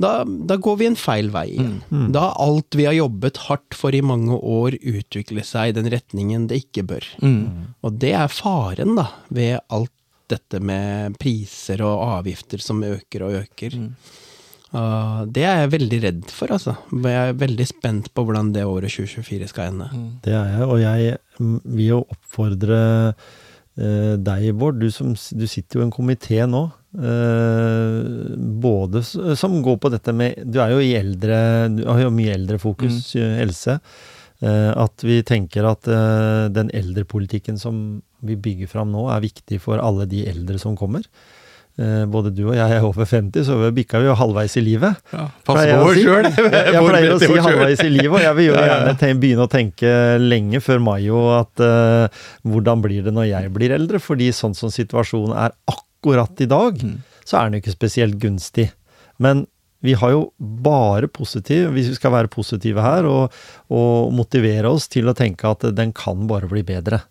da, da går vi en feil vei igjen. Mm. Mm. Da alt vi har jobbet hardt for i mange år, utvikler seg i den retningen det ikke bør. Mm. Og det er faren, da, ved alt dette med priser og avgifter som øker og øker. Uh, det er jeg veldig redd for, altså. Jeg er veldig spent på hvordan det året 2024 skal ende. Mm. Det er jeg, og jeg vil jo oppfordre uh, deg, Bård. Du, som, du sitter jo i en komité nå Uh, både som går på dette med Du er jo i eldre Du har jo mye eldrefokus, mm. Else. Uh, at vi tenker at uh, den eldrepolitikken som vi bygger fram nå, er viktig for alle de eldre som kommer. både du og jeg er over 50, så bikka vi jo halvveis i livet. Ja, Pass på oss sjøl! Jeg pleier å si halvveis i livet, og jeg vil jo gjerne begynne å tenke lenge før Mayo at hvordan blir det når jeg blir eldre? Fordi sånn som situasjonen er akkurat akkurat i dag, mm. så er den jo ikke spesielt gunstig. Men vi har jo bare positiv, hvis vi skal være positive her, og, og motivere oss til å tenke at den kan bare bli bedre.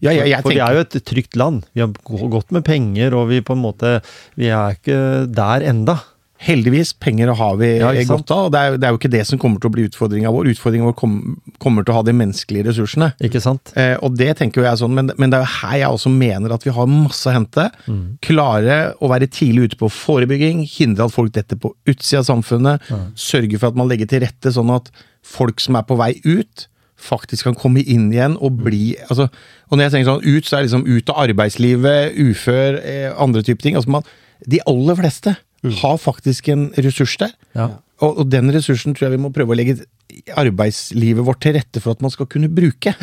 Ja, ja, for vi er jo et trygt land. Vi har gått med penger, og vi på en måte Vi er ikke der enda. Heldigvis, penger har vi ja, godt av. og det er, det er, jo ikke det som kommer til å bli utfordringa vår. Utfordringa vår kom, kommer til å ha de menneskelige ressursene. Ikke sant? Eh, og det tenker jo jeg sånn, men, men, det er jo her jeg også mener at vi har masse å hente. Mm. Klare å være tidlig ute på forebygging, hindre at folk detter på utsida av samfunnet. Mm. Sørge for at man legger til rette sånn at folk som er på vei ut, faktisk kan komme inn igjen og bli altså, Og når jeg tenker sånn ut, så er det liksom ut av arbeidslivet, ufør, eh, andre typer ting. altså man, De aller fleste mm. har faktisk en ressurs der. Ja. Og, og, den ressursen tror jeg vi må prøve å legge arbeidslivet vårt til rette for at man skal kunne bruke.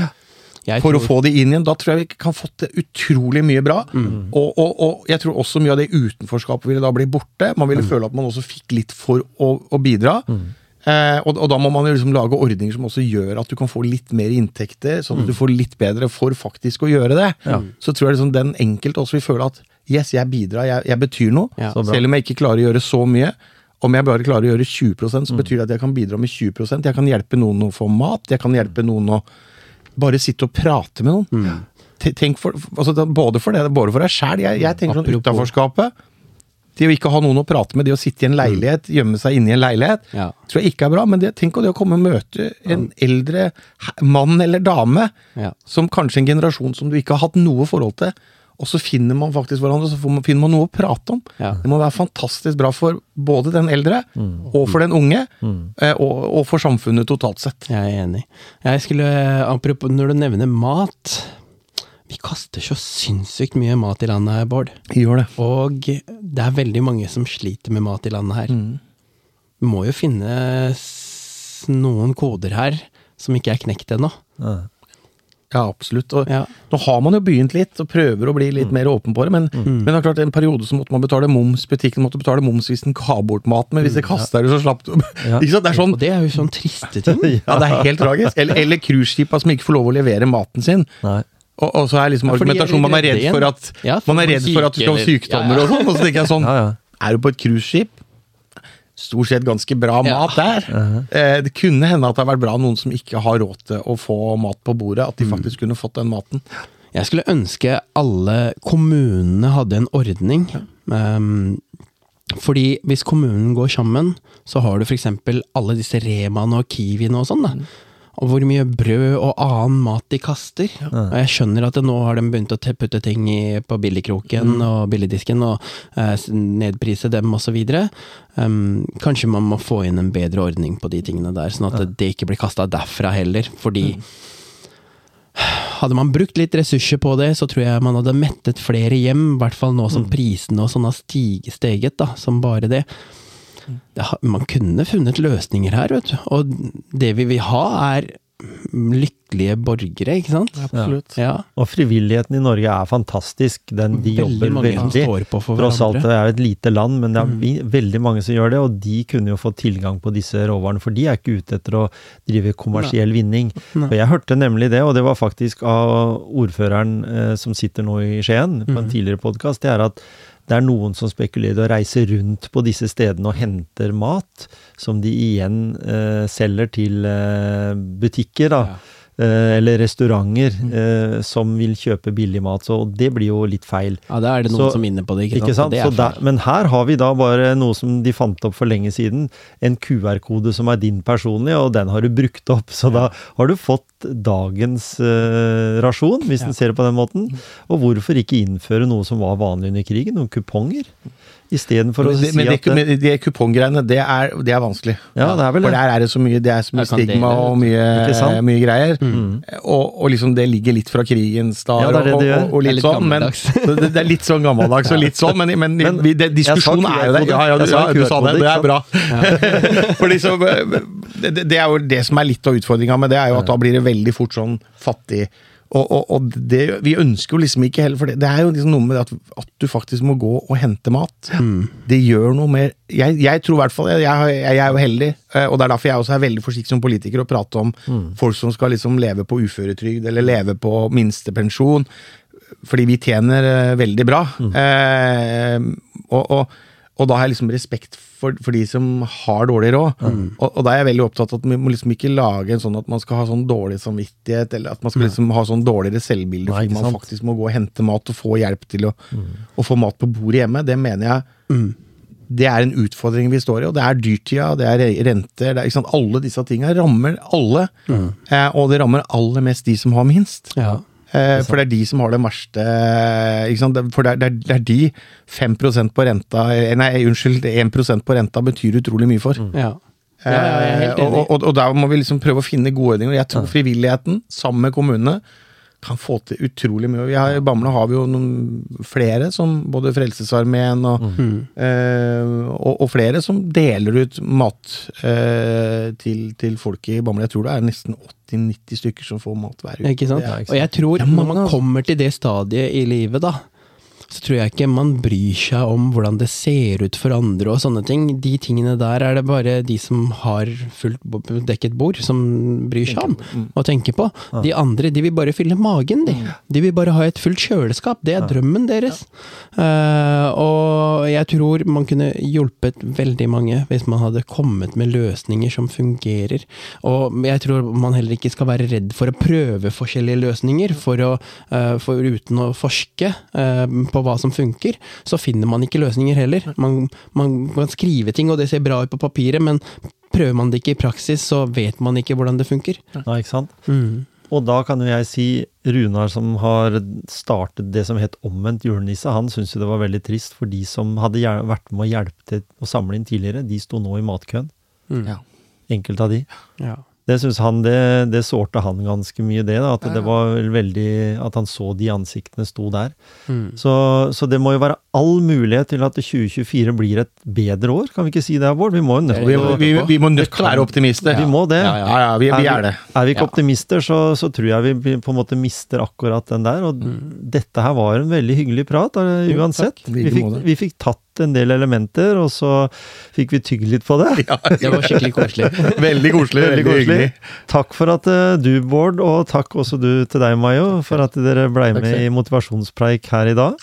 Jeg for tror... å få det inn igjen. Da tror jeg vi kan fått det utrolig mye bra. Mm. Og, og, og, jeg tror også mye av det utenforskapet ville da bli borte. Man ville mm. føle at man også fikk litt for å, å bidra. Mm. Eh, og, og, da må man jo liksom lage ordninger som også gjør at du kan få litt mer inntekter, sånn at du mm. får litt bedre for faktisk å gjøre det. Ja. Så tror jeg liksom den enkelte også vil føle at yes, jeg bidrar, jeg, jeg betyr noe. Ja. Selv om jeg ikke klarer å gjøre så mye. Om jeg bare klarer å gjøre 20% så mm. betyr det at jeg kan bidra med 20% Jeg kan hjelpe noen å få mat, jeg kan hjelpe noen å bare sitte og prate med noen. Mm. Tenk for, altså, både, for det, både for deg sjæl. Jeg, jeg, tenker sånn utaforskapet Det å ikke ha noen å prate med, det å sitte i en leilighet, gjemme seg inne i en leilighet, Ja. tror jeg ikke er bra. Men det, tenk på det å komme og møte en eldre mann eller dame, Ja. som kanskje en generasjon som du ikke har hatt noe forhold til, og så finner man faktisk hverandre, så får man, finner man noe å prate om. Ja. Det må være fantastisk bra for både den eldre, og for den unge, mm. og, og for samfunnet totalt sett. Jeg er enig. Jeg skulle, apropos når du nevner mat Vi kaster så sinnssykt mye mat i landet her, Bård. Gjør det. Og det er veldig mange som sliter med mat i landet her. Det må jo finnes noen koder her som ikke er knekt ennå. Ja, absolutt. Og Ja. Nå har man jo begynt litt, og prøver å bli litt mer åpen på det, men, men det er klart en periode så måtte man betale moms, butikken måtte betale moms hvis den ga bort maten, men hvis det kasta det, så slapp du Ikke sant? Det er sånn Og det er jo sånn triste ting. Ja, det er helt tragisk. Eller, eller cruiseskipa som ikke får lov å levere maten sin. Nei. Og, og så er liksom Ja, argumentasjonen man er redd for at Ja, for Man er redd for at du skal ha sykdommer Ja, ja. og sånn. Og så tenker jeg sånn Ja, ja. Er du på et cruiseskip? Stort sett ganske bra Ja. mat der. eh, det kunne hende at det har vært bra noen som ikke har råd til å få mat på bordet, at de faktisk kunne fått den maten. Jeg skulle ønske alle kommunene hadde en ordning. Ehm, fordi hvis kommunen går sammen, så har du f.eks. alle disse Remaene og Kiwiene og sånn. da. Og hvor mye brød og annen mat de kaster. Og jeg skjønner at nå har de begynt å putte ting i, på billigkroken og billigdisken og eh, nedprise dem osv. Um, kanskje man må få inn en bedre ordning på de tingene der, sånn at det ikke blir kasta derfra heller. Fordi hadde man brukt litt ressurser på det, så tror jeg man hadde mettet flere hjem, i hvert fall nå som prisene og sånn har steget, da, som bare det. Har- Man kunne funnet løsninger her, vet du. Og det vi vil ha, er lykkelige borgere, ikke sant? Absolutt. Ja. Og frivilligheten i Norge er fantastisk. Den, de Veldig jobber mange veldig. står på for Tross alt. Mm. det er et lite land, men det er vi- veldig mange som gjør det. Og de kunne jo fått tilgang på disse råvarene, for de er ikke ute etter å drive kommersiell vinning. Nei. For jeg hørte nemlig det, og det var faktisk av ordføreren eh, som sitter nå i Skien, på en Mm. tidligere podkast, det er at det er noen som spekulerer å reise rundt på disse stedene og henter mat, som de igjen eh, selger til eh, butikker, da. Ja. Eh, eller restauranter eh, som vil kjøpe billig mat. Så det blir jo litt feil. ja, da er det noen Så- som inne på det, ikke sant? Ikke sant? Det er der, men her har vi da bare noe som de fant opp for lenge siden. En QR-kode som er din personlige, og den har du brukt opp. Så da har du fått dagens eh, rasjon, hvis Ja. en ser det på den måten. Og hvorfor ikke innføre noe som var vanlig under krigen, noen kuponger? Istedenfor å si men det, at det, men de kupongreiene, det er, det er vanskelig. Ja, det er vel det. For der er det så mye, det er så mye stigma og mye, mye greier. Mm. Og, og liksom det ligger litt fra krigens dager, Ja, det det og, og, og litt litt sånn, men det, er litt sånn gammeldags og litt sånn, men, men, Men vi, det, diskusjonen er jo det. Ja, ja, du, sa ja, du sa det. Det er bra. For liksom, det, det er jo det som er litt av utfordringa med det, er jo at da blir det veldig fort sånn fattig. Og, og, og det, vi ønsker jo liksom ikke heller, for det, det er jo liksom noe med at, at du faktisk må gå og hente mat. Det gjør noe mer Jeg, jeg tror i hvert fall jeg, jeg, jeg er jo heldig, eh, og det er derfor jeg også er veldig forsiktig som politiker å prate om folk som skal liksom leve på uføretrygd eller leve på minstepensjon. Fordi vi tjener eh, veldig bra. Eh, og, og, og da har jeg liksom respekt for, for de som har dårlig råd. Og, og da er jeg veldig opptatt av at vi må liksom ikke lage en sånn at man skal ha sånn dårlig samvittighet, eller at man skal liksom ha sånn dårligere selvbilde fordi man faktisk må gå og hente mat og få hjelp til å, å få mat på bordet hjemme. Det mener jeg det er en utfordring vi står i, og det er dyrtida, det er re- renter det er? Alle disse tinga rammer alle. Eh, og det rammer aller mest de som har minst. Ja. Eh, for det er de som har det verste ikke sant? For det er, det er, er de 5% på renta eh, Nei, unnskyld, 1 på renta betyr utrolig mye for. Ja. Ja, ja, helt Eh, og, og, og der må vi liksom prøve å finne gode ordninger. Jeg tror frivilligheten, sammen med kommunene, kan få til utrolig mye. Vi har, I Bamble har vi jo noen flere, som både Frelsesarmeen og, Mm. eh, og, og flere som deler ut mat eh, til, til folk i Bamble. Jeg tror det er nesten 80-90 stykker som får mat hver uke. Ikke sant? Ikke sant? Og jeg tror ja, man, når man altså. kommer til det stadiet i livet, da, så tror jeg ikke man bryr seg om hvordan det ser ut for andre og sånne ting. De tingene der er det bare de som har fullt dekket bord, som bryr seg om Mm. og tenker på. De andre de vil bare fylle magen, de. De vil bare ha et fullt kjøleskap. Det er drømmen deres. Eh, og jeg tror man kunne hjulpet veldig mange hvis man hadde kommet med løsninger som fungerer. Og jeg tror man heller ikke skal være redd for å prøve forskjellige løsninger, for å, eh, for uten å forske eh, på på hva som funker, så finner man ikke løsninger heller. Man, man kan skrive ting, og det ser bra ut på papiret, men prøver man det ikke i praksis, så vet man ikke hvordan det funker. Ja, ikke sant? Mm. Og da kan jo jeg si Runar som har startet det som het Omvendt julenisse, han syntes jo det var veldig trist, for de som hadde vært med å hjelpe til å samle inn tidligere, de sto nå i matkøen. Mm. Ja. Enkelte av de. Ja. Det syns han det, det sårte han ganske mye, det. da, At det var veldig At han så de ansiktene sto der. Mm. Så, så det må jo være all mulighet til at 2024 blir et bedre år, kan vi ikke si det, Bård? Vi må jo nødt til å vi, vi må nødt til å være optimister. Vi må det. Ja, ja, ja vi, vi er det. Er vi ikke Ja. optimister, så, så tror jeg vi på en måte mister akkurat den der. Og dette her var en veldig hyggelig prat, Jo, uansett. Vi fikk, vi fikk tatt en del elementer, og så fikk vi tygge litt på det. Ja, Det var skikkelig koselig. Veldig koselig. Veldig koselig. hyggelig. Takk for at eh, du, Bård, og takk også du til deg, Mayo, for at dere ble med i motivasjonspreik her i dag.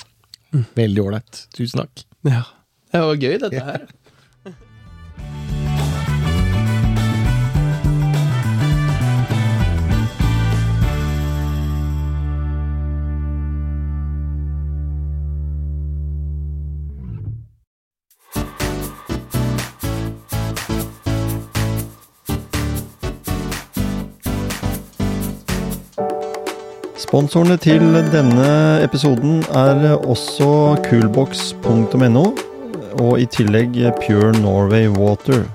Veldig ålreit. Tusen takk. Ja. Det var gøy, dette her. Sponsorene til denne episoden er også coolbox.no, og i tillegg Pure Norway Water.